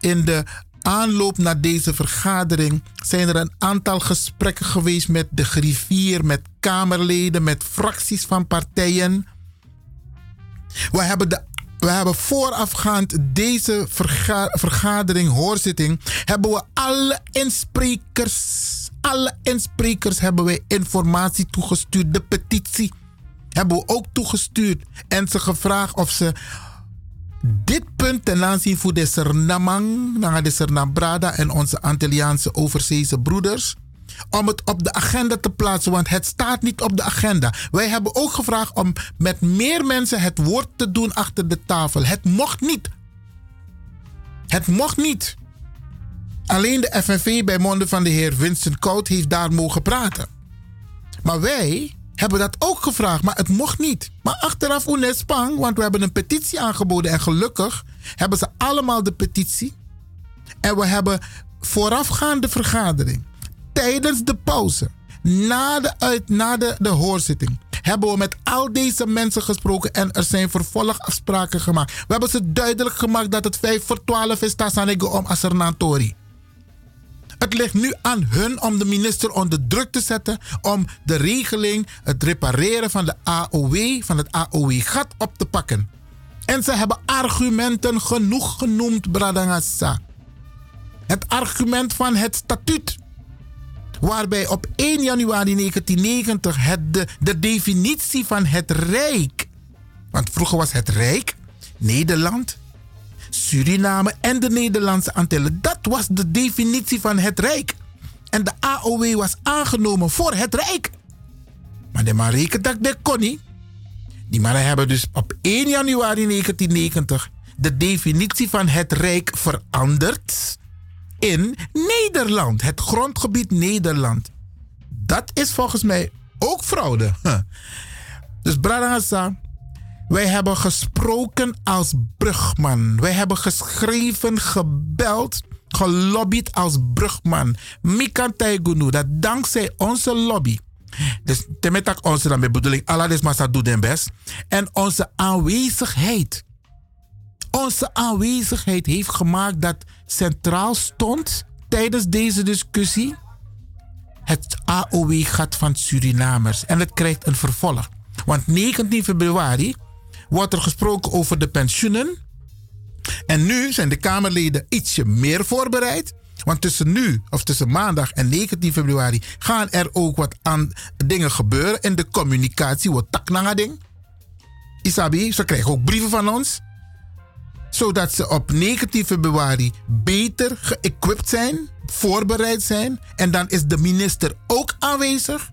in de aanloop naar deze vergadering zijn er een aantal gesprekken geweest met de griffier, met kamerleden, met fracties van partijen. We hebben, de, we hebben voorafgaand deze verga- vergadering, hoorzitting, hebben we alle insprekers, alle insprekers hebben wij informatie toegestuurd. De petitie hebben we ook toegestuurd en ze gevraagd of ze dit punt ten aanzien van de Sernamang, de Sernambrada en onze Antilliaanse overzeese broeders. Om het op de agenda te plaatsen, want het staat niet op de agenda. Wij hebben ook gevraagd om met meer mensen het woord te doen achter de tafel. Het mocht niet. Het mocht niet. Alleen de FNV bij monden van de heer Vincent Kout heeft daar mogen praten. Maar wij hebben dat ook gevraagd, maar het mocht niet. Maar achteraf Unespang, want we hebben een petitie aangeboden en gelukkig hebben ze allemaal de petitie. En we hebben voorafgaande vergadering, tijdens de pauze, na de, uit, na de, de hoorzitting, hebben we met al deze mensen gesproken en er zijn vervolgafspraken gemaakt. We hebben ze duidelijk gemaakt dat het 5 voor 12 is, Tassanego om Assernatori. Het ligt nu aan hun om de minister onder druk te zetten om de regeling, het repareren van de AOW, van het AOW-gat op te pakken. En ze hebben argumenten genoeg genoemd, Bradangasa. Het argument van het statuut. Waarbij op 1 januari 1990 het de definitie van het Rijk. Want vroeger was het Rijk Nederland, Suriname en de Nederlandse Antillen. Dat was de definitie van het Rijk. En de AOW was aangenomen voor het Rijk. Maar de maar dat de kon niet. Die mannen hebben dus op 1 januari 1990 de definitie van het Rijk veranderd in Nederland. Het grondgebied Nederland. Dat is volgens mij ook fraude. Dus Bradassa, wij hebben gesproken als brugman. Wij hebben geschreven, gebeld, gelobbyd als brugman. Mikan Taigunu, dat dankzij onze lobby. Dus temetak onze dan bedoeling, Allah is massa doet den best. En onze aanwezigheid. Onze aanwezigheid heeft gemaakt dat centraal stond tijdens deze discussie het AOW-gat van Surinamers. En het krijgt een vervolg. Want 19 februari wordt er gesproken over de pensioenen. En nu zijn de Kamerleden ietsje meer voorbereid. Want tussen nu, of tussen maandag en 19 februari, gaan er ook wat aan dingen gebeuren. In de communicatie wordt tak ding. Isabi, ze krijgen ook brieven van ons. Zodat ze op 19 februari beter geëquipt zijn, voorbereid zijn. En dan is de minister ook aanwezig.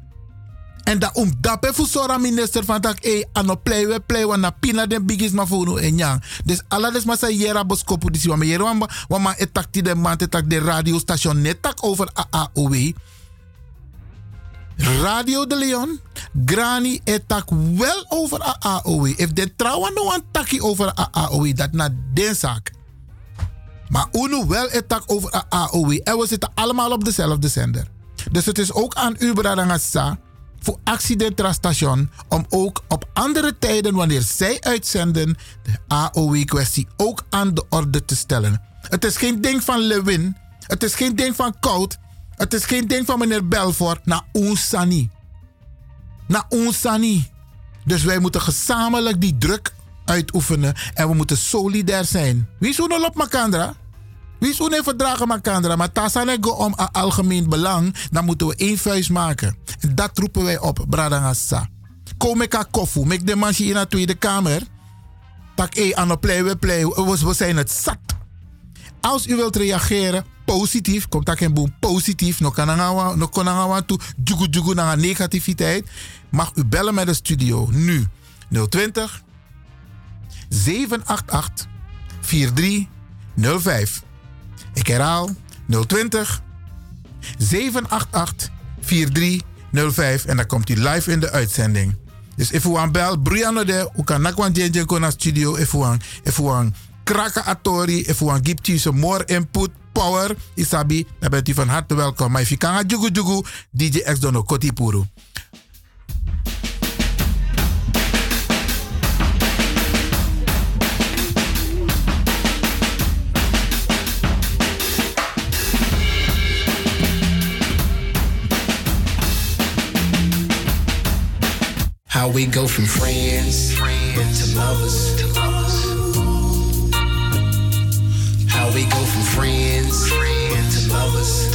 En dat om dat sora minister van tak e ano play we play we na pina den bigis ma funu en yang. Dus alla des ma sa yera boskopu disi wa me yera wamba wama etak ti de man etak de radiostation net tak over AAOW. Radio de Leon, Grani etak wel over AAOW. If de trouwen no een over AAOW, dat na den zaak. Maar UNO wel etak over AAOW. En we zitten allemaal op dezelfde zender. Dus het is ook aan u, Bradangasa voor accidentrastation om ook op andere tijden wanneer zij uitzenden de AOW-kwestie ook aan de orde te stellen. Het is geen ding van Lewin, het is geen ding van Koud, het is geen ding van meneer Belfort naar Onsani. Naar Onsani. Dus wij moeten gezamenlijk die druk uitoefenen en we moeten solidair zijn. Wie is er op Makandra? Wie er verdragen Makandra? Maar tasanego om een algemeen belang, dan moeten we één vuist maken. En dat roepen wij op, Bradangassa. Kom ik koffie, mek de manche in de Tweede Kamer. Tak e aan play, we play, we zijn het zat. Als u wilt reageren, positief, komt dat geen boom, positief, no kan no kan toe, jugu jugu naar negativiteit, mag u bellen met de studio nu 020 788 4305. Ik herhaal 020 788 4305 en dan komt hij live in de uitzending. Dus if you bel, Brianna de, u kan naar studio, if you if you kraken atori, if you give you some more input, power, isabi, dan bent u van harte welkom. Maar if je kan jugu jugu, DJ X Dono Koti How we go from friends to lovers. How we go from friends to lovers.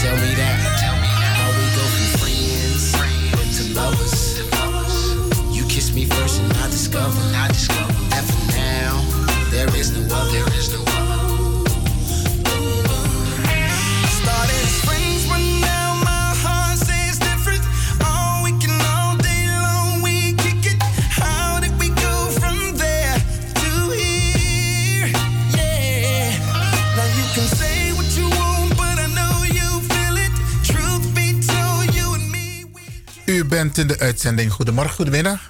Tell me that. How we go from friends to lovers. You kiss me first and I discover. I discover that for now there is no other. There is no Started bent in de uitzending. Goedemorgen, goedemiddag.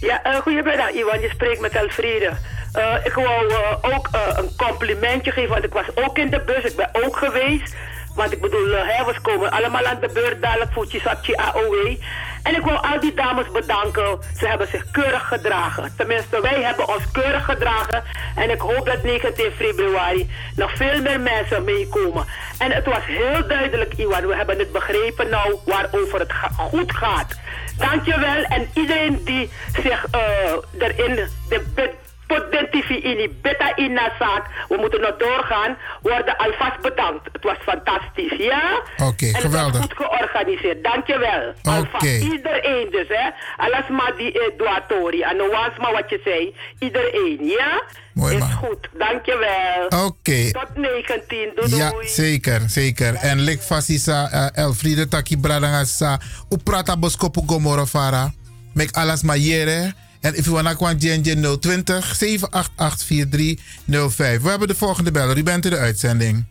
Ja, eh, goedemiddag Iwan. Je spreekt met Elfriede. Eh, ik wou eh, ook een complimentje geven, want ik was ook in de bus. Ik ben ook geweest. Want ik bedoel, hè, we komen allemaal aan de beurt dadelijk voor Chisapchi AOW. En ik wil al die dames bedanken. Ze hebben zich keurig gedragen. Tenminste, wij hebben ons keurig gedragen. En ik hoop dat 19 februari nog veel meer mensen meekomen. En het was heel duidelijk, Iwan. We hebben het begrepen nou waarover het goed gaat. Dankjewel. En iedereen die zich eh, erin de, de, potentifi in beta in zaak. We moeten nog doorgaan. Worden alvast bedankt. Het was fantastisch, ja? Oké, het geweldig. was goed georganiseerd. Dankjewel. Oké. iedereen dus, hè. Alles maar die eh, doatori. En was maar wat je zei. Iedereen, ja? Mooi, Is man. goed. Dankjewel. Oké. Tot 19. Doei, Ja, doei. zeker, zeker. En lik fasisa uh, Elfriede Taki Bradanga sa uprata boskopu gomoro fara. Mek alas mayere. En if you wanna kwan JNJ 020 788 4305. We hebben de volgende beller. U bent in de uitzending.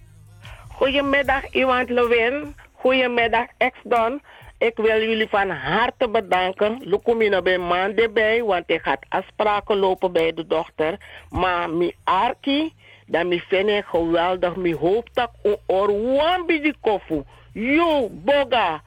Goedemiddag, Iwan Lewin. Goedemiddag, ex-Don. Ik wil jullie van harte bedanken. Lukumina bij maanden bij, want ik had afspraken lopen bij de dochter. Maar mi arki, dat mi vind ik geweldig. Mi hoop dat wambi di kofu. Yo, boga.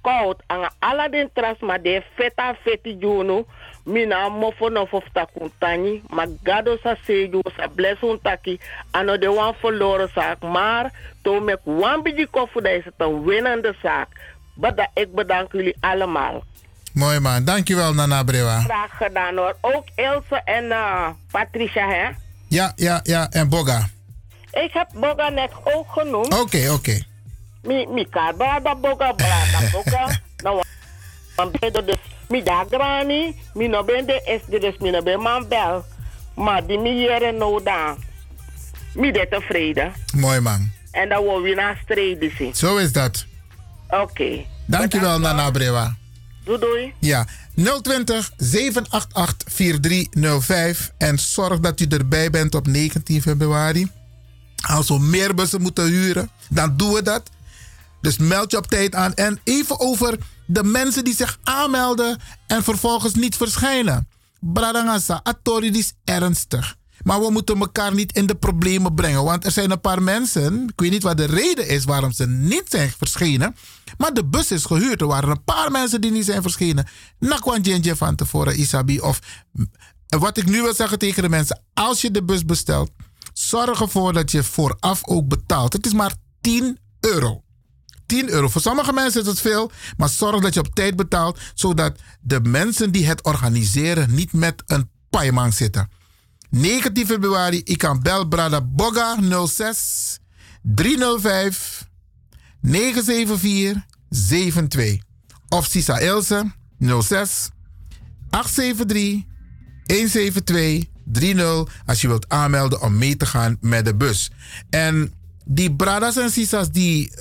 Koud. En alle den tras, maar de feta feti juno. Mina mofo no of takuntani. Maar gado sa seju sa blessun taki. Ano de wan verloren zaak. Maar toen met wambi di kofu, dat is het een winnende zaak. Beda, ik bedank jullie allemaal. Mooi man. Dankjewel Nana Brewa. Graag gedaan hoor. Ook Ilse en eh, Patricia, hè? Ja, ja, ja. En Boga. Ik heb Boga net ook genoemd. Oké, oké. Mi, mi ka brada Boga, brada Boga. nou, man bedo dus, mi da grani, mi no ben de es de dus mi no ben man bel. Maar die mi jere no da. Mi de tevreden. Mooi man. En dan wil we naar strijden zien. Zo is dat. Oké. Dankjewel Nana Brewa. Doei doei. Ja, 020 788 4305. En zorg dat u erbij bent op 19 februari. Als we meer bussen moeten huren, dan doen we dat. Dus meld je op tijd aan. En even over de mensen die zich aanmelden en vervolgens niet verschijnen. Bradangasa, Atori is ernstig. Maar we moeten elkaar niet in de problemen brengen. Want er zijn een paar mensen, ik weet niet wat de reden is waarom ze niet zijn verschenen. Maar de bus is gehuurd. Er waren een paar mensen die niet zijn verschenen. Nakwan van tevoren, Isabi. Of wat ik nu wil zeggen tegen de mensen. Als je de bus bestelt, zorg ervoor dat je vooraf ook betaalt. Het is maar 10 euro. 10 euro. Voor sommige mensen is het veel, maar zorg dat je op tijd betaalt, zodat de mensen die het organiseren niet met een paaiman zitten. 19 februari, ik kan bel Brada Boga 06 305 974 72. Of Sisa Ilse 06 873 172 30 als je wilt aanmelden om mee te gaan met de bus. En die bradas en sisas die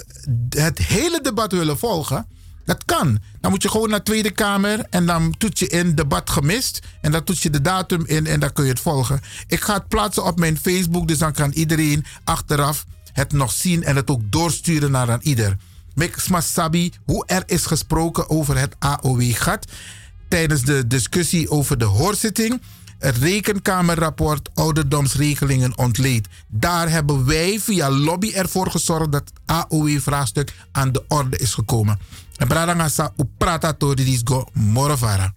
het hele debat willen volgen, dat kan. Dan moet je gewoon naar de Tweede Kamer en dan toets je in debat gemist. En dan toets je de datum in en dan kun je het volgen. Ik ga het plaatsen op mijn Facebook, dus dan kan iedereen achteraf het nog zien en het ook doorsturen naar aan ieder. Mick Smasabi, hoe er is gesproken over het AOW-gat tijdens de discussie over de hoorzitting het rekenkamerrapport ouderdomsregelingen ontleed. Daar hebben wij via lobby ervoor gezorgd dat het AOW-vraagstuk aan de orde is gekomen. En bradangasa uprata toridis go morovara.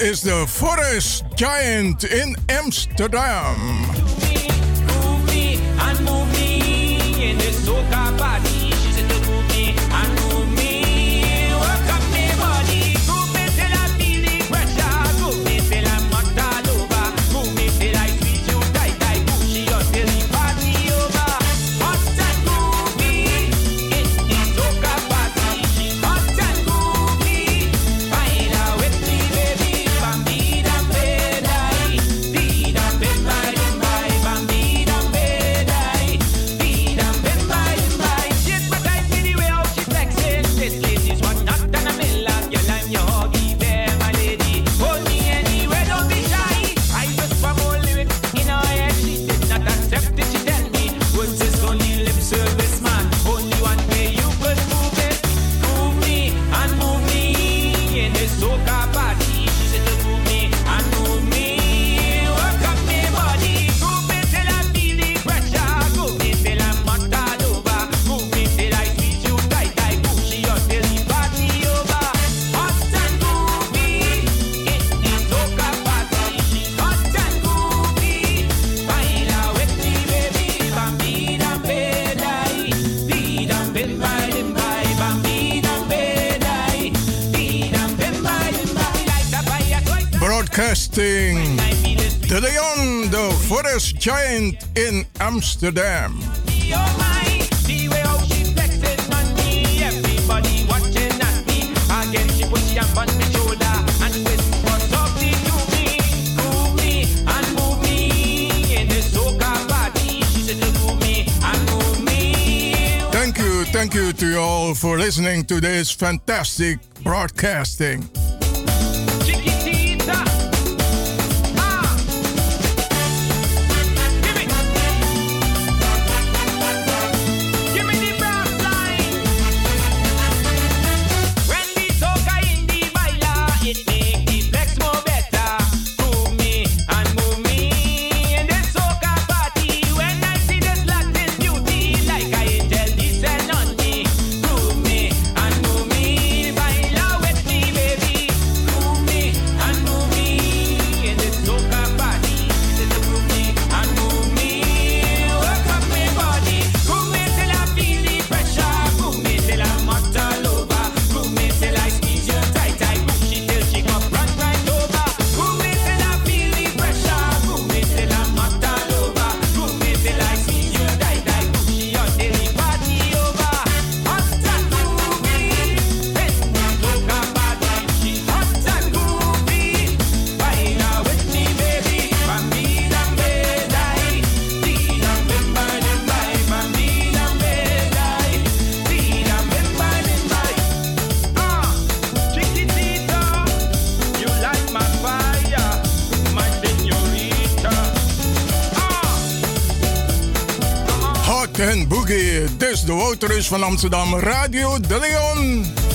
is the forest giant in Amsterdam. Move me, move me, broadcasting. De Leon, the forest giant in Amsterdam. Thank you, thank you to you all for listening to this fantastic broadcasting. de Wouterus van Amsterdam, Radio De Leon.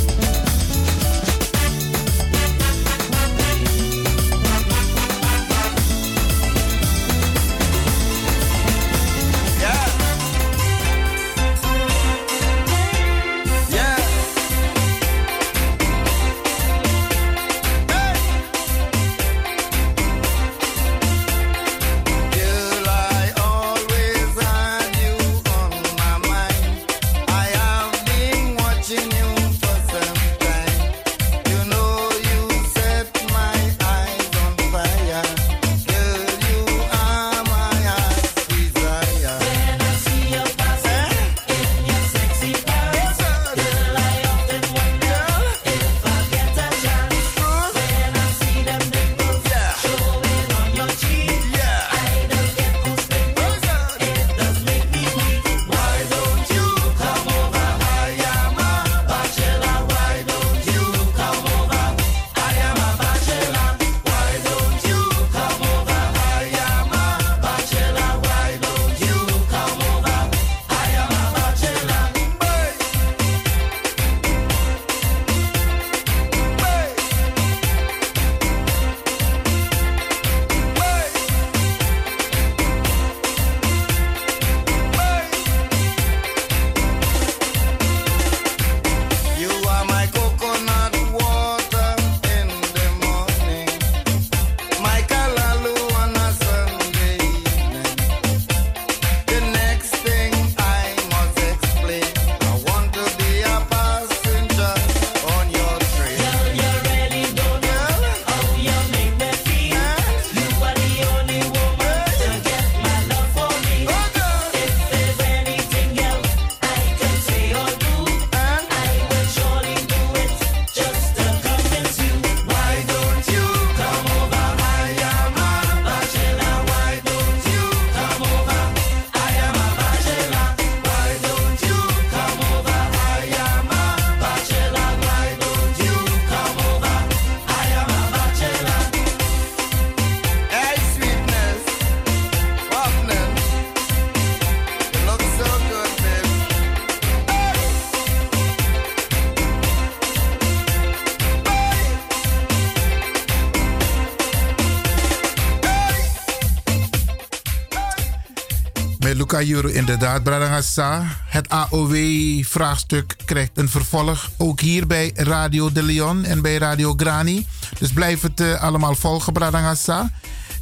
Juro inderdaad, Bradangasa. Het AOW-vraagstuk krijgt een vervolg. Ook hier bij Radio de Leon en bij Radio Grani. Dus blijf het eh, allemaal volgen, Bradangasa.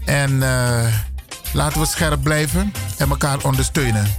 En eh, laten we scherp blijven en elkaar ondersteunen.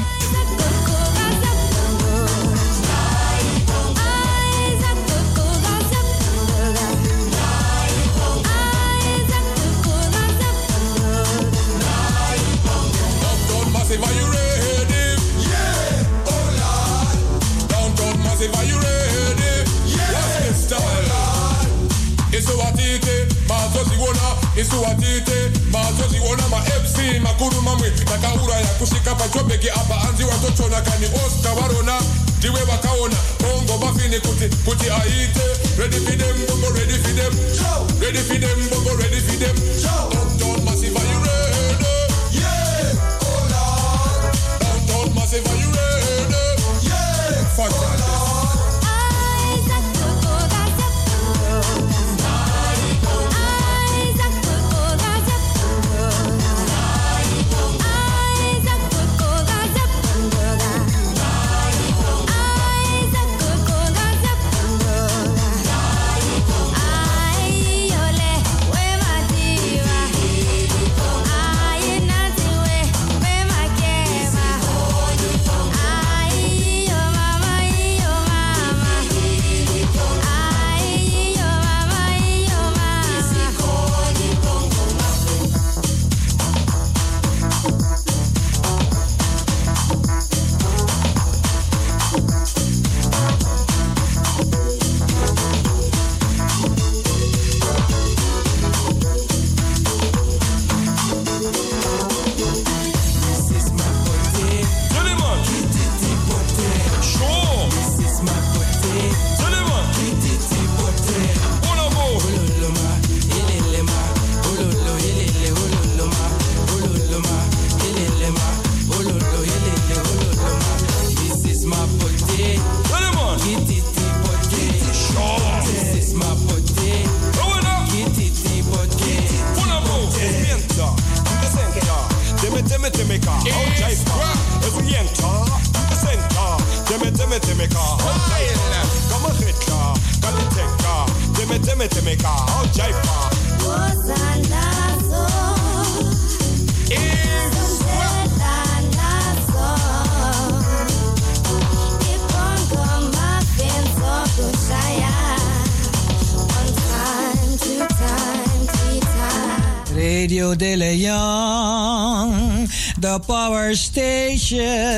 Mazoziona isuwatite mazoziona ma-fc makuru mamwe takauraya kusvika pajobheki apa anzi watochona kani oscar varona ndiwe vakaona bongo mafini kuti kuti aite. Ready for them bongo ready for them. Ready for them bongo ready for them. Downtown massive are you ready? Yeah! Oh lord downtown massive are you ready? Yeah! Fuck station